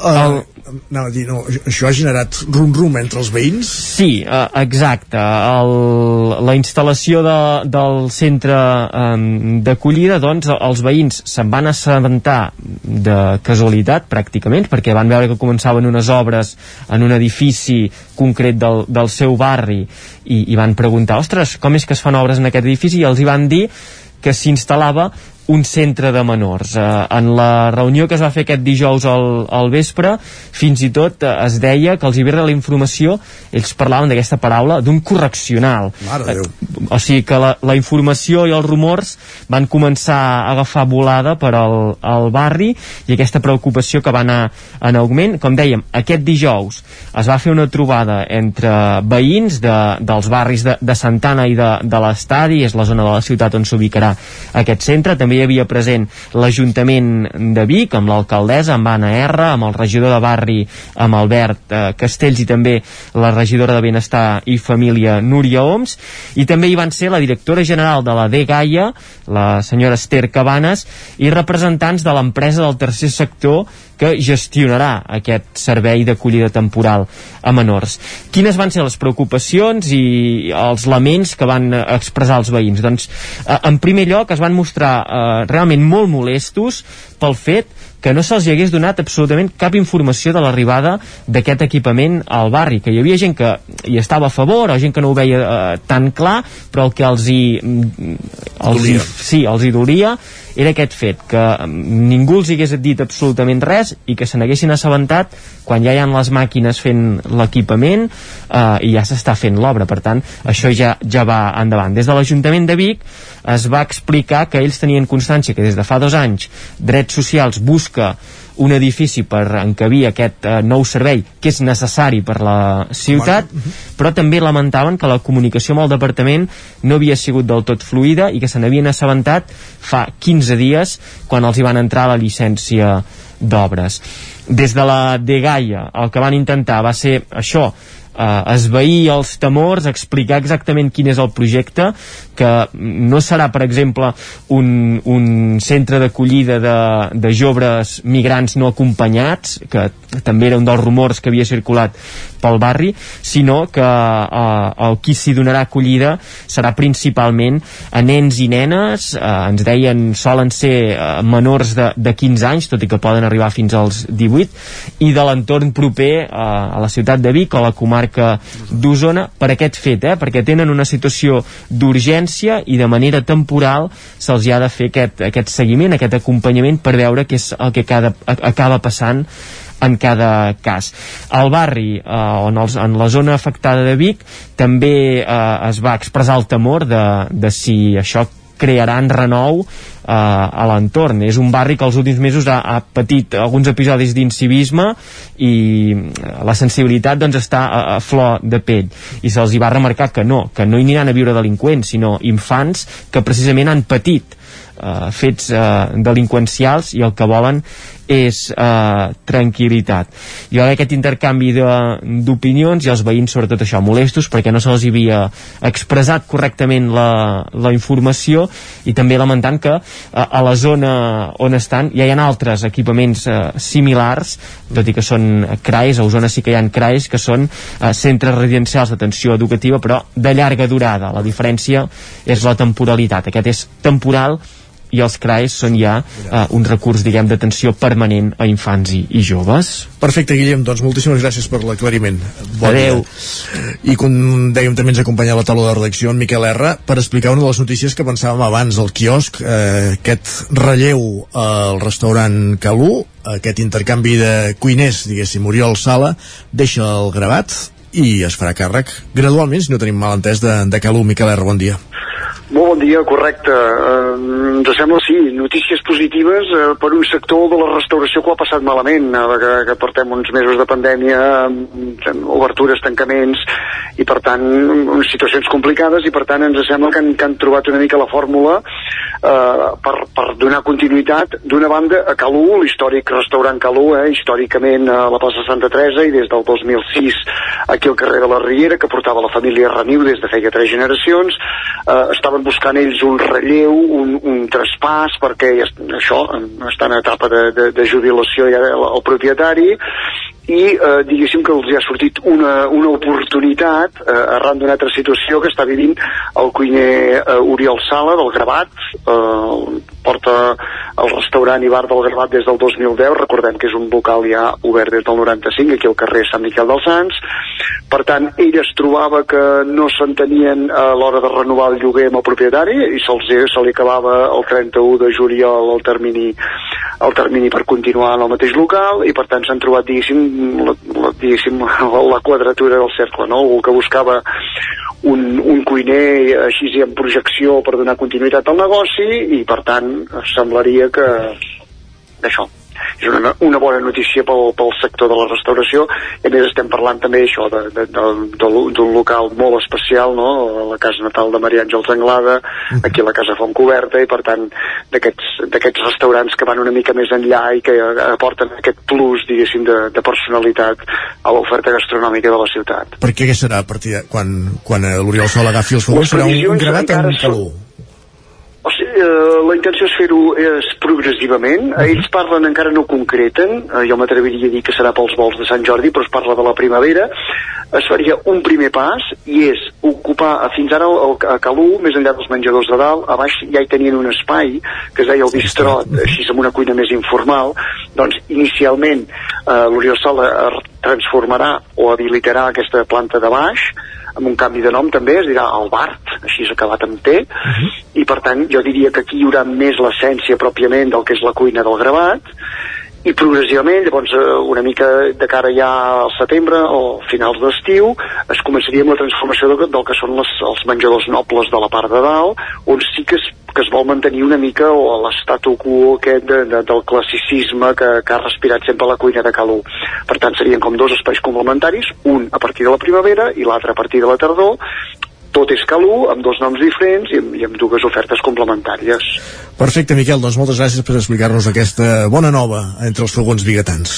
El, a dir, no, això ha generat rum-rum entre els veïns? Sí, eh, exacte. El, la instal·lació de, del centre eh, d'acollida, doncs, els veïns se'n van assabentar de casualitat, pràcticament, perquè van veure que començaven unes obres en un edifici concret del, del seu barri i, i van preguntar, ostres, com és que es fan obres en aquest edifici? I els hi van dir que s'instal·lava un centre de menors. Eh, en la reunió que es va fer aquest dijous al, al vespre, fins i tot eh, es deia que els hi ve la informació, ells parlaven d'aquesta paraula, d'un correccional. Eh, o sigui que la, la informació i els rumors van començar a agafar volada per al, al barri i aquesta preocupació que va anar en augment. Com dèiem, aquest dijous es va fer una trobada entre veïns de, dels barris de, de Santana i de, de l'estadi, és la zona de la ciutat on s'ubicarà aquest centre, també també hi havia present l'Ajuntament de Vic, amb l'alcaldessa, amb Anna R, amb el regidor de barri, amb Albert eh, Castells i també la regidora de Benestar i Família Núria Oms, i també hi van ser la directora general de la DGAIA, la senyora Esther Cabanes, i representants de l'empresa del tercer sector que gestionarà aquest servei d'acollida temporal a menors. Quines van ser les preocupacions i els laments que van expressar els veïns? Doncs, eh, en primer lloc, es van mostrar eh, realment molt molestos pel fet que no se'ls hagués donat absolutament cap informació de l'arribada d'aquest equipament al barri, que hi havia gent que hi estava a favor o gent que no ho veia eh, tan clar, però el que els hi, mm, els hi, sí, els hi dolia era aquest fet, que ningú els hagués dit absolutament res i que se n'haguessin assabentat quan ja hi ha les màquines fent l'equipament eh, i ja s'està fent l'obra, per tant això ja, ja va endavant. Des de l'Ajuntament de Vic es va explicar que ells tenien constància que des de fa dos anys Drets Socials busca un edifici per encabir aquest eh, nou servei que és necessari per la ciutat però també lamentaven que la comunicació amb el departament no havia sigut del tot fluida i que se n'havien assabentat fa 15 dies quan els hi van entrar la llicència d'obres. Des de la Degaia el que van intentar va ser això eh, esveir els temors, explicar exactament quin és el projecte, que no serà, per exemple, un, un centre d'acollida de, de joves migrants no acompanyats, que també era un dels rumors que havia circulat pel barri, sinó que eh, el qui s'hi donarà acollida serà principalment a nens i nenes, eh, ens deien solen ser eh, menors de, de 15 anys, tot i que poden arribar fins als 18, i de l'entorn proper eh, a la ciutat de Vic o a la comarca d'Osona. Per aquest fet, eh, perquè tenen una situació d'urgència i de manera temporal se'ls ha de fer aquest, aquest seguiment, aquest acompanyament per veure què és el que cada, acaba passant en cada cas. Al barri, eh, on els, en la zona afectada de Vic, també eh, es va expressar el temor de, de si això crearan renou eh, a l'entorn. És un barri que els últims mesos ha, ha patit alguns episodis d'incivisme i eh, la sensibilitat doncs, està a, a flor de pell. I se'ls hi va remarcar que no, que no hi aniran a viure delinqüents, sinó infants que precisament han patit eh, fets eh, delinqüencials i el que volen és eh, tranquil·litat. Hi va haver aquest intercanvi d'opinions i els veïns sobretot això molestos perquè no se'ls havia expressat correctament la, la informació i també lamentant que eh, a la zona on estan ja hi ha altres equipaments eh, similars, tot i que són CRAES, a Osona sí que hi ha CRAES que són eh, centres residencials d'atenció educativa però de llarga durada. La diferència és la temporalitat. Aquest és temporal i els CRAES són ja uh, un recurs, diguem, d'atenció permanent a infants i, i joves. Perfecte, Guillem, doncs moltíssimes gràcies per l'aclariment. Bon Adeu. Dia. I com dèiem, també ens acompanya la taula de redacció en Miquel R per explicar una de les notícies que pensàvem abans al quiosc, eh, aquest relleu al restaurant Calú, aquest intercanvi de cuiners, diguéssim, Oriol Sala, deixa el gravat i es farà càrrec gradualment, si no tenim mal entès, de, de Calú. Miquel R, bon dia. Molt bon dia, correcte. Eh, ens sembla, sí, notícies positives eh, per un sector de la restauració que ho ha passat malament, eh, que, que portem uns mesos de pandèmia, amb obertures, tancaments, i per tant, unes situacions complicades, i per tant ens sembla que han, que han trobat una mica la fórmula eh, per, per donar continuïtat, d'una banda, a Calú, l'històric restaurant Calú, eh, històricament a la plaça Santa Teresa, i des del 2006 aquí al carrer de la Riera, que portava la família Reniu des de feia tres generacions, eh, estaven buscant ells un relleu, un, un traspàs, perquè això està en etapa de, de, de jubilació ja el, el propietari, i eh, diguéssim que els ha sortit una, una oportunitat eh, arran d'una altra situació que està vivint el cuiner eh, Oriol Sala del Gravat eh, porta el restaurant i bar del Gravat des del 2010 recordem que és un local ja obert des del 95 aquí al carrer Sant Miquel dels Sants. Per tant ell es trobava que no s'entenien a l'hora de renovar el lloguer amb el propietari i se'ls se li acabava el 31 de juliol el termini, el termini per continuar en el mateix local i per tant s'han trobat diguéssim la, la, diguéssim, la quadratura del cercle, no? Algú que buscava un, un cuiner així en projecció per donar continuïtat al negoci i per tant semblaria que això, és una, una bona notícia pel, pel sector de la restauració i a més estem parlant també això d'un local molt especial no? la casa natal de Maria Àngels Anglada aquí a la casa Fontcoberta i per tant d'aquests restaurants que van una mica més enllà i que aporten aquest plus diguéssim de, de personalitat a l'oferta gastronòmica de la ciutat Per què serà a partir de quan, quan l'Oriol Sol agafi els fogons serà un, un gravat en calor? O sigui, eh, la intenció és fer-ho és progressivament. Uh -huh. Ells parlen, encara no concreten, eh, jo m'atreviria a dir que serà pels vols de Sant Jordi, però es parla de la primavera. Es faria un primer pas i és ocupar, fins ara el, a Calú, més enllà dels menjadors de dalt, a baix ja hi tenien un espai que es deia el bistrot, així amb una cuina més informal. Doncs inicialment eh, l'Oriol Sala transformarà o habilitarà aquesta planta de baix amb un canvi de nom també, es dirà el Bart, així s'ha acabat amb T, i per tant jo diria que aquí hi haurà més l'essència pròpiament del que és la cuina del gravat, i progressivament, llavors eh, una mica de cara ja al setembre o finals d'estiu, es començaria amb la transformació del, del que són les, els menjadors nobles de la part de dalt, on sí que es, que es vol mantenir una mica o l'estatu quo aquest de, de, del classicisme que, que ha respirat sempre la cuina de Calú. Per tant, serien com dos espais complementaris, un a partir de la primavera i l'altre a partir de la tardor, tot és Calú, amb dos noms diferents i amb, i amb dues ofertes complementàries. Perfecte, Miquel, doncs moltes gràcies per explicar-nos aquesta bona nova entre els fogons biguetans.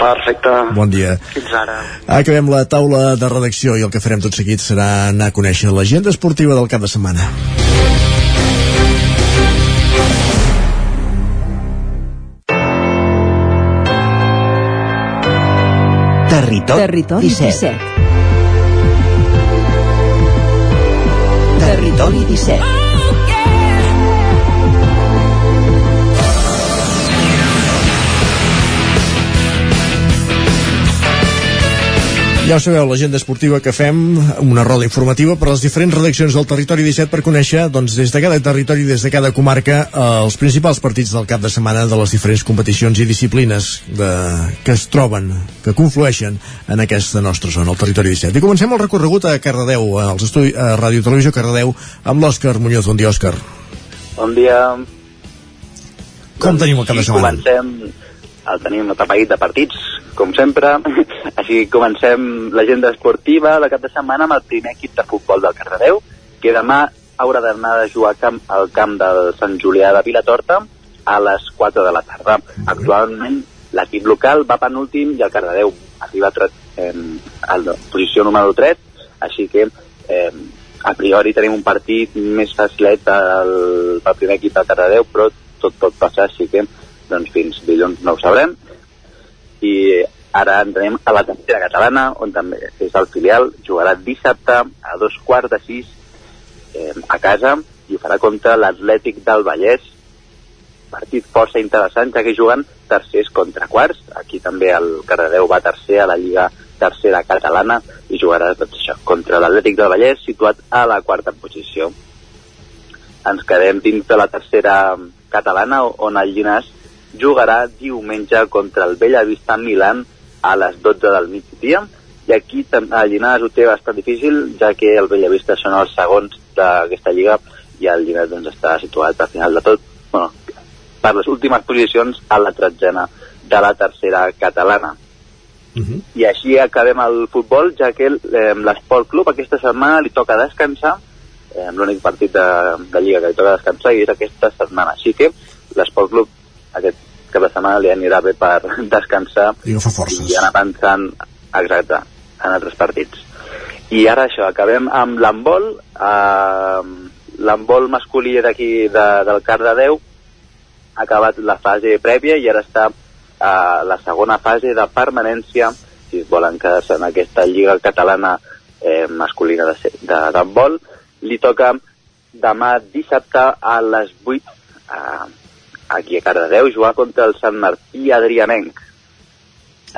Perfecte. Bon dia. Fins ara. Acabem la taula de redacció i el que farem tot seguit serà anar a conèixer l'agenda esportiva del cap de setmana. Territori, Territori 17. 17. Territori 17. Ja ho sabeu, l'agenda esportiva que fem, una roda informativa per a les diferents redaccions del Territori 17 per conèixer, doncs, des de cada territori, des de cada comarca, eh, els principals partits del cap de setmana de les diferents competicions i disciplines de, que es troben, que conflueixen en aquesta nostra zona, el Territori 17. I comencem el recorregut a Cardedeu, als estudis a Ràdio Televisió Cardedeu, amb l'Òscar Muñoz. Bon dia, Òscar. Bon dia. Com tenim el cap de setmana? comencem, el tenim atapeït de partits, com sempre. Així comencem l'agenda esportiva de cap de setmana amb el primer equip de futbol del Cardedeu, que demà haurà d'anar a jugar camp, al camp del Sant Julià de Vilatorta a les 4 de la tarda. Actualment l'equip local va penúltim i el Cardedeu arriba a, tre- em, a la posició número 3, així que eh, a priori tenim un partit més facilet pel, pel primer equip del Cardedeu, però tot pot passar, així que doncs fins dilluns no ho sabrem. I ara entrem a la tercera catalana, on també és el filial, jugarà dissabte a dos quarts de sis eh, a casa i ho farà contra l'Atlètic del Vallès, partit força interessant, ja que juguen tercers contra quarts. Aquí també el Cardedeu va tercer a la Lliga Tercera Catalana i jugarà doncs, això, contra l'Atlètic del Vallès, situat a la quarta posició. Ens quedem dins de la tercera catalana, on el Llinàs jugarà diumenge contra el Bellavista Milan a les 12 del migdia. I aquí el Llinàs ho té bastant difícil ja que el Bellavista són els segons d'aquesta lliga i el Llinàs doncs, està situat al final de tot. Bueno, per les últimes posicions a la tretzena de la tercera catalana. I així acabem el futbol ja que eh, l'Esport Club aquesta setmana li toca descansar. Eh, l'únic partit de, de Lliga que li toca descansar i és aquesta setmana. Així que l'Esport Club aquest cap de setmana li anirà bé per descansar I forces. i anar pensant exacte, en altres partits. I ara això, acabem amb l'handbol eh, l'handbol masculí d'aquí de, del Cardedeu. Ha acabat la fase prèvia i ara està a la segona fase de permanència si es volen quedar-se en aquesta lliga catalana eh, masculina de se- de d'handbol. Li toca demà dissabte a les 8 eh, aquí a Cardedeu jugar contra el Sant Martí Adrianenc.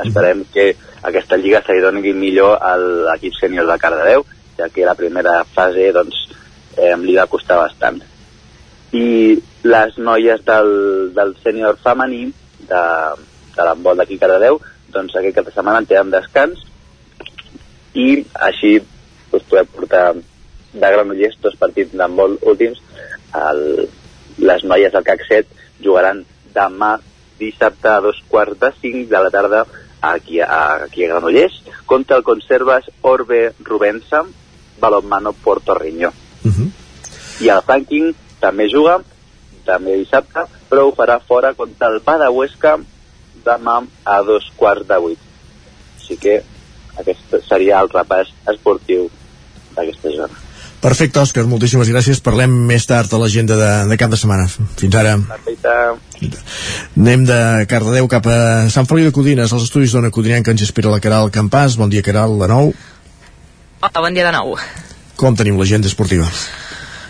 Esperem que aquesta lliga se li doni millor a l'equip sènior de Cardedeu ja que la primera fase doncs, eh, li va costar bastant. I les noies del, del sènior femení de, de l'handbol d'aquí Cardedeu doncs aquest cap de setmana en tenen descans i així us podem portar de Granollers dos partits d'handbol últims el, les noies del CAC 7 jugaran demà dissabte a dos quarts de cinc de la tarda aquí a, aquí a Granollers contra el Conservas Orbe Rubensa Balonmano Porto Riño i el Franking també juga també dissabte però ho farà fora contra el Badahuesca demà a dos quarts de vuit. Així que aquest seria el repàs esportiu d'aquesta zona Perfecte, Òscar, moltíssimes gràcies. Parlem més tard a l'agenda de, de cap de setmana. Fins ara. Perfecte. Anem de Cardedeu cap a Sant Feliu de Codines, als estudis d'Ona Codinenca ens espera la Caral Campàs. Bon dia, Caral, de nou. Hola, bon dia de nou. Com tenim l'agenda esportiva?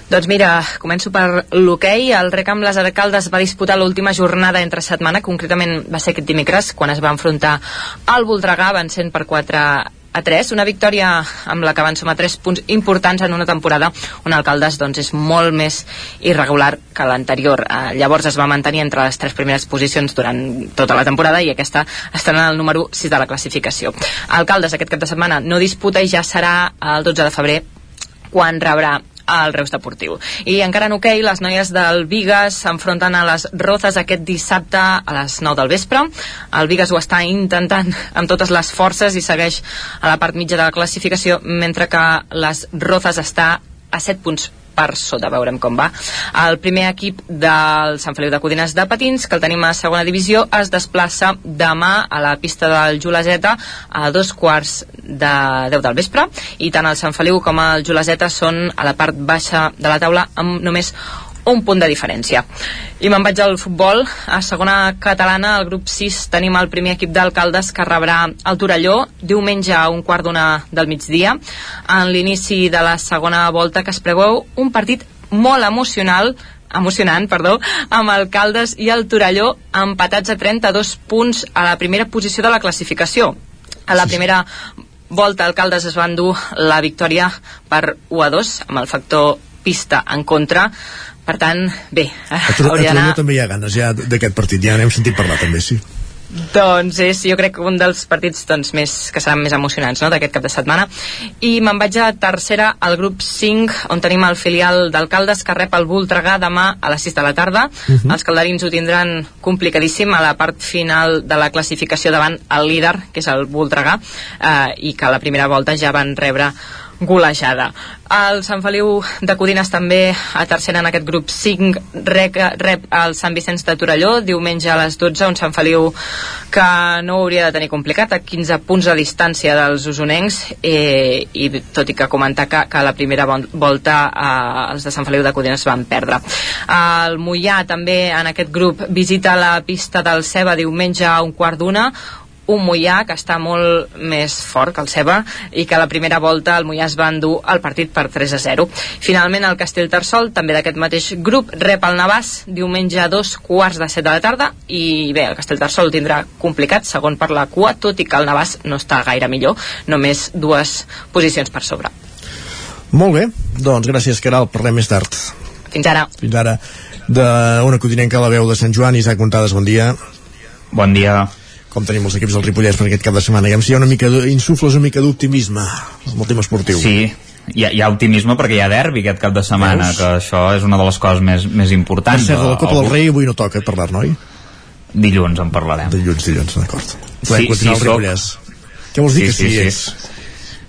Doncs mira, començo per l'hoquei. El Rec amb les Arcaldes va disputar l'última jornada entre setmana, concretament va ser aquest dimecres, quan es va enfrontar al Voltregà, vencent per 4 a 3, una victòria amb la que van sumar 3 punts importants en una temporada on Alcaldes doncs, és molt més irregular que l'anterior. Eh, llavors es va mantenir entre les tres primeres posicions durant tota la temporada i aquesta està en el número 6 de la classificació. Alcaldes aquest cap de setmana no disputa i ja serà el 12 de febrer quan rebrà al Reus Deportiu. I encara en hoquei, les noies del Vigas s'enfronten a les Rozas aquest dissabte a les 9 del vespre. El Vigas ho està intentant amb totes les forces i segueix a la part mitja de la classificació, mentre que les Rozas està a 7 punts per sota, veurem com va. El primer equip del Sant Feliu de Codines de Patins, que el tenim a segona divisió, es desplaça demà a la pista del Juleseta a dos quarts de 10 del vespre i tant el Sant Feliu com el Juleseta són a la part baixa de la taula amb només un punt de diferència. I me'n vaig al futbol. A segona catalana, al grup 6, tenim el primer equip d'alcaldes que rebrà el Torelló diumenge a un quart d'una del migdia en l'inici de la segona volta que es preveu un partit molt emocional emocionant, perdó, amb Alcaldes i el Torelló empatats a 32 punts a la primera posició de la classificació. A la primera volta Alcaldes es van dur la victòria per 1 a 2 amb el factor pista en contra per tant, bé, a, a hauria d'anar... també hi ha ganes ja d'aquest partit, ja n'hem sentit parlar també, sí. Doncs és, jo crec, un dels partits doncs, més, que seran més emocionants no?, d'aquest cap de setmana. I me'n vaig a tercera, al grup 5, on tenim el filial d'Alcaldes que rep el Voltregà demà a les 6 de la tarda. Uh Mhm. -huh. Els calderins ho tindran complicadíssim a la part final de la classificació davant el líder, que és el Voltregà, eh, i que a la primera volta ja van rebre golejada. El Sant Feliu de Codines també a tercera en aquest grup 5 rep, rep el Sant Vicenç de Torelló diumenge a les 12, un Sant Feliu que no hauria de tenir complicat a 15 punts de distància dels usonencs eh, i tot i que comentar que, que la primera vol- volta eh, els de Sant Feliu de Codines van perdre. El Mollà també en aquest grup visita la pista del Ceba diumenge a un quart d'una un Mollà que està molt més fort que el Ceba i que a la primera volta el Mollà es va endur el partit per 3 a 0. Finalment el Castellterçol, també d'aquest mateix grup, rep el Navàs diumenge a dos quarts de set de la tarda i bé, el Castellterçol tindrà complicat segon per la cua, tot i que el Navàs no està gaire millor, només dues posicions per sobre. Molt bé, doncs gràcies, Caral, parlem més tard. Fins ara. Fins ara. D'una codinenca a la veu de Sant Joan, Isaac Montades, bon dia. Bon dia. Com tenim els equips del Ripollès per aquest cap de setmana? Diguem, si hi ha una mica, insufles una mica d'optimisme amb el tema esportiu. Sí, hi ha, hi ha optimisme perquè hi ha derbi aquest cap de setmana, Veus? que això és una de les coses més, més Per importants. cert, de la Copa El- del Rei avui no toca parlar, noi? Dilluns en parlarem. Dilluns, dilluns, d'acord. Sí, sí, soc. Ripollès. Què vols dir que sí, és?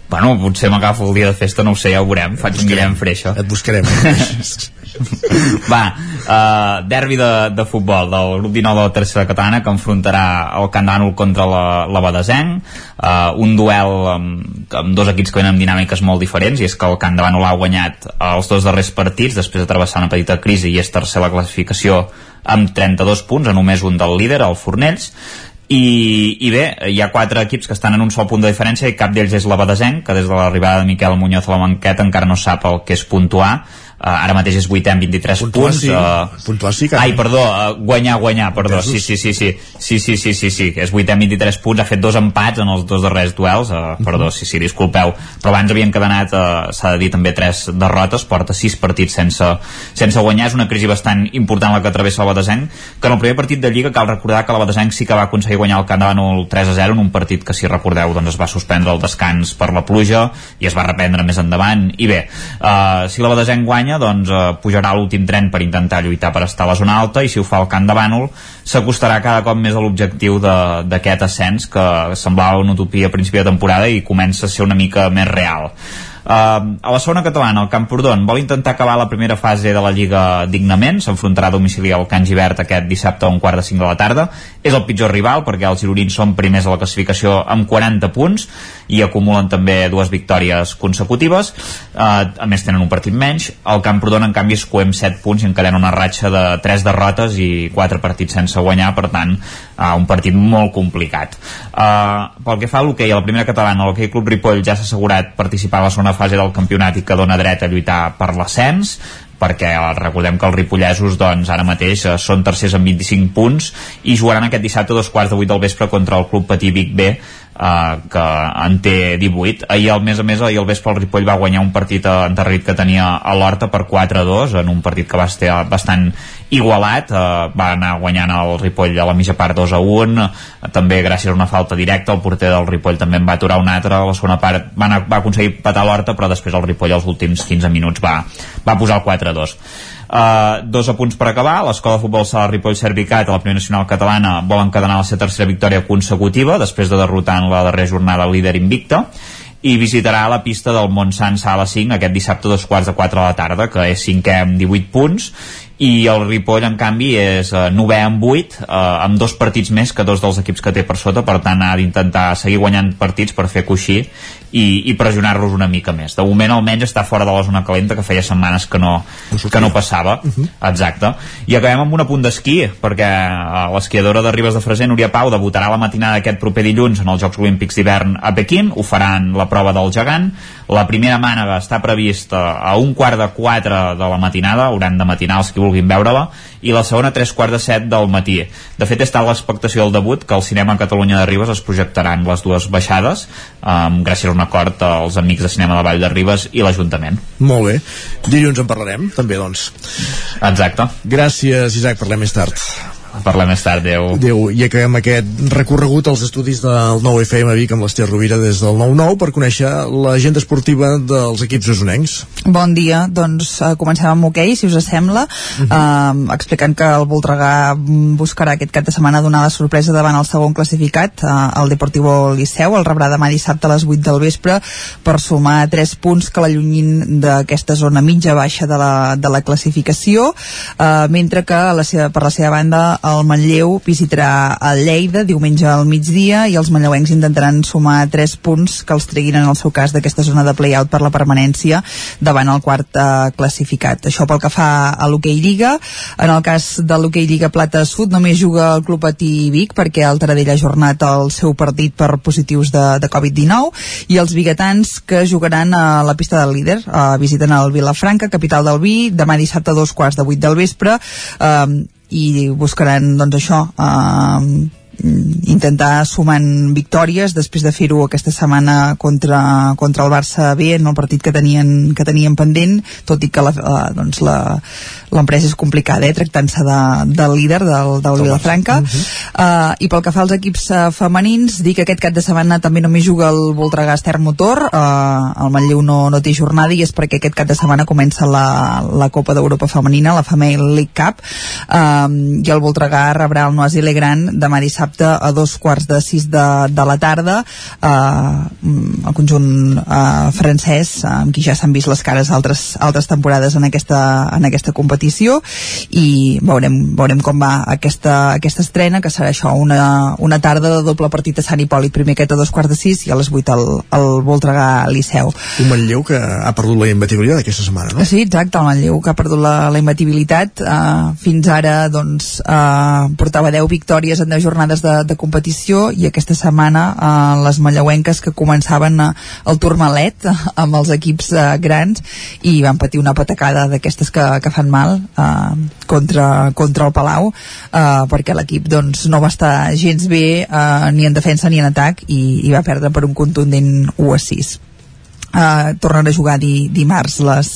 Bueno, potser m'agafo el dia de festa, no ho sé, ja ho veurem. Faig un Guillem Freixa. Et buscarem. Va, uh, derbi de, de futbol del grup 19 de la tercera catalana que enfrontarà el Can Dànol contra la, la Badesenc. Uh, un duel amb, amb dos equips que venen amb dinàmiques molt diferents i és que el Can Dànol ha guanyat els dos darrers partits després de travessar una petita crisi i és tercer la classificació amb 32 punts, a només un del líder, el Fornells. I, i bé, hi ha quatre equips que estan en un sol punt de diferència i cap d'ells és la Badesenc, que des de l'arribada de Miquel Muñoz a la banqueta encara no sap el que és puntuar ara mateix és 8 amb 23 Puntuar punts sí. uh, Puntuar sí que- ai, perdó, uh, guanyar, guanyar, perdó. Sí, sí, sí, sí, sí, sí, sí, sí, sí. És 8 amb 23 punts, ha fet dos empats en els dos darrers duels, uh, perdó, sí, sí, disculpeu. Però abans havien cadenat uh, s'ha de dir també tres derrotes, porta 6 partits sense, sense guanyar, és una crisi bastant important la que travessa el Badesenc, que en el primer partit de Lliga cal recordar que el Badesenc sí que va aconseguir guanyar el Bànol 3 a 0 en un partit que si recordeu doncs es va suspendre el descans per la pluja i es va reprendre més endavant. I bé, uh, si la Badesenc guanya doncs uh, pujarà a l'últim tren per intentar lluitar per estar a la zona alta i si ho fa el Camp de Bànol s'acostarà cada cop més a l'objectiu d'aquest ascens que semblava una utopia a principi de temporada i comença a ser una mica més real a la segona catalana, el Camprodon vol intentar acabar la primera fase de la Lliga dignament, s'enfrontarà a domicili al Can Givert aquest dissabte a un quart de cinc de la tarda. És el pitjor rival perquè els gironins són primers a la classificació amb 40 punts i acumulen també dues victòries consecutives. Uh, a més tenen un partit menys. El Camprodon, en canvi, es coem 7 punts i encadena una ratxa de 3 derrotes i 4 partits sense guanyar, per tant, uh, un partit molt complicat. Uh, pel que fa a l'hoquei, a la primera catalana, l'hoquei Club Ripoll ja s'ha assegurat participar a la segona fase del campionat i que dona dret a lluitar per l'ascens perquè eh, recordem que els ripollesos doncs, ara mateix eh, són tercers amb 25 punts i jugaran aquest dissabte a dos quarts de vuit del vespre contra el Club Patí Vic B uh, que en té 18 ahir al més a més ahir al vespre el Ripoll va guanyar un partit enterrit que tenia a l'Horta per 4-2 en un partit que va estar bastant igualat, uh, va anar guanyant el Ripoll a la mitja part 2 a 1 també gràcies a una falta directa el porter del Ripoll també en va aturar una altra a la segona part va, anar, va aconseguir patar l'Horta però després el Ripoll als últims 15 minuts va, va posar el 4-2 Uh, dos. Apunts per acabar, l'escola de futbol sala Ripoll Servicat a la primera nacional catalana vol encadenar la seva tercera victòria consecutiva després de derrotar en la darrera jornada el líder invicta i visitarà la pista del Montsant Sala 5 aquest dissabte dos quarts de 4 de la tarda que és cinquè amb 18 punts i el Ripoll en canvi és eh, novè amb 8 eh, amb dos partits més que dos dels equips que té per sota per tant ha d'intentar seguir guanyant partits per fer coixí i, i pressionar-los una mica més. De moment almenys està fora de la zona calenta que feia setmanes que no, que no passava. Uh -huh. exacte, i acabem amb un apunt d'esquí perquè eh, l'esquiadora de Ribes de Freser Núria Pau debutarà la matinada d'aquest proper dilluns en els Jocs Olímpics d'hivern a Pequín. Ho faran la prova del gegant la primera mànega està prevista a un quart de quatre de la matinada hauran de matinar els que vulguin veure-la i la segona a tres quarts de set del matí. De fet, està l'expectació del debut que al cinema Catalunya de Ribes es projectaran les dues baixades um, gràcies a un acord als amics de cinema de Vall de Ribes i l'Ajuntament. Molt bé. Dilluns en parlarem, també, doncs. Exacte. Gràcies, Isaac, parlem més tard. Parlem més tard, adeu. Adeu. I acabem aquest recorregut als estudis del nou FM Vic amb l'Ester Rovira des del 9-9 per conèixer l'agenda esportiva dels equips usonencs. Bon dia, doncs uh, comencem amb hoquei, okay, si us sembla, uh -huh. uh, explicant que el Voltregà buscarà aquest cap de setmana donar la sorpresa davant el segon classificat, uh, el Deportivo Liceu, el rebrà demà dissabte a les 8 del vespre per sumar 3 punts que l'allunyin d'aquesta zona mitja-baixa de, la, de la classificació, uh, mentre que la seva, per la seva banda el Manlleu visitarà el Lleida diumenge al migdia i els manlleuencs intentaran sumar 3 punts que els treguin en el seu cas d'aquesta zona de play-out per la permanència davant el quart eh, classificat. Això pel que fa a l'hoquei Lliga. En el cas de l'hoquei Lliga Plata Sud només juga el Club Patí Vic perquè el Taradell ha jornat el seu partit per positius de, de Covid-19 i els biguetans que jugaran a la pista del líder eh, visiten el Vilafranca, capital del Vi, demà dissabte a dos quarts de vuit del vespre eh, i buscaran doncs això eh, intentar sumant victòries després de fer-ho aquesta setmana contra, contra el Barça B en el partit que tenien, que tenien pendent tot i que la, eh, doncs la, l'empresa és complicada, eh, tractant-se de, del líder del, del Vilafranca. Uh -huh. uh, i pel que fa als equips uh, femenins dic que aquest cap de setmana també només juga el Voltregà Ester Motor. Uh, el Manlleu no, no té jornada i és perquè aquest cap de setmana comença la, la Copa d'Europa Femenina, la Female League Cup. Uh, i el Voltregà rebrà el Noisy Legrand demà dissabte a dos quarts de sis de, de la tarda uh, el conjunt uh, francès amb qui ja s'han vist les cares altres, altres temporades en aquesta, en aquesta competició i veurem, veurem com va aquesta, aquesta estrena, que serà això, una, una tarda de doble partit a Sant Hipòlit, primer aquest a dos quarts de sis i a les vuit al, al Voltregà Liceu. Un Manlleu que ha perdut la imbatibilitat aquesta setmana, no? Sí, exacte, el Manlleu que ha perdut la, la imbatibilitat uh, fins ara doncs uh, portava 10 victòries en 10 jornades de, de competició i aquesta setmana uh, les manlleuenques que començaven uh, el turmalet uh, amb els equips uh, grans i van patir una patacada d'aquestes que, que fan mal eh, contra, contra el Palau eh, perquè l'equip doncs, no va estar gens bé eh, ni en defensa ni en atac i, i va perdre per un contundent 1 a 6 eh, tornen a jugar di, dimarts les,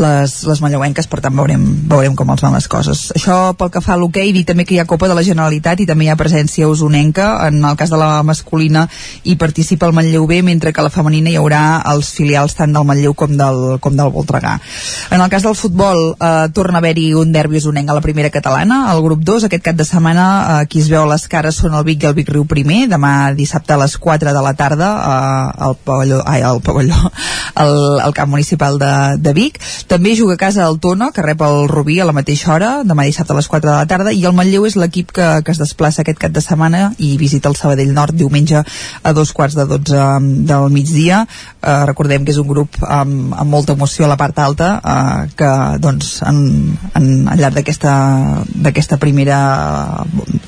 les, les manlleuenques, per tant veurem, veurem com els van les coses. Això pel que fa a l'hoquei, dir també que hi ha Copa de la Generalitat i també hi ha presència usonenca. En el cas de la masculina hi participa el Manlleu B, mentre que la femenina hi haurà els filials tant del Manlleu com del, com del Voltregà. En el cas del futbol, eh, torna a haver-hi un derbi usonenc a la primera catalana, al grup 2, aquest cap de setmana eh, qui es veu les cares són el Vic i el Vic Riu primer, demà dissabte a les 4 de la tarda eh, al pavelló, ai, al pavelló, al, al camp municipal de, de Vic també juga a casa el Tona, que rep el Rubí a la mateixa hora, demà dissabte a les 4 de la tarda, i el Manlleu és l'equip que, que es desplaça aquest cap de setmana i visita el Sabadell Nord diumenge a dos quarts de 12 um, del migdia. Eh, recordem que és un grup amb, amb molta emoció a la part alta, eh, que doncs, en, en, al llarg d'aquesta primera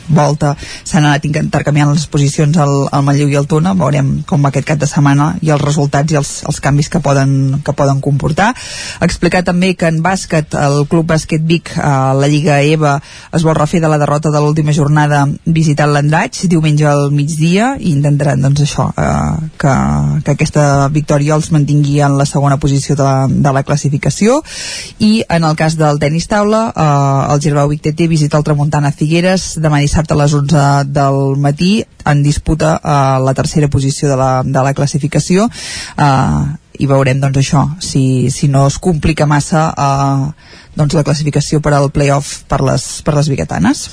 volta s'han anat intercanviant les posicions al, al Manlleu i al Tona, veurem com va aquest cap de setmana i els resultats i els, els canvis que poden, que poden comportar. Explica Explicar també que en bàsquet el Club Bàsquet Vic a la Lliga EVA es vol refer de la derrota de l'última jornada visitant l'Andratx diumenge al migdia i intentaran doncs això eh, que, que aquesta victòria els mantingui en la segona posició de, de la classificació. I en el cas del tenis taula eh, el Girbau Vic TT visita el Tramuntana Figueres demà dissabte a les 11 del matí en disputa eh, la tercera posició de la, de la classificació. Eh, i veurem doncs això si, si no es complica massa eh, doncs la classificació per al playoff per les, per les biguetanes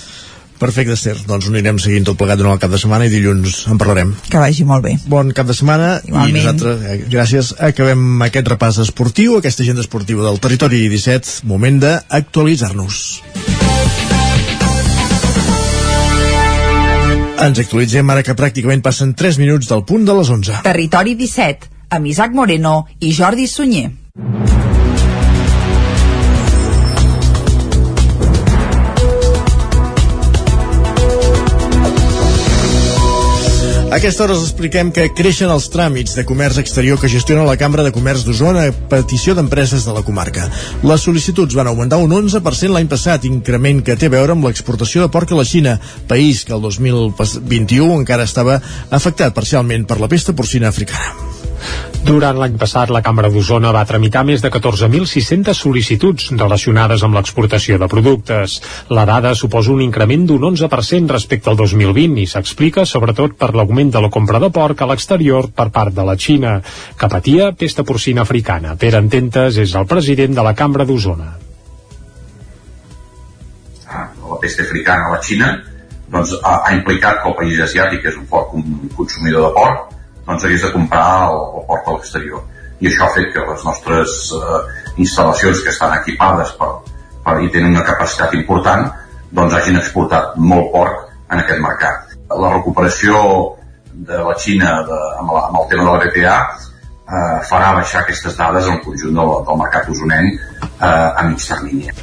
Perfecte, Esther. Doncs ho anirem seguint tot plegat durant el cap de setmana i dilluns en parlarem. que vagi molt bé Bon cap de setmana Igualment. i nosaltres, eh, gràcies, acabem aquest repàs esportiu, aquesta agenda esportiva del territori 17, moment d'actualitzar-nos. Ens actualitzem ara que pràcticament passen 3 minuts del punt de les 11. Territori 17, amb Isaac Moreno i Jordi Sunyer. A aquesta hora us expliquem que creixen els tràmits de comerç exterior que gestiona la Cambra de Comerç d'Osona a petició d'empreses de la comarca. Les sol·licituds van augmentar un 11% l'any passat, increment que té a veure amb l'exportació de porc a la Xina, país que el 2021 encara estava afectat parcialment per la pesta porcina africana. Durant l'any passat, la Cambra d'Osona va tramitar més de 14.600 sol·licituds relacionades amb l'exportació de productes. La dada suposa un increment d'un 11% respecte al 2020 i s'explica sobretot per l'augment de la compra de porc a l'exterior per part de la Xina, que patia pesta porcina africana. Pere Ententes és el president de la Cambra d'Osona. la pesta africana a la Xina doncs, ha, ha implicat que el país asiàtic, és un fort consumidor de porc, doncs hagués de comprar el, el porc a l'exterior. I això ha fet que les nostres eh, instal·lacions que estan equipades per, per, i tenen una capacitat important, doncs hagin exportat molt porc en aquest mercat. La recuperació de la Xina de, amb, la, amb el tema de la BPA eh, farà baixar aquestes dades en el conjunt del, del mercat usonenc eh, a mig termini.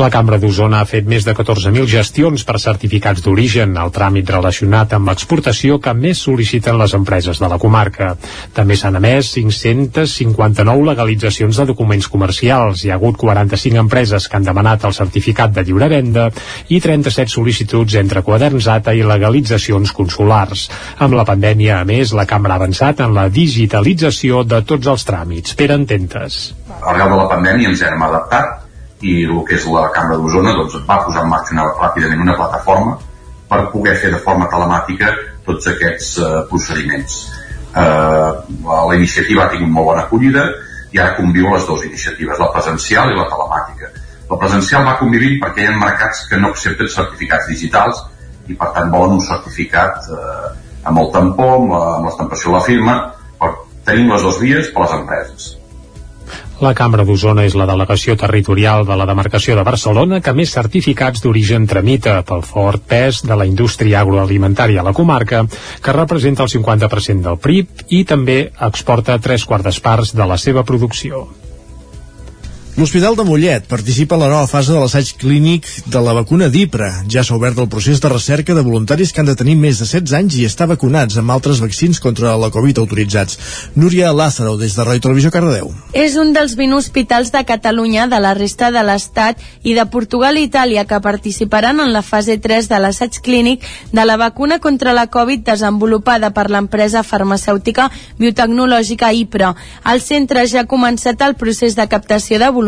La Cambra d'Osona ha fet més de 14.000 gestions per certificats d'origen, el tràmit relacionat amb l'exportació que més sol·liciten les empreses de la comarca. També s'han emès 559 legalitzacions de documents comercials. Hi ha hagut 45 empreses que han demanat el certificat de lliure venda i 37 sol·licituds entre quaderns ATA i legalitzacions consulars. Amb la pandèmia, a més, la Cambra ha avançat en la digitalització de tots els tràmits. Per ententes. arrel de la pandèmia ens hem adaptat i el que és la Cambra d'Osona doncs, va posar en marxa una, ràpidament una plataforma per poder fer de forma telemàtica tots aquests eh, procediments. Eh, la, iniciativa ha tingut molt bona acollida i ara conviu les dues iniciatives, la presencial i la telemàtica. La presencial va convivint perquè hi ha mercats que no accepten certificats digitals i per tant volen un certificat eh, amb el tampó, amb la- l'estampació de la firma, per, tenim les dues vies per les empreses. La Cambra d'Osona és la delegació territorial de la demarcació de Barcelona que més certificats d'origen tramita pel fort pes de la indústria agroalimentària a la comarca, que representa el 50% del PRIB i també exporta tres quartes parts de la seva producció. L'Hospital de Mollet participa en la nova fase de l'assaig clínic de la vacuna d'IPRA. Ja s'ha obert el procés de recerca de voluntaris que han de tenir més de 16 anys i estar vacunats amb altres vaccins contra la Covid autoritzats. Núria Lázaro, des de Ràdio Televisió Cardedeu. És un dels 20 hospitals de Catalunya, de la resta de l'Estat i de Portugal i Itàlia que participaran en la fase 3 de l'assaig clínic de la vacuna contra la Covid desenvolupada per l'empresa farmacèutica biotecnològica IPRA. El centre ja ha començat el procés de captació de voluntaris.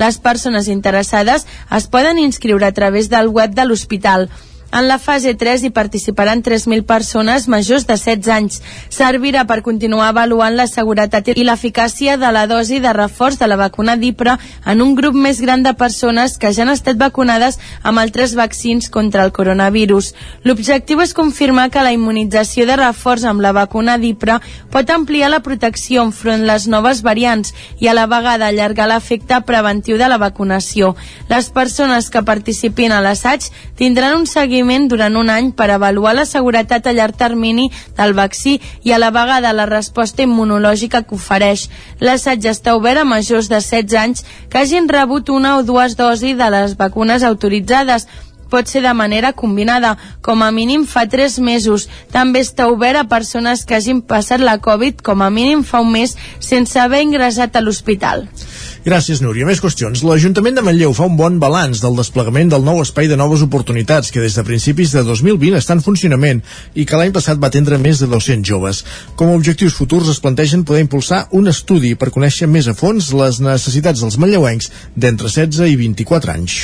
Les persones interessades es poden inscriure a través del web de l'hospital. En la fase 3 hi participaran 3.000 persones majors de 16 anys. Servirà per continuar avaluant la seguretat i l'eficàcia de la dosi de reforç de la vacuna d'IPRA en un grup més gran de persones que ja han estat vacunades amb altres vaccins contra el coronavirus. L'objectiu és confirmar que la immunització de reforç amb la vacuna d'IPRA pot ampliar la protecció enfront les noves variants i a la vegada allargar l'efecte preventiu de la vacunació. Les persones que participin a l'assaig tindran un seguiment durant un any per avaluar la seguretat a llarg termini del vaccí i a la vegada la resposta immunològica que ofereix. L'assaig està obert a majors de 16 anys que hagin rebut una o dues dosis de les vacunes autoritzades pot ser de manera combinada, com a mínim fa 3 mesos. També està obert a persones que hagin passat la Covid com a mínim fa un mes sense haver ingressat a l'hospital. Gràcies, Núria. Més qüestions. L'Ajuntament de Manlleu fa un bon balanç del desplegament del nou espai de noves oportunitats que des de principis de 2020 està en funcionament i que l'any passat va atendre més de 200 joves. Com a objectius futurs es plantegen poder impulsar un estudi per conèixer més a fons les necessitats dels manlleuencs d'entre 16 i 24 anys.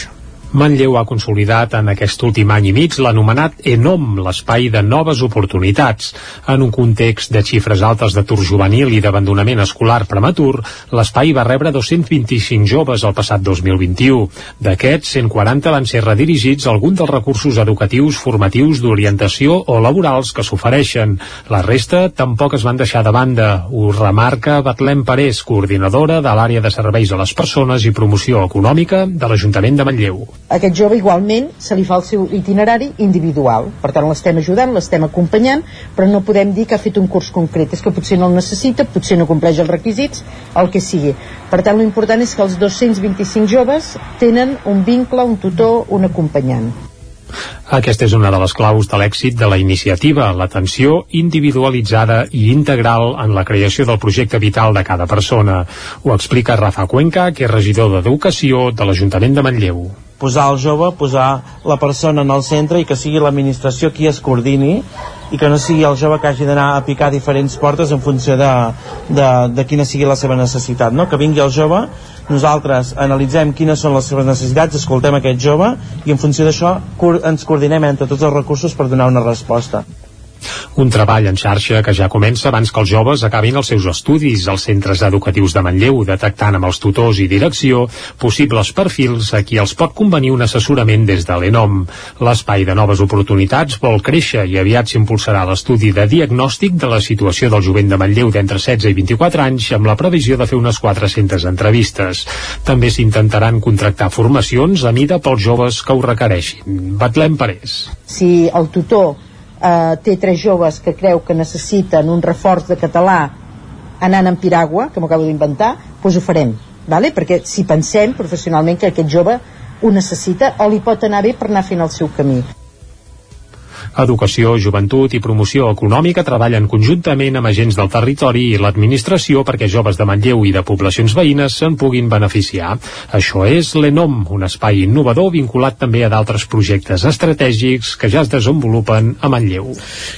Manlleu ha consolidat en aquest últim any i mig l'anomenat ENOM, l'espai de noves oportunitats. En un context de xifres altes d'atur juvenil i d'abandonament escolar prematur, l'espai va rebre 225 joves el passat 2021. D'aquests, 140 van ser redirigits a algun dels recursos educatius, formatius, d'orientació o laborals que s'ofereixen. La resta tampoc es van deixar de banda. Ho remarca Betlem Parés, coordinadora de l'àrea de serveis a les persones i promoció econòmica de l'Ajuntament de Manlleu aquest jove igualment se li fa el seu itinerari individual. Per tant l'estem ajudant, l'estem acompanyant però no podem dir que ha fet un curs concret. És que potser no el necessita, potser no compleix els requisits el que sigui. Per tant l'important és que els 225 joves tenen un vincle, un tutor, un acompanyant. Aquesta és una de les claus de l'èxit de la iniciativa, l'atenció individualitzada i integral en la creació del projecte vital de cada persona. Ho explica Rafa Cuenca, que és regidor d'Educació de l'Ajuntament de Manlleu posar el jove, posar la persona en el centre i que sigui l'administració qui es coordini i que no sigui el jove que hagi d'anar a picar diferents portes en funció de, de, de quina sigui la seva necessitat no? que vingui el jove, nosaltres analitzem quines són les seves necessitats, escoltem aquest jove i en funció d'això ens coordinem entre tots els recursos per donar una resposta un treball en xarxa que ja comença abans que els joves acabin els seus estudis als centres educatius de Manlleu, detectant amb els tutors i direcció possibles perfils a qui els pot convenir un assessorament des de l'ENOM. L'espai de noves oportunitats vol créixer i aviat s'impulsarà l'estudi de diagnòstic de la situació del jovent de Manlleu d'entre 16 i 24 anys amb la previsió de fer unes 400 entrevistes. També s'intentaran contractar formacions a mida pels joves que ho requereixin. Batlem Parés. Si el tutor eh, té tres joves que creu que necessiten un reforç de català anant en piragua, que m'ho acabo d'inventar, doncs ho farem, vale? perquè si pensem professionalment que aquest jove ho necessita o li pot anar bé per anar fent el seu camí. Educació, Joventut i Promoció Econòmica treballen conjuntament amb agents del territori i l'administració perquè joves de Manlleu i de poblacions veïnes se'n puguin beneficiar. Això és l'ENOM, un espai innovador vinculat també a d'altres projectes estratègics que ja es desenvolupen a Manlleu.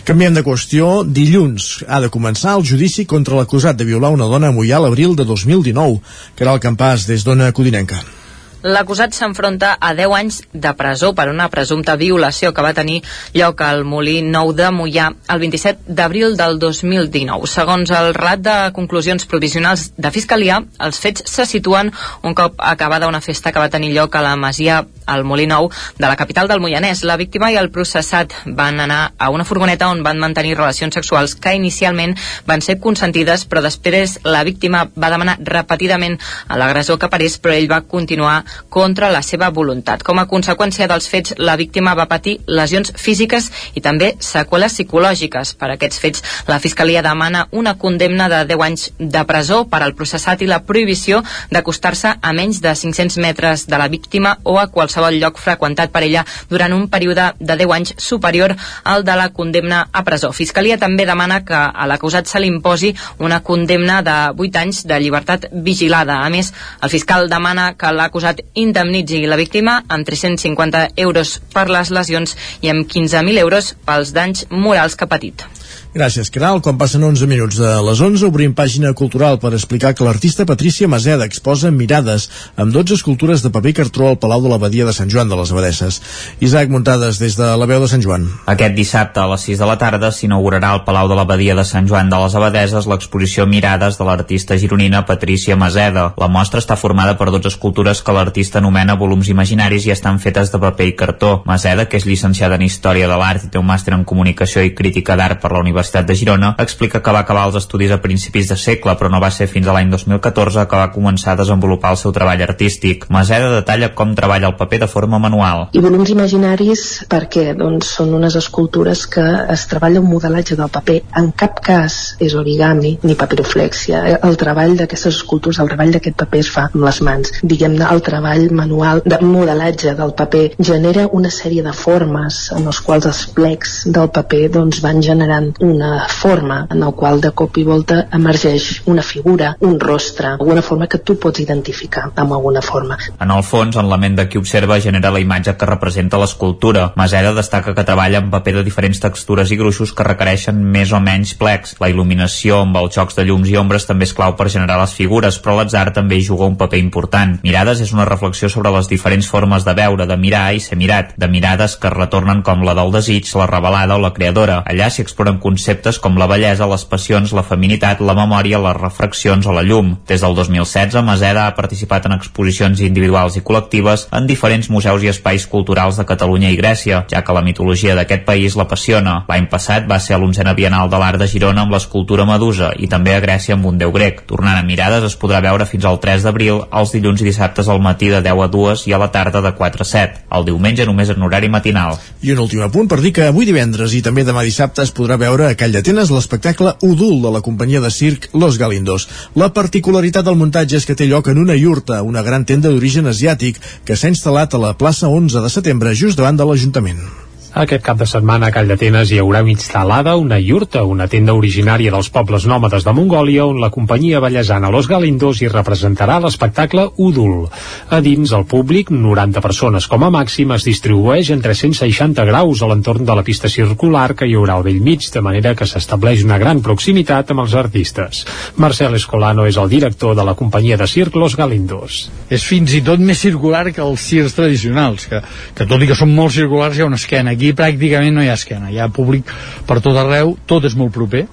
Canviem de qüestió. Dilluns ha de començar el judici contra l'acusat de violar una dona a Mollà l'abril de 2019, que era el campàs des d'Ona Codinenca. L'acusat s'enfronta a 10 anys de presó per una presumpta violació que va tenir lloc al Molí Nou de Mollà el 27 d'abril del 2019. Segons el relat de conclusions provisionals de Fiscalia, els fets se situen un cop acabada una festa que va tenir lloc a la Masia al Molí Nou de la capital del Moianès. La víctima i el processat van anar a una furgoneta on van mantenir relacions sexuals que inicialment van ser consentides, però després la víctima va demanar repetidament a l'agressor que parés, però ell va continuar contra la seva voluntat. Com a conseqüència dels fets, la víctima va patir lesions físiques i també seqüeles psicològiques. Per aquests fets, la Fiscalia demana una condemna de 10 anys de presó per al processat i la prohibició d'acostar-se a menys de 500 metres de la víctima o a qualsevol qualsevol lloc freqüentat per ella durant un període de 10 anys superior al de la condemna a presó. Fiscalia també demana que a l'acusat se li imposi una condemna de 8 anys de llibertat vigilada. A més, el fiscal demana que l'acusat indemnitzi la víctima amb 350 euros per les lesions i amb 15.000 euros pels danys morals que ha patit. Gràcies, Caral. Quan passen 11 minuts de les 11, obrim pàgina cultural per explicar que l'artista Patrícia Maseda exposa Mirades amb 12 escultures de paper cartró al Palau de l'Abadia de Sant Joan de les Abadesses. Isaac Muntades, des de la veu de Sant Joan. Aquest dissabte a les 6 de la tarda s'inaugurarà al Palau de l'Abadia de Sant Joan de les Abadeses l'exposició Mirades de l'artista gironina Patrícia Maseda. La mostra està formada per 12 escultures que l'artista anomena volums imaginaris i estan fetes de paper i cartó. Maseda, que és llicenciada en Història de l'Art i té un màster en Comunicació i Crítica d'Art per la Universitat Universitat de Girona, explica que va acabar els estudis a principis de segle, però no va ser fins a l'any 2014 que va començar a desenvolupar el seu treball artístic. Maseda detalla com treballa el paper de forma manual. I volums imaginaris perquè doncs, són unes escultures que es treballa un modelatge del paper. En cap cas és origami ni papiroflexia. El treball d'aquestes escultures, el treball d'aquest paper es fa amb les mans. Diguem-ne, el treball manual de modelatge del paper genera una sèrie de formes en els quals els plecs del paper doncs, van generant una forma en el qual de cop i volta emergeix una figura, un rostre, alguna forma que tu pots identificar amb alguna forma. En el fons, en la ment de qui observa genera la imatge que representa l'escultura. Maseda destaca que treballa amb paper de diferents textures i gruixos que requereixen més o menys plecs. La il·luminació amb els jocs de llums i ombres també és clau per generar les figures, però l'atzar també hi juga un paper important. Mirades és una reflexió sobre les diferents formes de veure, de mirar i ser mirat, de mirades que retornen com la del desig, la revelada o la creadora. Allà s'hi exploren conceptes com la bellesa, les passions, la feminitat, la memòria, les refraccions o la llum. Des del 2016, Maseda ha participat en exposicions individuals i col·lectives en diferents museus i espais culturals de Catalunya i Grècia, ja que la mitologia d'aquest país l'apassiona. L'any passat va ser a l'onzena Bienal de l'Art de Girona amb l'escultura Medusa i també a Grècia amb un déu grec. Tornant a mirades es podrà veure fins al 3 d'abril, els dilluns i dissabtes al matí de 10 a 2 i a la tarda de 4 a 7. El diumenge només en horari matinal. I un últim apunt per dir que avui divendres i també demà dissabte es podrà veure a Call d'Atenes l'espectacle Udul de la companyia de circ Los Galindos. La particularitat del muntatge és que té lloc en una iurta, una gran tenda d'origen asiàtic que s'ha instal·lat a la plaça 11 de setembre just davant de l'Ajuntament. Aquest cap de setmana a Call d'Atenes hi haurà instal·lada una iurta, una tenda originària dels pobles nòmades de Mongòlia on la companyia ballesana Los Galindos hi representarà l'espectacle Udul. A dins, el públic, 90 persones com a màxim, es distribueix en 360 graus a l'entorn de la pista circular que hi haurà al vell mig, de manera que s'estableix una gran proximitat amb els artistes. Marcel Escolano és el director de la companyia de circ Los Galindos. És fins i tot més circular que els circs tradicionals, que, que tot i que són molt circulars hi ha una esquena aquí pràcticament no hi ha esquena, hi ha públic per tot arreu, tot és molt proper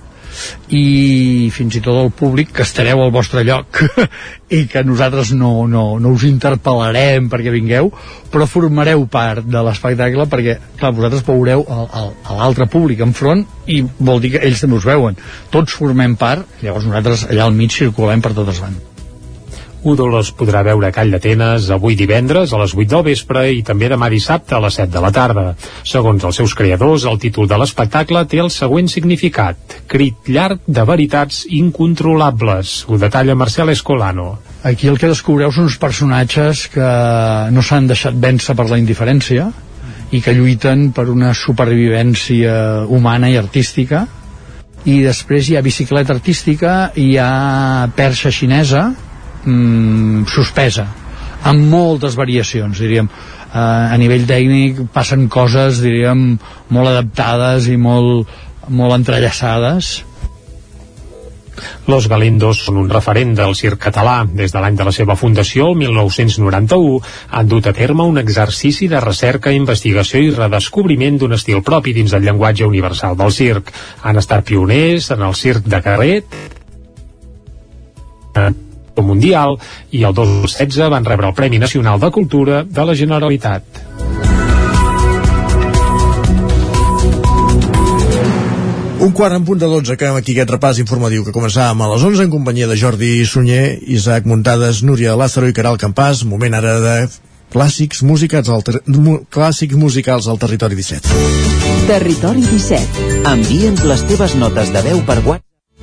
i fins i tot el públic que estareu al vostre lloc i que nosaltres no, no, no us interpel·larem perquè vingueu però formareu part de l'espectacle perquè clar, vosaltres veureu l'altre públic enfront i vol dir que ells també us veuen. Tots formem part, llavors nosaltres allà al mig circulem per totes bandes Udol es podrà veure a Call d'Atenes avui divendres a les 8 del vespre i també demà dissabte a les 7 de la tarda. Segons els seus creadors, el títol de l'espectacle té el següent significat. Crit llarg de veritats incontrolables. Ho detalla Marcel Escolano. Aquí el que descobreu són uns personatges que no s'han deixat vèncer per la indiferència i que lluiten per una supervivència humana i artística i després hi ha bicicleta artística hi ha perxa xinesa mm, suspesa amb moltes variacions diríem eh, a nivell tècnic passen coses diríem molt adaptades i molt, molt entrellaçades Los Galindos són un referent del circ català. Des de l'any de la seva fundació, el 1991, han dut a terme un exercici de recerca, investigació i redescobriment d'un estil propi dins del llenguatge universal del circ. Han estat pioners en el circ de carret, mundial i el 2016 van rebre el Premi Nacional de Cultura de la Generalitat. Un quart en punt de 12, acabem aquí aquest repàs informatiu que començàvem a les 11 en companyia de Jordi Sunyer, Isaac Muntades, Núria Lázaro i Caral Campàs. Moment ara de clàssics musicals al, ter... clàssics musicals al Territori 17. Territori 17. Envia'ns les teves notes de veu per WhatsApp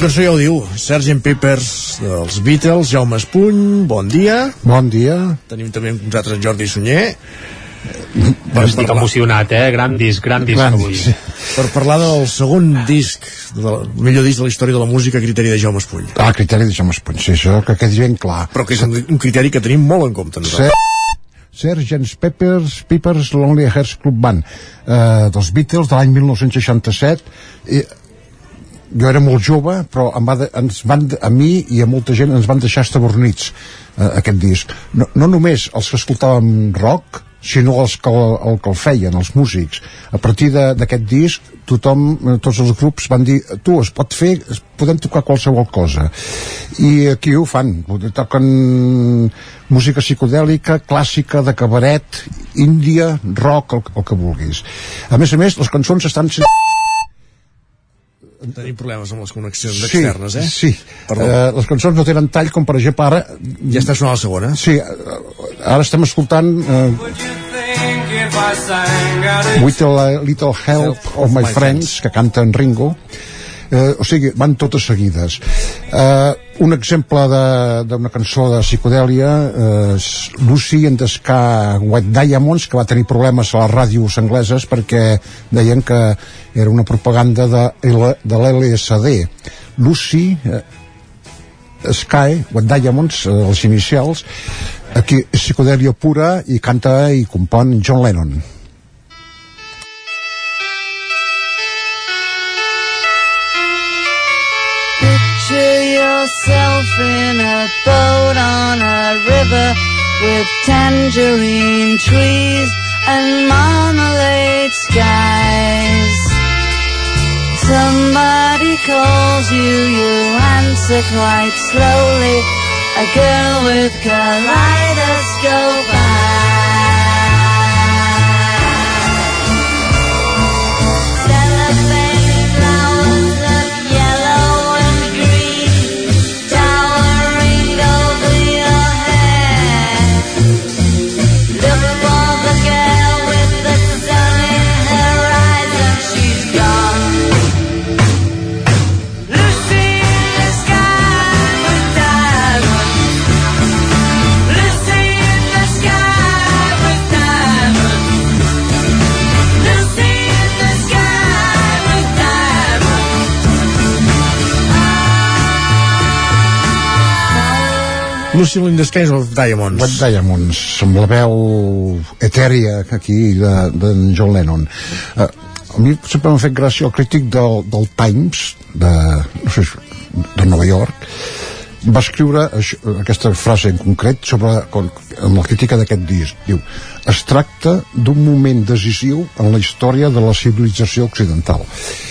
Cançó ja ho diu, Sgt. Peppers dels Beatles, Jaume Espuny, bon dia. Bon dia. Tenim també amb nosaltres en Jordi Sunyer. Per Estic parlar... emocionat, eh? Gran disc, gran disc gran avui. Disc. Per parlar del segon disc, del millor disc de la història de la música, criteri de Jaume Espuny. Ah, criteri de Jaume Espuny, sí, això que quedi ben clar. Però que és un, un criteri que tenim molt en compte nosaltres. Sgt. Peppers, Peppers Lonely Hearts Club Band eh, dels Beatles de l'any 1967 i jo era molt jove però em va de, ens van, a mi i a molta gent ens van deixar estabornits eh, aquest disc no, no només els que escoltàvem rock sinó els que el, que el feien, els músics. A partir d'aquest disc, tothom, eh, tots els grups van dir, tu, es pot fer, es, podem tocar qualsevol cosa. I aquí ho fan, toquen música psicodèlica, clàssica, de cabaret, índia, rock, el, el que vulguis. A més a més, les cançons estan tenim problemes amb les connexions sí, externes, eh? Sí, Perdó. Uh, les cançons no tenen tall com per exemple ara... Ja està sonant la segona? Sí, uh, ara estem escoltant uh, With a Little Help, of My, friends, que canta en Ringo eh, o sigui, van totes seguides. Eh, un exemple d'una cançó de psicodèlia eh, Lucy and the Sky White Diamonds que va tenir problemes a les ràdios angleses perquè deien que era una propaganda de, de l'LSD Lucy eh, Sky, White Diamonds, eh, els inicials aquí psicodèlia pura i canta i compon John Lennon yourself in a boat on a river with tangerine trees and marmalade skies. Somebody calls you, you answer quite slowly. A girl with kaleidoscope eyes. Lucy in the Skies of Diamonds. What Diamonds, amb la veu etèria aquí de, de John Lennon. Uh, a mi sempre m'ha fet gràcia el crític del, del Times de, no sé, de Nova York va escriure això, aquesta frase en concret sobre, amb la crítica d'aquest disc diu, es tracta d'un moment decisiu en la història de la civilització occidental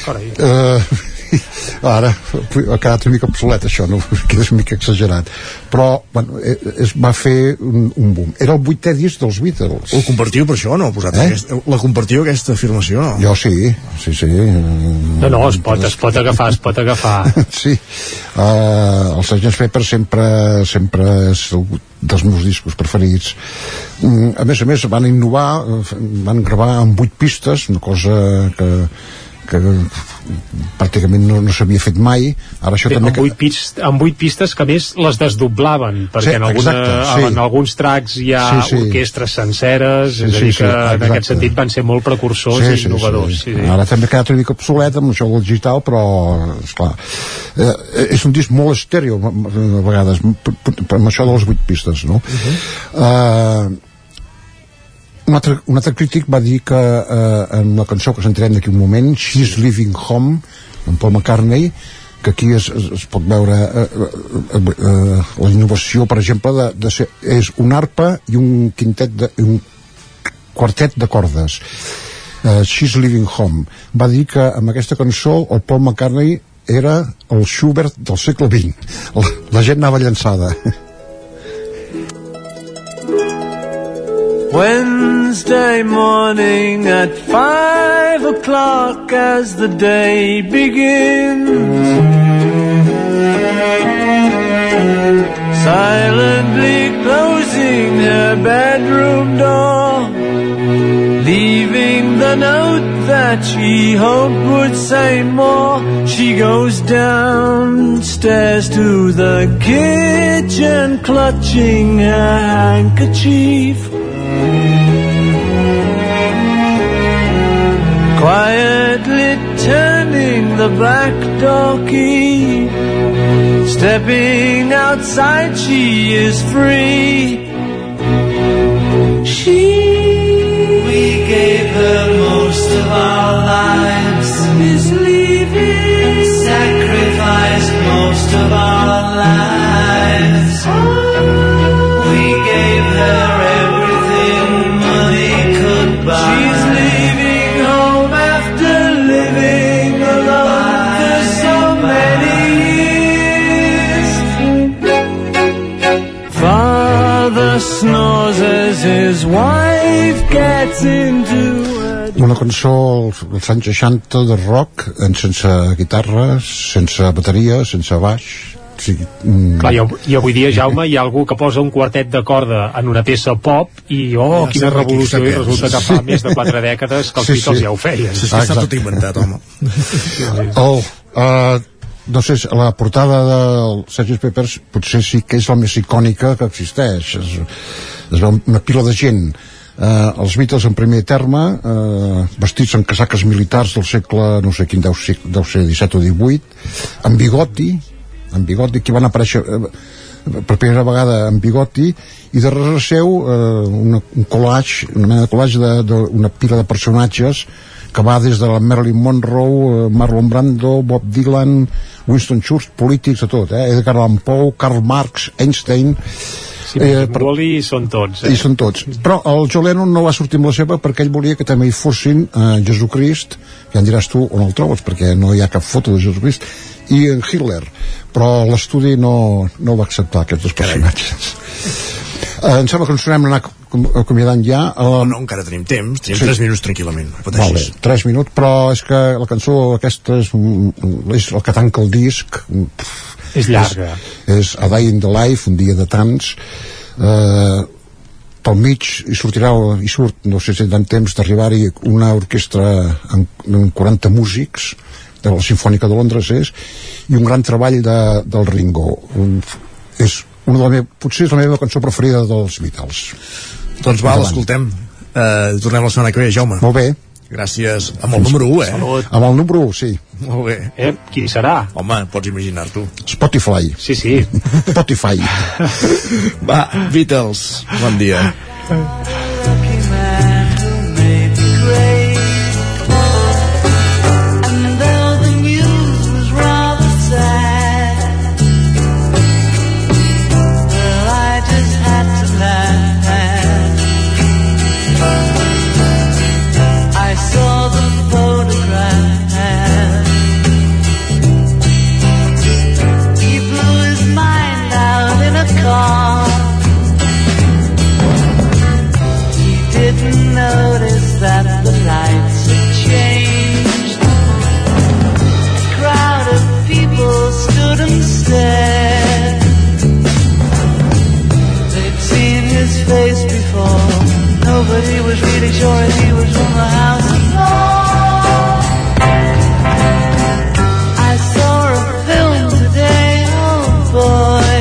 Carai. Uh, ara ha quedat una mica obsolet això no? que és una mica exagerat però bueno, eh, es va fer un, un boom era el vuitè disc dels Beatles ho compartiu per això no? Eh? aquest, la compartiu aquesta afirmació no? jo sí, sí, sí no, no, es pot, es pot agafar es pot agafar sí uh, el Sgt. Pepper sempre sempre és dels meus discos preferits mm, a més a més van innovar van gravar amb vuit pistes una cosa que que pràcticament no, no s'havia fet mai ara això Bé, també amb, vuit pistes, amb vuit pistes que més les desdoblaven perquè sí, en, alguna, exacte, sí. en alguns tracks hi ha sí, sí. orquestres senceres sí, és a dir que sí, en aquest sentit van ser molt precursors sí, i innovadors sí, sí. Sí, sí. ara també ha quedat una mica obsolet amb això del digital però esclar eh, és un disc molt estèreo a vegades amb això de les vuit pistes no? Uh -huh. uh, un altre, un altre crític va dir que eh, en la cançó que sentirem d'aquí un moment She's Living Home en Paul McCartney que aquí es, es, es pot veure eh, eh, eh, la innovació per exemple de, de ser, és un arpa i un quintet de, un quartet de cordes. Eh, She's Living Home. Va dir que amb aquesta cançó el Paul McCartney era el Schubert del segle XX la, la gent anava llançada Wednesday morning at five o'clock as the day begins. Silently closing her bedroom door, leaving the note that she hoped would say more. She goes downstairs to the kitchen, clutching a handkerchief. Quietly turning the back door key. Stepping outside, she is free. She we gave her most of our lives. Is leaving. Sacrificed most of our lives. Oh. We gave her snores as his wife gets into una cançó dels anys 60 de rock en sense guitarres, sense bateria, sense baix sigui, mm, Clar, i, av- i avui dia, Jaume, hi ha algú que posa un quartet de corda en una peça pop i, oh, Ja quina revolució, i resulta que sí. fa més de quatre dècades que els Sí, Beatles sí. ja ho feien. Sí, sí, està tot inventat, home. el, uh, no sé, la portada del Sgt. Peppers potser sí que és la més icònica que existeix es, es veu una pila de gent uh, els Beatles en primer terme uh, vestits amb casaques militars del segle no sé quin deu deu ser 17 o 18 amb bigoti amb bigoti que van aparèixer eh, per primera vegada amb bigoti i darrere seu eh, una, un collage, una mena de collage d'una pila de personatges que va des de la Marilyn Monroe, eh, Marlon Brando, Bob Dylan, Winston Churchill, polítics de tot, eh? Edgar Allan Poe, Karl Marx, Einstein... Sí, eh, per... Wally són tots. Eh? I són tots. Però el John Lennon no va sortir amb la seva perquè ell volia que també hi fossin eh, Jesucrist, ja em diràs tu on el trobes, perquè no hi ha cap foto de Jesucrist, i en Hitler. Però l'estudi no, no va acceptar aquests dos personatges. Eh, em sembla que ens tornem a anar acom- acomiadant ja. Eh, No, no, encara tenim temps, tenim 3 minuts tranquil·lament. pateixis. Vale, 3 minuts, però és que la cançó aquesta és, és el que tanca el disc. Pff, És llarga. És, és A Day in the Life, un dia de tants. Eh, pel mig hi sortirà, hi surt, no sé si tindran temps d'arribar-hi una orquestra amb, amb 40 músics de la Sinfònica de Londres és, i un gran treball de, del Ringo. Un, és una de la meva, potser és la meva cançó preferida dels Beatles. Doncs va, l'escoltem. Uh, tornem la setmana que ve, Jaume. Molt bé. Gràcies. Amb el número 1, eh? Salut. Amb el número 1, sí. Molt bé. Eh, qui serà? Home, pots imaginar-t'ho. Spotify. Sí, sí. Spotify. Va, Beatles, bon dia. sure he was from the house of. I saw a film today, oh boy.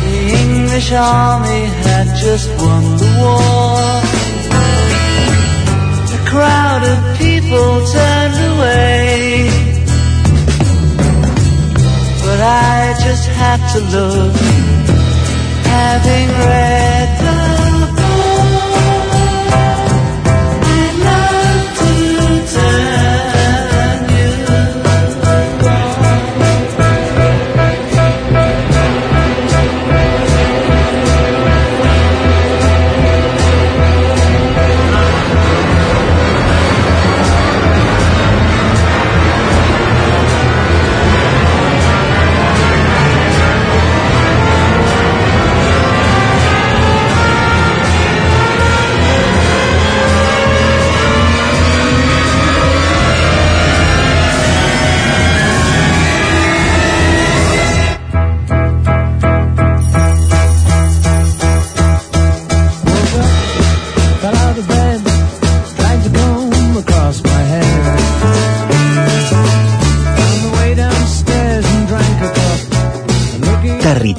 The English army had just won the war. A crowd of people turned away. But I just had to look, having read the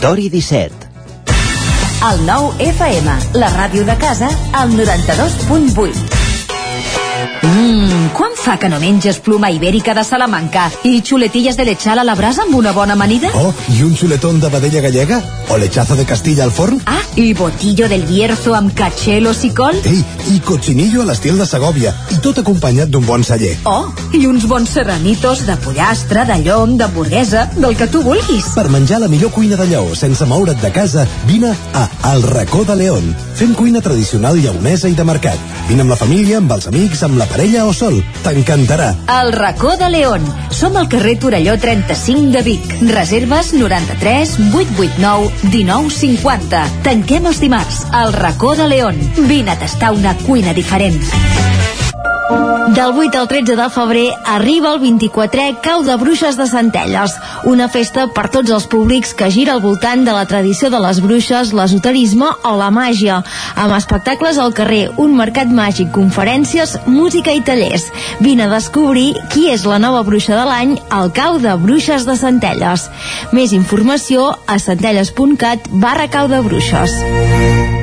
Territori 17. El nou FM, la ràdio de casa, al 92.8. Mmm, quan fa que no menges pluma ibèrica de Salamanca i xuletilles de lechal a la brasa amb una bona amanida? Oh, i un xuletón de vedella gallega? O lechazo de Castilla al forn? Ah, i botillo del Bierzo amb cachelos i col? Ei, i cochinillo a l'estil de Segòvia, i tot acompanyat d'un bon celler. Oh, i uns bons serranitos de pollastre, de llom, d'hamburguesa, del que tu vulguis. Per menjar la millor cuina de lleó sense moure't de casa, vine a El Racó de León. Fem cuina tradicional lleonesa i de mercat. Vine amb la família, amb els amics, amb la parella o sol. T'encantarà. El racó de León. Som al carrer Torelló 35 de Vic. Reserves 93 889 1950. Tanquem els dimarts. El racó de León. Vine a tastar una cuina diferent. Del 8 al 13 de febrer arriba el 24è Cau de Bruixes de Centelles, una festa per tots els públics que gira al voltant de la tradició de les bruixes, l'esoterisme o la màgia, amb espectacles al carrer, un mercat màgic, conferències, música i tallers. Vine a descobrir qui és la nova bruixa de l'any al Cau de Bruixes de Centelles. Més informació a centelles.cat barra Cau de Bruixes.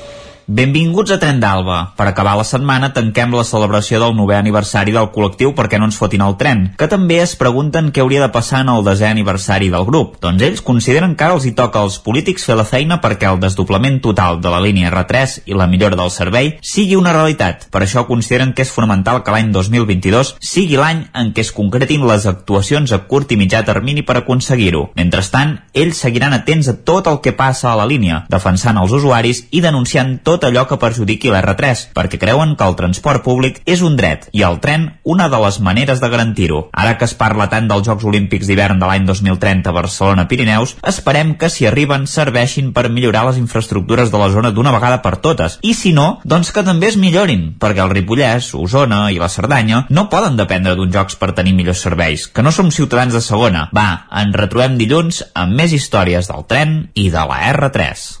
Benvinguts a Tren d'Alba. Per acabar la setmana tanquem la celebració del 9è aniversari del col·lectiu perquè no ens fotin el tren, que també es pregunten què hauria de passar en el desè aniversari del grup. Doncs ells consideren que ara els hi toca als polítics fer la feina perquè el desdoblament total de la línia R3 i la millora del servei sigui una realitat. Per això consideren que és fonamental que l'any 2022 sigui l'any en què es concretin les actuacions a curt i mitjà termini per aconseguir-ho. Mentrestant, ells seguiran atents a tot el que passa a la línia, defensant els usuaris i denunciant tot allò que perjudiqui l'R3, perquè creuen que el transport públic és un dret i el tren una de les maneres de garantir-ho. Ara que es parla tant dels Jocs Olímpics d'hivern de l'any 2030 a Barcelona-Pirineus, esperem que si arriben serveixin per millorar les infraestructures de la zona d'una vegada per totes. I si no, doncs que també es millorin, perquè el Ripollès, Osona i la Cerdanya no poden dependre d'uns jocs per tenir millors serveis, que no som ciutadans de segona. Va, ens retrobem dilluns amb més històries del tren i de la R3.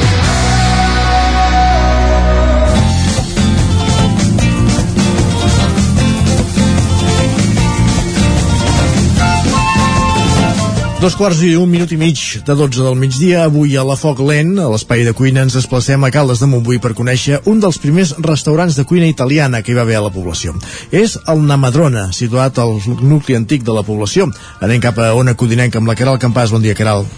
Dos quarts i un minut i mig de 12 del migdia, avui a la Foc Lent, a l'espai de cuina, ens desplacem a Caldes de Montbui per conèixer un dels primers restaurants de cuina italiana que hi va haver a la població. És el Namadrona, situat al nucli antic de la població. Anem cap a Ona Codinenca amb la Caral Campàs. Bon dia, Caral.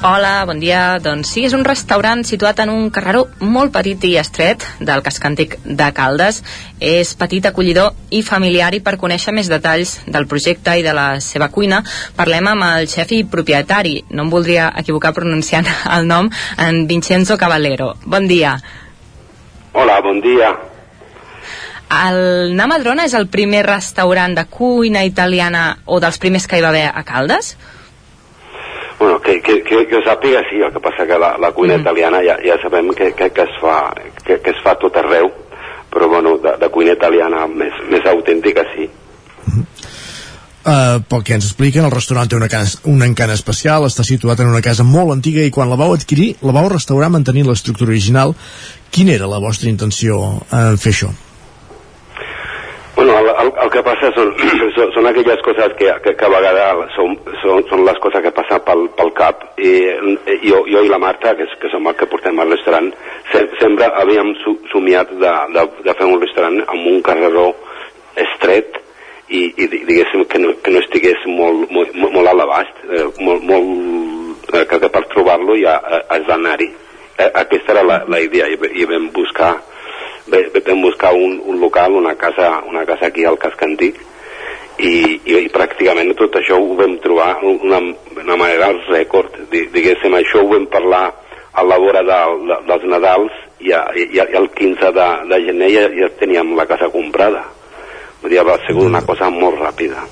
Hola, bon dia. Doncs sí, és un restaurant situat en un carreró molt petit i estret del casc antic de Caldes. És petit, acollidor i familiar i per conèixer més detalls del projecte i de la seva cuina parlem amb el xef i propietari, no em voldria equivocar pronunciant el nom, en Vincenzo Cavallero. Bon dia. Hola, bon dia. El Namadrona és el primer restaurant de cuina italiana o dels primers que hi va haver a Caldes? Bueno, que, que, que, que ho sàpiga, sí, el que passa que la, la cuina mm. italiana ja, ja sabem que, que, que, es fa, que, que es fa tot arreu, però bueno, de, de cuina italiana més, més autèntica sí. Uh, pel que ens expliquen, el restaurant té una, casa, un encant especial, està situat en una casa molt antiga i quan la vau adquirir, la vau restaurar mantenint l'estructura original. Quina era la vostra intenció en fer això? Bueno, el, el, el que passa són, són, són aquelles coses que, que, que a vegades són, són, són les coses que passen pel, pel cap i, i jo, jo i la Marta, que, que som el que portem al restaurant, se, sempre havíem somiat de, de, de fer un restaurant amb un carreró estret i, i diguéssim que no, que no estigués molt, molt, molt a l'abast, eh, molt, molt, eh, que, que per trobar-lo ja eh, has d'anar-hi. Eh, aquesta era la, la idea i, i vam buscar vam buscar un, un local, una casa, una casa aquí al casc antic i, i, i pràcticament tot això ho vam trobar una, una manera rècord. Diguéssim, això ho vam parlar a la vora de, de, dels Nadals i, a, i, i el 15 de, de gener ja, ja teníem la casa comprada. Vull dir, va ser una cosa molt ràpida.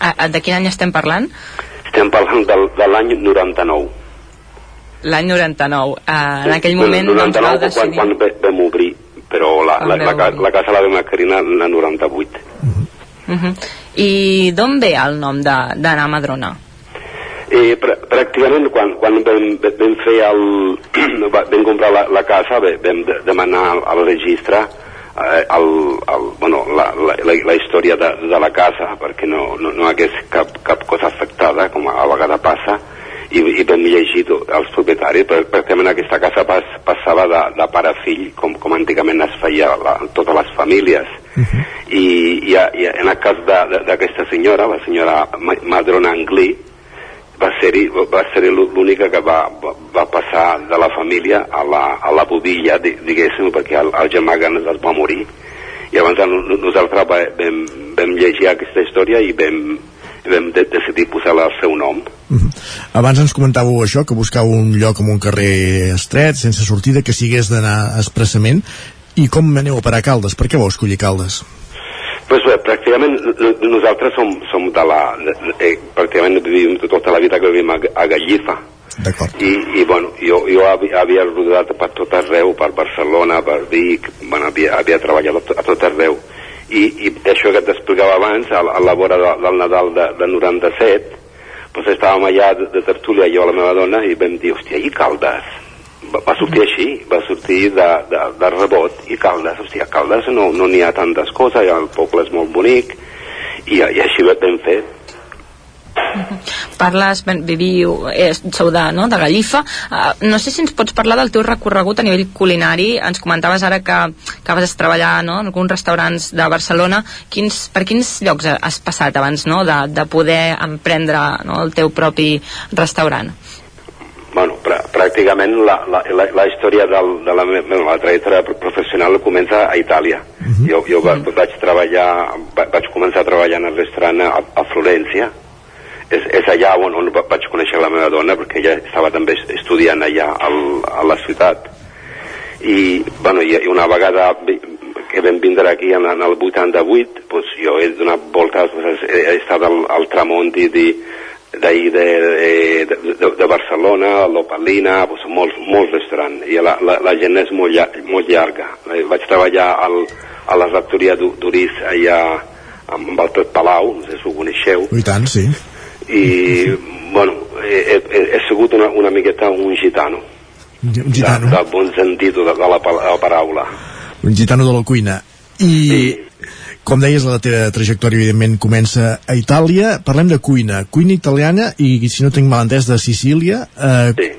A, de quin any estem parlant? estem parlant del, de l'any 99 l'any 99 uh, en aquell moment 99 doncs, decidir... quan, quan vam obrir però la, la, la, la, la casa la vam adquirir en el 98 uh -huh. i d'on ve el nom de Madrona? Eh, pr pràcticament quan, quan vam, vam fer el vam comprar la, la casa vam de, demanar al, al registre eh, el, el, bueno, la, la, la, la història de, de la casa perquè no, no, no hagués cap, cap cosa afectada com a vegada passa i, i vam llegir els propietaris perquè en aquesta casa pas, passava de, de pare a fill com, com antigament es feia la, totes les famílies uh -huh. I, i, i en el cas d'aquesta senyora la senyora Madrona Anglí va ser, va ser l'única que va, va, passar de la família a la, a la budilla, diguéssim, perquè el, el germà Ganes es va morir. I llavors nosaltres vam, vam llegir aquesta història i vam, vam de decidir posar-la al seu nom. Uh -huh. Abans ens comentàveu això, que buscau un lloc amb un carrer estret, sense sortida, que sigués d'anar expressament. I com aneu a parar Caldes? Per què vau escollir Caldes? Pues bé, pràcticament nosaltres som, som de la... De, de, eh, pràcticament vivim tota la vida que vivim a, a Gallifa. I, i bueno, jo, jo havia, havia rodat per tot arreu, per Barcelona, per Vic, bueno, havia, havia treballat a tot, a tot arreu i, i això que t'explicava abans a, a la vora de, del Nadal de, de 97 doncs estàvem allà de, de tertúlia jo i la meva dona i vam dir, hòstia, i Caldes? Va, va sortir així, va sortir de, de, de rebot i Caldes, hòstia, Caldes no n'hi no ha tantes coses, el poble és molt bonic i, i així vam fer Parles, ben, viviu, eh, sou de, no, de Gallifa. Uh, no sé si ens pots parlar del teu recorregut a nivell culinari. Ens comentaves ara que, que vas treballar no, en alguns restaurants de Barcelona. Quins, per quins llocs has passat abans no, de, de poder emprendre no, el teu propi restaurant? bueno, pr pràcticament la, la, la, la història del, de la meva la trajectòria professional comença a Itàlia. Uh -huh. Jo, jo uh -huh. vaig treballar, vaig començar a treballar en el restaurant a, a Florència, és, és allà on, on vaig conèixer la meva dona perquè ella estava també estudiant allà al, a la ciutat i, bueno, i, una vegada que vam vindre aquí en, en el 88 pues, jo he donat voltes pues, he, he estat al, al Tramonti d'ahir de, de, de, de Barcelona, l'Opalina, pues, molts, molts restaurants, i la, la, la gent és molt, molt llarga. Vaig treballar al, a la rectoria d'Uris allà amb el Tot Palau, no sé si ho coneixeu. I tant, sí i bueno, he, he, he sigut una, una miqueta un gitano. Un gitano? de, de bon sentit de, de, la, la paraula. Un gitano de la cuina i sí. com deies la teva trajectòria evidentment comença a Itàlia. Parlem de cuina, cuina italiana i si no tinc mal entès de Sicília. Eh, sí.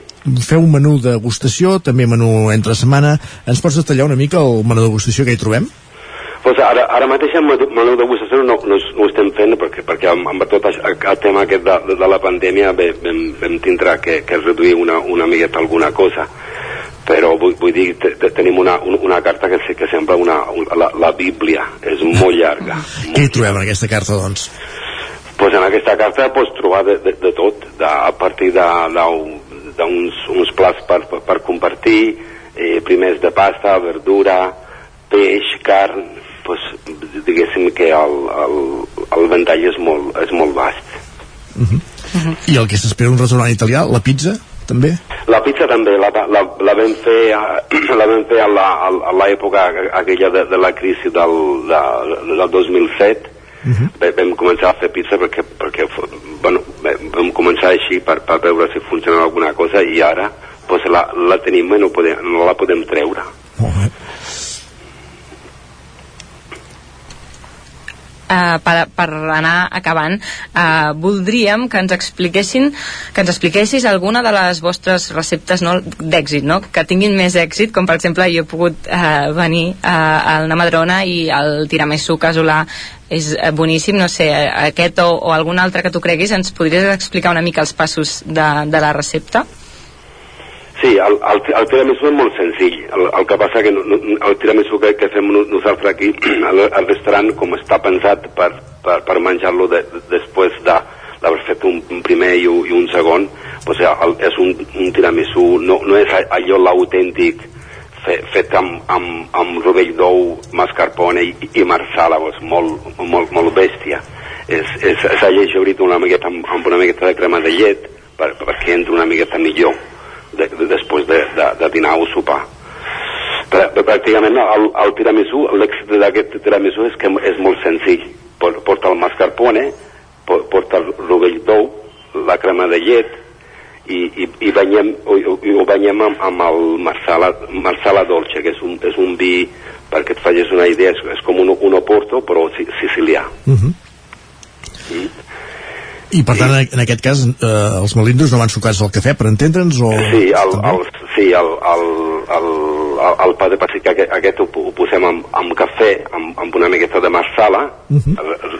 feu un menú de gustació també menú entre setmana. Ens pots detallar una mica el menú de gustació que hi trobem? Pues ara, ara mateix amb el menú degustació no, no, no ho estem fent perquè, perquè amb, amb tot això, el tema aquest de, de, de la pandèmia ve- vam, vam tindre que, que reduir una, una miqueta alguna cosa però vull, vull dir, te, te, tenim una, un- una carta que, que sembla una, un, la, la Bíblia, és molt llarga. Què hi trobem en aquesta carta, doncs? pues en aquesta carta pots trobar de, de, de tot, de, a partir de- de- d'uns uns plats per, per, per compartir, eh, primers de pasta, verdura, peix, carn, pues, diguéssim que el, el, el ventall és molt, és molt vast. I el que s'espera un restaurant italià, la pizza, també? La pizza també la, la, la vam fer, a- la vam fer a la- a a l'època aquella de, de la crisi del, de, del 2007 Bé, vam començar a fer pizza perquè, perquè bueno, vam començar així per, per veure si funcionava alguna cosa i ara pues, la, la tenim i no, podem, no la podem treure. Uh, per, per anar acabant, uh, voldríem que ens expliquessin que ens expliquessis alguna de les vostres receptes no, d'èxit, no? que tinguin més èxit, com per exemple jo he pogut uh, venir uh, al Namadrona i el tiramisú casolà és eh, boníssim, no sé, eh, aquest o, o algun altre que tu creguis, ens podries explicar una mica els passos de, de la recepta? Sí, el, el, el tiramisú és molt senzill. El, el que passa que no, el tiramisú que, que fem no- nosaltres aquí al, al restaurant, com està pensat per, per, per menjar-lo de, de, després de d'haver fet un, un primer i un, i un segon, pues, el, és un, un tiramisú, no, no és allò l'autèntic fe, fet amb, amb, amb rovell d'ou, mascarpone i, i marsala, pues, molt, molt, molt bèstia. És, és, és una miqueta amb, amb una miqueta de crema de llet per, perquè entri una miqueta millor de, de, després de, de, de dinar o sopar. Pràcticament el, el tiramisú, l'èxit d'aquest tiramisú és que és molt senzill. Por- Porta el mascarpone, por- porta el rovell d'ou, la crema de llet, i, i, i banyem, o, i ho banyem amb, amb el marsala, marsala dolce, que és un, és un vi, perquè et facis una idea, és, és com un, un oporto, però si- sicilià. Uh -huh. I per tant, en aquest cas, eh, els melindros no van sucats al cafè, per entendre'ns, o... Sí, el, el, sí, el, el, el, el, el pa de pessic aquest, aquest ho, ho posem amb, amb cafè, amb, amb una miqueta de marsala, uh -huh.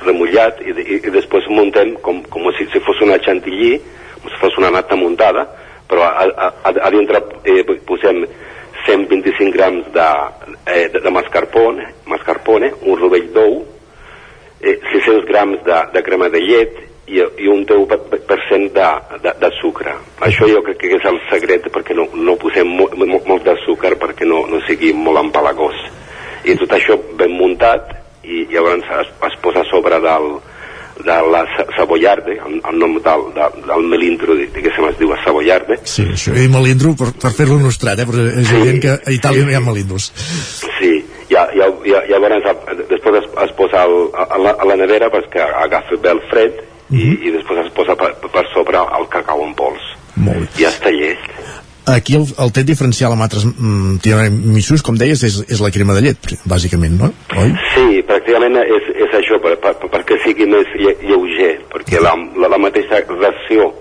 remullat, i, i, i després muntem com, com si, si fos una chantilly, com si fos una nata muntada, però a, a, a, a dintre eh, posem 125 grams de, eh, de, de mascarpone, mascarpone, un rovell d'ou, eh, 600 grams de, de crema de llet i, i un 10% de, de, de sucre. Això jo crec que és el secret perquè no, no posem mo, mo, molt de sucre perquè no, no sigui molt empalagós. I tot això ben muntat i llavors es, es posa a sobre del, de la cebollarde, el, el nom del, del, del melindro, diguéssim, es diu cebollarde, Sí, això, i melindro per, per fer-lo nostrat, eh? Però és evident que a Itàlia no hi ha melindros. Sí, ja, ja, ja, llavors després es, es posa al, a, la, a la nevera perquè agafa bé el fred i, i després es posa per, per sobre el cacau en pols. Molt bé. I ja està llest. Aquí el, el tret diferencial amb altres mm, com deies, és, és la crema de llet, bàsicament, no? Oi? Sí, pràcticament és, és això, per, per, perquè sigui més lle, lleuger, perquè la, la, la mateixa ració,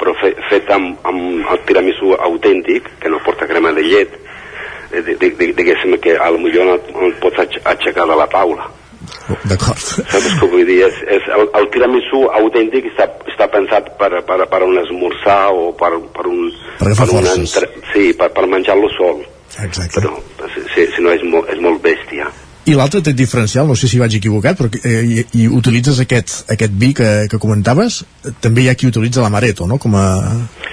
però fe, feta amb, amb el tiramisú autèntic, que no porta crema de llet, eh, di- di- di- diguéssim que a lo millor no, no el pots aix- aixecar de la taula. D'acord. Saps què vull dir? És, és el, el tiramisú autèntic està, està pensat per, per, per un esmorzar o per, per un... Per agafar un forces. sí, per, per menjar-lo sol. Exacte. Però, si, si, si no és, molt, és molt bèstia. I l'altre tret diferencial, no sé si vaig equivocat, però eh, i, i utilitzes aquest, aquest vi que, que comentaves, també hi ha qui utilitza l'amaretto, no?, com a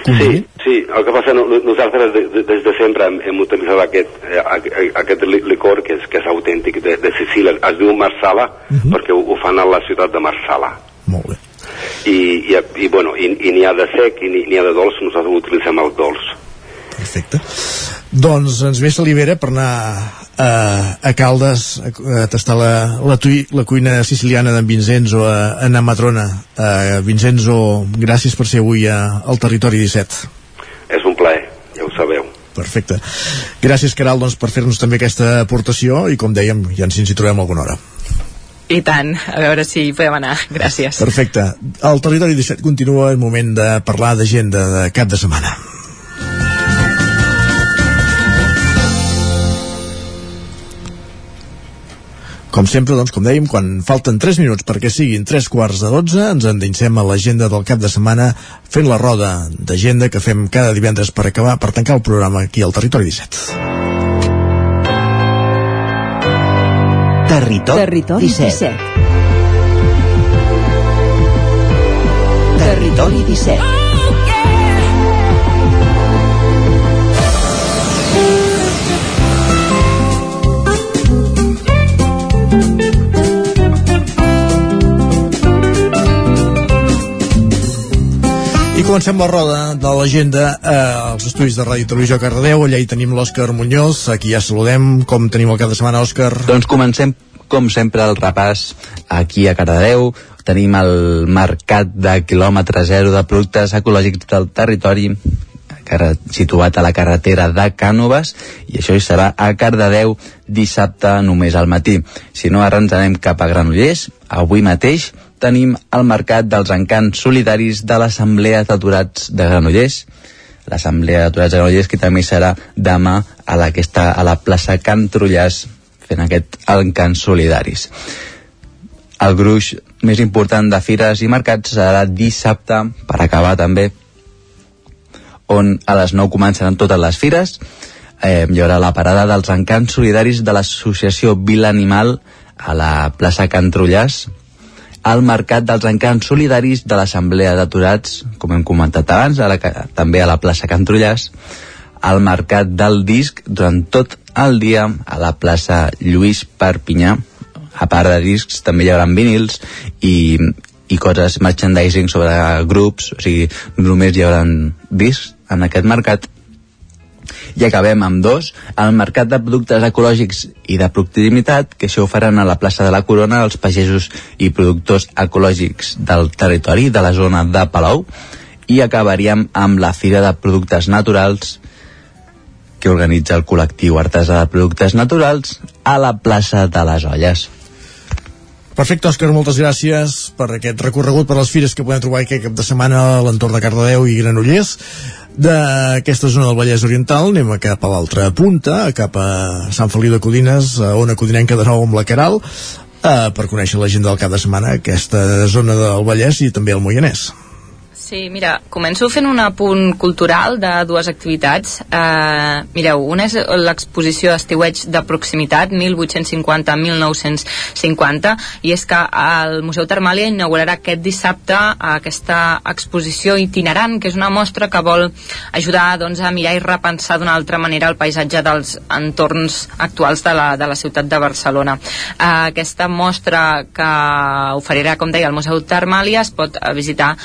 condiment. Sí, el que passa, no, no- nosaltres de, de, des de sempre hem, hem utilitzat aquest, eh, aquest li- licor que és, que és autèntic de, de Sicília. Es diu Marsala perquè ho, ho fan a la ciutat de Marsala. Molt bé. I, i, i, bueno, i, i n'hi ha de sec i n'hi ha de dolç, nosaltres utilitzem el dolç. Perfecte. Doncs ens ve Salivera per anar a, a Caldes a, a tastar la, la, tui, la cuina siciliana d'en Vincenzo a, a Namatrona. Uh, Vincenzo, gràcies per ser avui a, al Territori 17. És un plaer, ja ho sabeu. Perfecte. Gràcies, Caral, doncs, per fer-nos també aquesta aportació i, com dèiem, ja ens hi trobem alguna hora. I tant, a veure si hi podem anar. Gràcies. Perfecte. El Territori 17 continua el moment de parlar d'agenda de cap de setmana. Com sempre, doncs, com dèiem, quan falten 3 minuts perquè siguin 3 quarts de 12, ens endinsem a l'agenda del cap de setmana fent la roda d'agenda que fem cada divendres per acabar, per tancar el programa aquí al Territori 17. Territori, Territori 17. Territori 17. Comencem la roda de l'agenda eh, als estudis de Ràdio Televisió Cardedeu. Allà hi tenim l'Òscar Muñoz, aquí ja saludem. Com tenim el cap de setmana, Òscar? Doncs comencem, com sempre, el repàs aquí a Cardedeu. Tenim el mercat de quilòmetre zero de productes ecològics del territori situat a la carretera de Cànoves i això hi serà a Cardedeu dissabte només al matí. Si no, ara ens anem cap a Granollers. Avui mateix tenim el mercat dels encants solidaris de l'Assemblea d'Aturats de Granollers l'Assemblea d'Aturats de Granollers que també serà demà a la que està a la plaça Can Trullàs fent aquest encants solidaris. El gruix més important de fires i mercats serà dissabte, per acabar també, on a les 9 començaran totes les fires. Eh, hi haurà la parada dels encants solidaris de l'associació Vila Animal a la plaça Can Trullàs, al Mercat dels Encants Solidaris de l'Assemblea d'Aturats, com hem comentat abans, a la, també a la plaça Can Trullàs, al Mercat del Disc durant tot el dia a la plaça Lluís Perpinyà. A part de discs també hi haurà vinils i, i coses, merchandising sobre grups, o sigui, només hi haurà discs en aquest mercat i acabem amb dos, el mercat de productes ecològics i de proximitat, que això ho faran a la plaça de la Corona els pagesos i productors ecològics del territori de la zona de Palau, i acabaríem amb la Fira de Productes Naturals que organitza el col·lectiu artesà de productes naturals a la plaça de les Olles. Perfecte, Òscar, moltes gràcies per aquest recorregut per les fires que podem trobar aquest cap de setmana a l'entorn de Cardedeu i Granollers. D'aquesta zona del Vallès Oriental anem a cap a l'altra punta, cap a Sant Feliu de Codines, a Ona Codinenca de nou amb la Caral, eh, per conèixer la gent del cap de setmana, aquesta zona del Vallès i també el Moianès. Sí, mira, començo fent un apunt cultural de dues activitats. Uh, mireu, una és l'exposició d'estiueig de proximitat 1850-1950 i és que el Museu Termàlia inaugurarà aquest dissabte aquesta exposició itinerant, que és una mostra que vol ajudar doncs, a mirar i repensar d'una altra manera el paisatge dels entorns actuals de la, de la ciutat de Barcelona. Uh, aquesta mostra que oferirà, com deia, el Museu Termàlia es pot visitar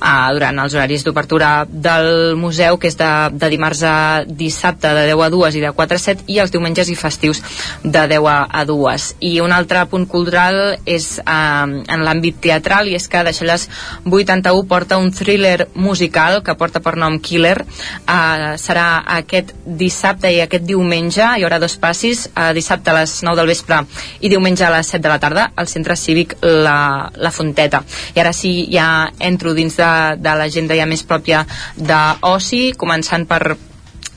uh, durant els horaris d'obertura del museu, que és de, de dimarts a dissabte de 10 a 2 i de 4 a 7, i els diumenges i festius de 10 a, a 2. I un altre punt cultural és uh, en l'àmbit teatral, i és que Deixalles 81 porta un thriller musical que porta per nom Killer. Uh, serà aquest dissabte i aquest diumenge, hi haurà dos passis, uh, dissabte a les 9 del vespre i diumenge a les 7 de la tarda, al centre cívic La, la Fonteta. I ara sí, ja entro dins de, de l'agenda ja més pròpia d'oci, començant per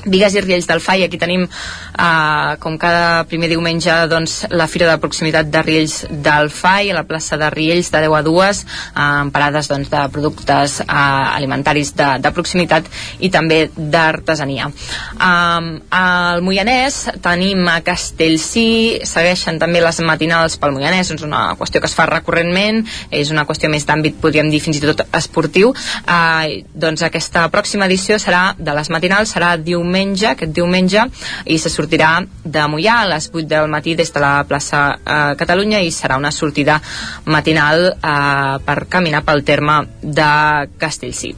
Vigues i Riells del FAI, aquí tenim eh, com cada primer diumenge doncs, la Fira de Proximitat de Riells del FAI a la plaça de Riells de 10 a 2 eh, amb parades doncs, de productes eh, alimentaris de, de proximitat i també d'artesania. Eh, al Moianès tenim a Castellcí segueixen també les matinals pel Moianès és una qüestió que es fa recurrentment és una qüestió més d'àmbit, podríem dir fins i tot esportiu. Eh, doncs aquesta pròxima edició serà de les matinals serà diumenge diumenge, aquest diumenge, i se sortirà de Mollà a les 8 del matí des de la plaça eh, Catalunya i serà una sortida matinal eh, per caminar pel terme de Castellcí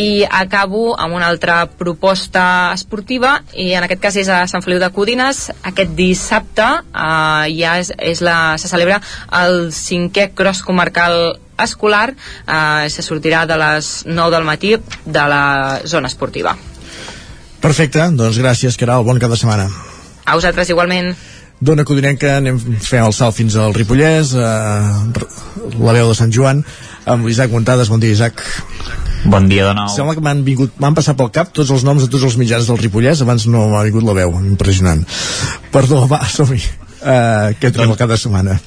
i acabo amb una altra proposta esportiva i en aquest cas és a Sant Feliu de Codines. Aquest dissabte eh, ja és, és la, se celebra el cinquè cross comarcal escolar eh, se sortirà de les 9 del matí de la zona esportiva Perfecte, doncs gràcies, Caral, bon cap de setmana. a vosaltres igualment Dona Codinenca, anem fent el salt fins al Ripollès, eh, la veu de Sant Joan, amb l'Isaac Montades. Bon dia, Isaac. Bon dia de nou. Sembla que m'han vingut, m'han passat pel cap tots els noms de tots els mitjans del Ripollès, abans no m'ha vingut la veu, impressionant. Perdó, va, som-hi. eh, què tenim el cap de setmana?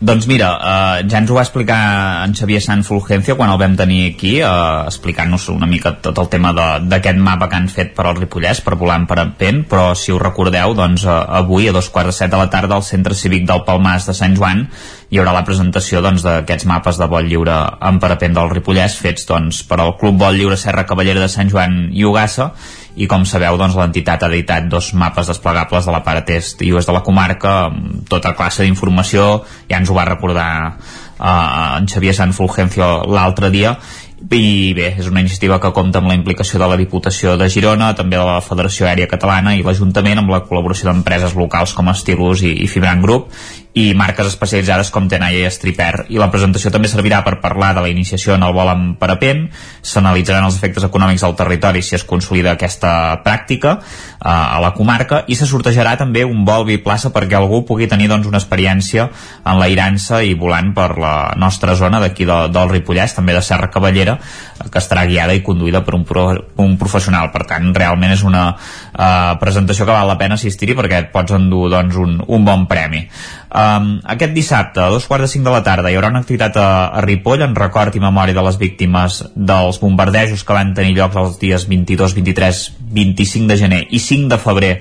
Doncs mira, eh, ja ens ho va explicar en Xavier Sant Fulgencio quan el vam tenir aquí, eh, explicant-nos una mica tot el tema d'aquest mapa que han fet per al Ripollès, per volar en parapent, però si us recordeu, doncs eh, avui a dos quarts de set de la tarda al Centre Cívic del Palmàs de Sant Joan hi haurà la presentació doncs, d'aquests mapes de vol lliure en parapent del Ripollès fets doncs, per al Club Vol Lliure Serra Cavallera de Sant Joan i Ugassa i com sabeu doncs, l'entitat ha editat dos mapes desplegables de la part est i oest de la comarca amb tota classe d'informació. Ja ens ho va recordar uh, en Xavier Sant Fulgencio l'altre dia i bé, és una iniciativa que compta amb la implicació de la Diputació de Girona, també de la Federació Aèria Catalana i l'Ajuntament amb la col·laboració d'empreses locals com Estilus i, i Fibrant Group i marques especialitzades com Tenaya i Estriper i la presentació també servirà per parlar de la iniciació en el vol en parapent. S'analitzaran els efectes econòmics del territori si es consolida aquesta pràctica eh, a la comarca i se sortejarà també un vol biplaça perquè algú pugui tenir doncs, una experiència en l'airança i volant per la nostra zona d'aquí de, del Ripollès, també de Serra Cavallera eh, que estarà guiada i conduïda per un, pro, un professional, per tant realment és una eh, presentació que val la pena assistir-hi perquè et pots endur doncs, un, un bon premi. Um, aquest dissabte, a dos quarts de cinc de la tarda, hi haurà una activitat a, a Ripoll en record i memòria de les víctimes dels bombardejos que van tenir lloc els dies 22, 23, 25 de gener i 5 de febrer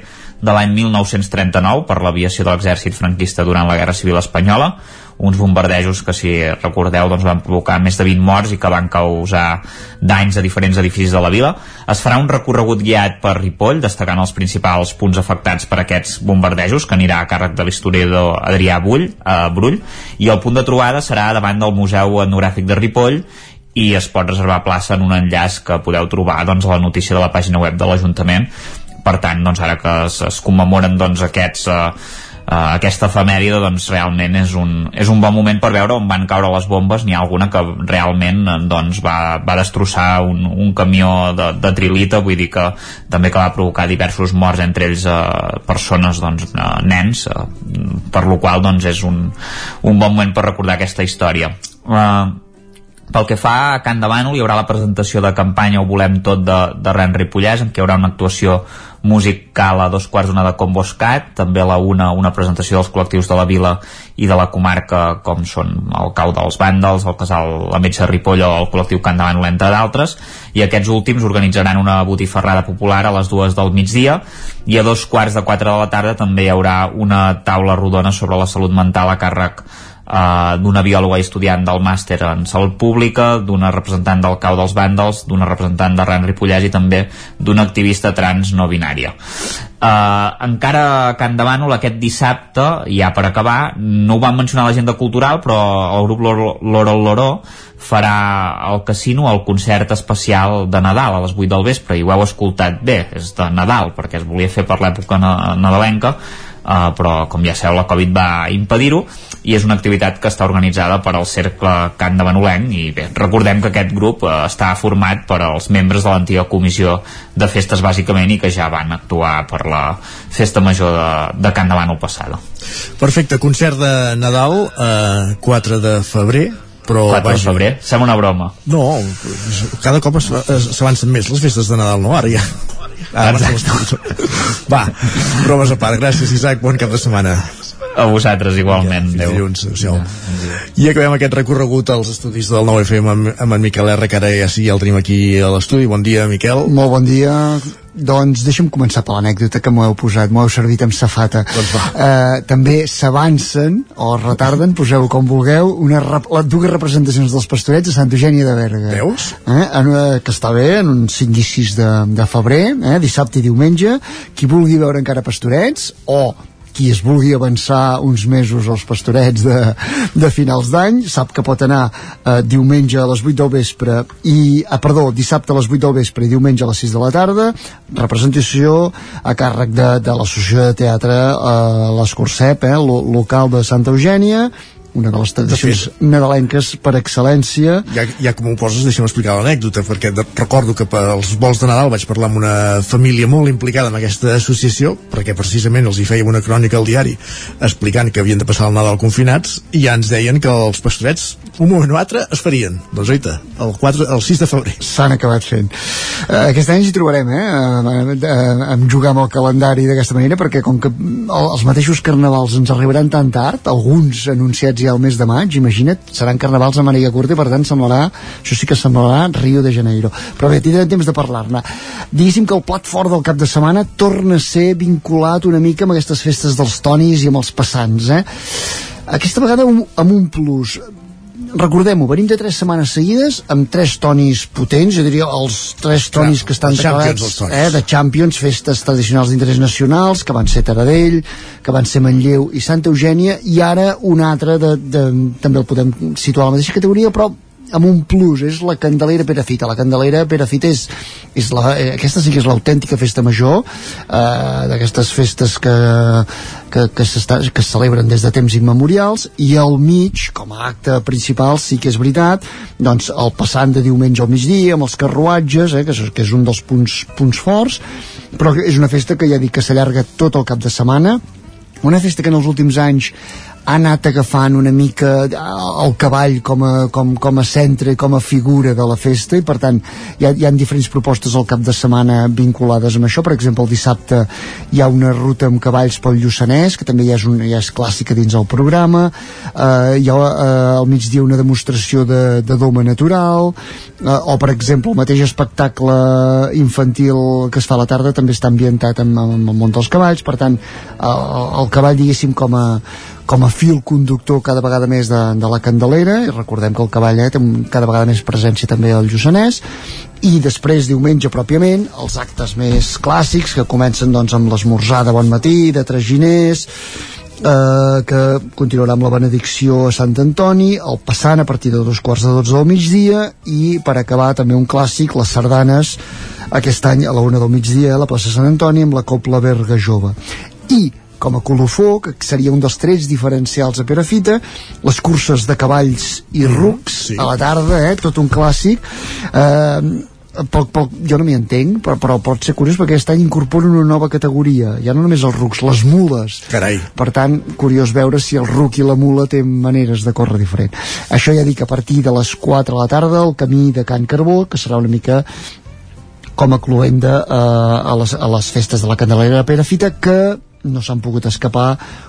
de l'any 1939 per l'aviació de l'exèrcit franquista durant la Guerra Civil Espanyola uns bombardejos que si recordeu doncs, van provocar més de 20 morts i que van causar danys a diferents edificis de la vila. Es farà un recorregut guiat per Ripoll destacant els principals punts afectats per aquests bombardejos que anirà a càrrec de l'historiador Adrià Bull, eh, Brull. I el punt de trobada serà davant del Museu Etnogràfic de Ripoll i es pot reservar plaça en un enllaç que podeu trobar doncs, a la notícia de la pàgina web de l'Ajuntament. Per tant, doncs, ara que es, es commemoren doncs, aquests, eh, aquesta efemèride doncs, realment és un, és un bon moment per veure on van caure les bombes. N'hi ha alguna que realment eh, doncs, va, va destrossar un, un camió de, de trilita, vull dir que també que va provocar diversos morts entre ells eh, persones, doncs, eh, nens eh, per lo qual doncs, és un, un bon moment per recordar aquesta història. Eh, pel que fa a Can Bànol, hi haurà la presentació de campanya Ho volem tot de, de Ren Ripollès, en què hi haurà una actuació musical a dos quarts d'una de Comboscat, també a la una una presentació dels col·lectius de la vila i de la comarca, com són el Cau dels Vàndals, el Casal La de Ripoll o el col·lectiu Can Bànol, entre d'altres, i aquests últims organitzaran una botifarrada popular a les dues del migdia, i a dos quarts de quatre de la tarda també hi haurà una taula rodona sobre la salut mental a càrrec Uh, d'una biòloga i estudiant del màster en salut pública, d'una representant del cau dels vàndals, d'una representant de Ran Ripollès i també d'una activista trans no binària. Uh, encara a Can de aquest dissabte, ja per acabar, no ho van mencionar a l'agenda cultural, però el grup Loro Loro, farà al casino el concert especial de Nadal a les 8 del vespre i ho heu escoltat bé, és de Nadal perquè es volia fer per l'època na nadalenca uh, però com ja sabeu la Covid va impedir-ho i és una activitat que està organitzada per al Cercle Can de Banolenc i bé, recordem que aquest grup uh, està format per als membres de l'antiga comissió de festes bàsicament i que ja van actuar per la festa major de, de Can de Bànol passada. Perfecte, concert de Nadal eh, 4 de febrer però 4 de febrer, sembla una broma. No, cada cop s'avancen més les festes de Nadal, no? Ara ja Ara va, bromes a part. Gràcies Isaac, bon cap de setmana a vosaltres igualment ja, dilluns, adéu. i acabem aquest recorregut als estudis del 9FM amb, amb en Miquel R que ara ja sí, el tenim aquí a l'estudi bon dia Miquel Molt bon dia. Doncs deixa'm començar per l'anècdota que m'ho heu posat, m'ho heu servit amb safata. Doncs eh, també s'avancen o es retarden, poseu com vulgueu, una rep les dues representacions dels pastorets a Santa Eugènia de Berga. Veus? Eh, en, eh, que està bé, en un 5 i 6 de, de febrer, eh, dissabte i diumenge. Qui vulgui veure encara pastorets o qui es vulgui avançar uns mesos als pastorets de, de finals d'any. Sap que pot anar eh, diumenge a les 8 del vespre i, ah, perdó, dissabte a les 8 del vespre i diumenge a les 6 de la tarda. Representació a càrrec de, de l'associació de teatre eh, l'Escorsep, eh, lo, local de Santa Eugènia una de les tradicions nadalenques per excel·lència. Ja, ja com ho poses, deixa'm explicar l'anècdota, perquè de, recordo que pels vols de Nadal vaig parlar amb una família molt implicada en aquesta associació, perquè precisament els hi fèiem una crònica al diari explicant que havien de passar el Nadal confinats, i ja ens deien que els pastorets, un moment o altre, es farien. Doncs oita, el, 4, el 6 de febrer. S'han acabat fent. Uh, aquest any ens hi trobarem, eh? Uh, uh, amb jugar amb el calendari d'aquesta manera, perquè com que els mateixos carnavals ens arribaran tan tard, alguns anunciats ja al mes de maig, imagina't, seran carnavals a màniga curta i per tant semblarà, això sí que semblarà Rio de Janeiro. Però bé, tindrem temps de parlar-ne. Diguéssim que el plat fort del cap de setmana torna a ser vinculat una mica amb aquestes festes dels tonis i amb els passants, eh? Aquesta vegada amb un plus recordem-ho, venim de tres setmanes seguides amb tres tonis potents, jo diria els tres tonis Clar, que estan declarats eh, de Champions, festes tradicionals d'interès nacionals, que van ser Taradell, que van ser Manlleu i Santa Eugènia, i ara un altre de, de, també el podem situar a la mateixa categoria, però amb un plus, és la Candelera Perafita. La Candelera Perafita és, és la, eh, aquesta sí que és l'autèntica festa major, eh, d'aquestes festes que, que, que, que es celebren des de temps immemorials, i al mig, com a acte principal, sí que és veritat, doncs el passant de diumenge al migdia, amb els carruatges, eh, que, és, que és un dels punts, punts forts, però és una festa que ja dic que s'allarga tot el cap de setmana, una festa que en els últims anys ha anat agafant una mica eh, el cavall com a, com, com a centre i com a figura de la festa i per tant hi ha, hi ha diferents propostes al cap de setmana vinculades amb això. Per exemple el dissabte hi ha una ruta amb cavalls pel Lluçanès que també ja és, un, ja és clàssica dins el programa. Eh, hi ha eh, al migdia una demostració de, de doma natural. Eh, o per exemple el mateix espectacle infantil que es fa a la tarda també està ambientat amb, amb el món dels cavalls. Per tant el, el cavall diguéssim com a com a fil conductor cada vegada més de, de la Candelera i recordem que el cavall eh, té cada vegada més presència també al Lluçanès i després diumenge pròpiament els actes més clàssics que comencen doncs amb l'esmorzar de bon matí de traginers eh, que continuarà amb la benedicció a Sant Antoni el passant a partir de dos quarts de dotze del migdia i per acabar també un clàssic les sardanes aquest any a la una del migdia a la plaça Sant Antoni amb la Copla Berga Jove. I com a colofó, que seria un dels trets diferencials a Perafita, les curses de cavalls i mm, rucs sí. a la tarda, eh, tot un clàssic. Eh, poc, poc, jo no m'hi entenc, però, però pot ser curiós perquè aquest any incorporen una nova categoria, ja no només els rucs, les mules. Carai. Per tant, curiós veure si el ruc i la mula tenen maneres de córrer diferent. Això ja dic, a partir de les 4 de la tarda, el camí de Can Carbó, que serà una mica com a cluenda eh, a, les, a les festes de la Candelera de Perafita, que no s'han pogut escapar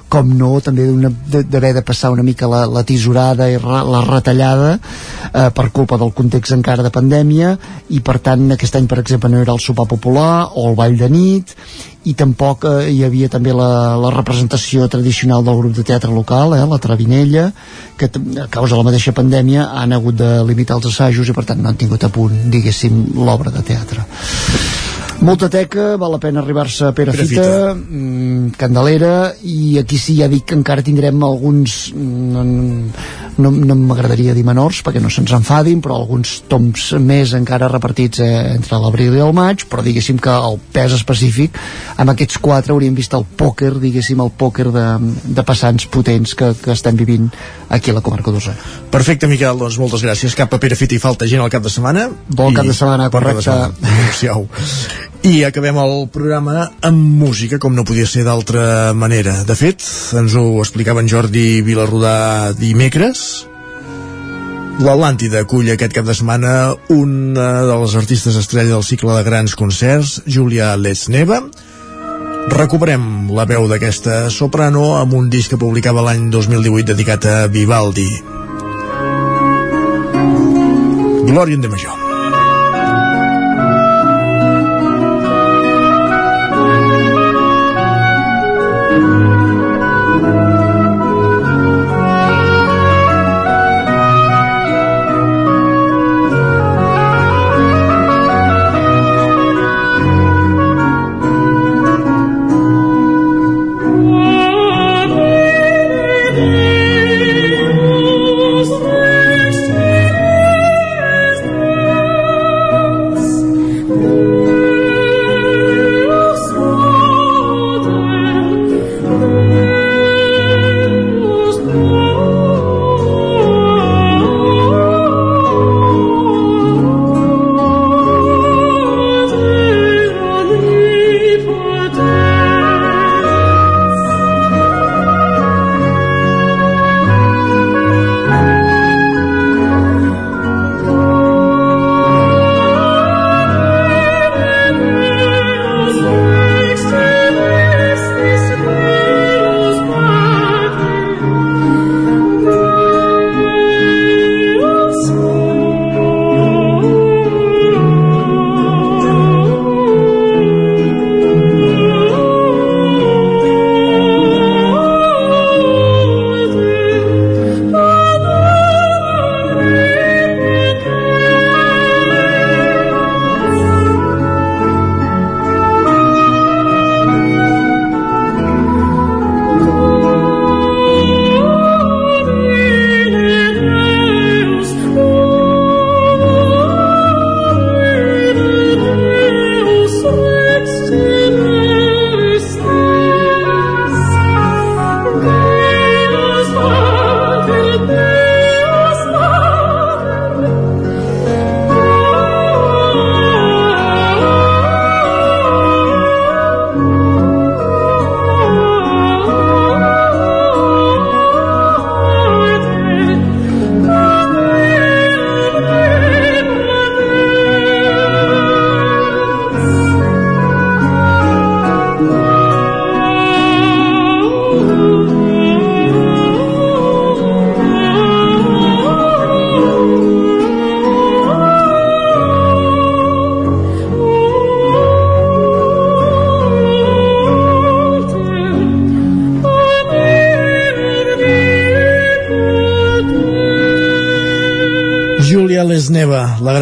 com no, també d'haver de passar una mica la, la tisorada i ra, la retallada eh, per culpa del context encara de pandèmia i per tant aquest any per exemple no era el sopar popular o el ball de nit i tampoc eh, hi havia també la, la representació tradicional del grup de teatre local, eh, la Travinella que a causa de la mateixa pandèmia han hagut de limitar els assajos i per tant no han tingut a punt, diguéssim, l'obra de teatre molta teca, val la pena arribar-se a Perafita, mmm, Candelera, i aquí sí ja dic que encara tindrem alguns, no, no, no m'agradaria dir menors, perquè no se'ns enfadin, però alguns toms més encara repartits eh, entre l'abril i el maig, però diguéssim que el pes específic, amb aquests quatre hauríem vist el pòquer, diguéssim, el pòquer de, de passants potents que, que estem vivint aquí a la comarca d'Osona. Perfecte, Miquel, doncs moltes gràcies. Cap a Perafita i falta gent al cap de setmana. Bon cap de setmana, correcte. Adéu-siau. I acabem el programa amb música, com no podia ser d'altra manera. De fet, ens ho explicava en Jordi Vilarrodà dimecres. L'Atlàntida acull aquest cap de setmana una de les artistes estrella del cicle de grans concerts, Julia Lesneva. Recuperem la veu d'aquesta soprano amb un disc que publicava l'any 2018 dedicat a Vivaldi. Glòria de Major.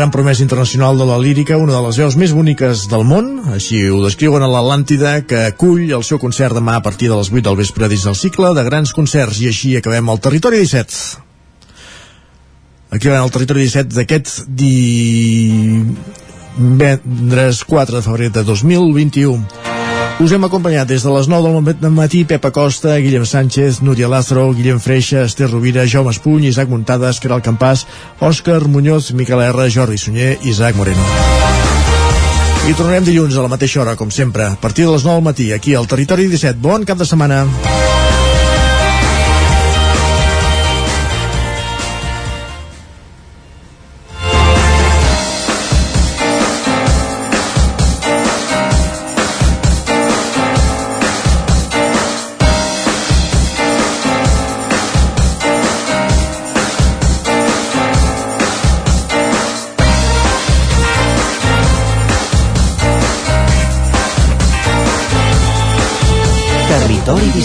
Gran promesa internacional de la lírica, una de les veus més boniques del món, així ho descriuen a l'Atlàntida, que acull el seu concert demà a partir de les 8 del vespre dins del cicle de grans concerts, i així acabem el Territori 17. Aquí va el Territori 17 d'aquest divendres 4 de febrer de 2021. Us hem acompanyat des de les 9 del matí Pepa Costa, Guillem Sánchez, Núria Lázaro, Guillem Freixa, Esther Rovira, Jaume Espuny, Isaac Muntades, Caral Campàs, Òscar Muñoz, Miquel R, Jordi Sunyer, Isaac Moreno. I tornarem dilluns a la mateixa hora, com sempre, a partir de les 9 del matí, aquí al Territori 17. Bon cap de setmana.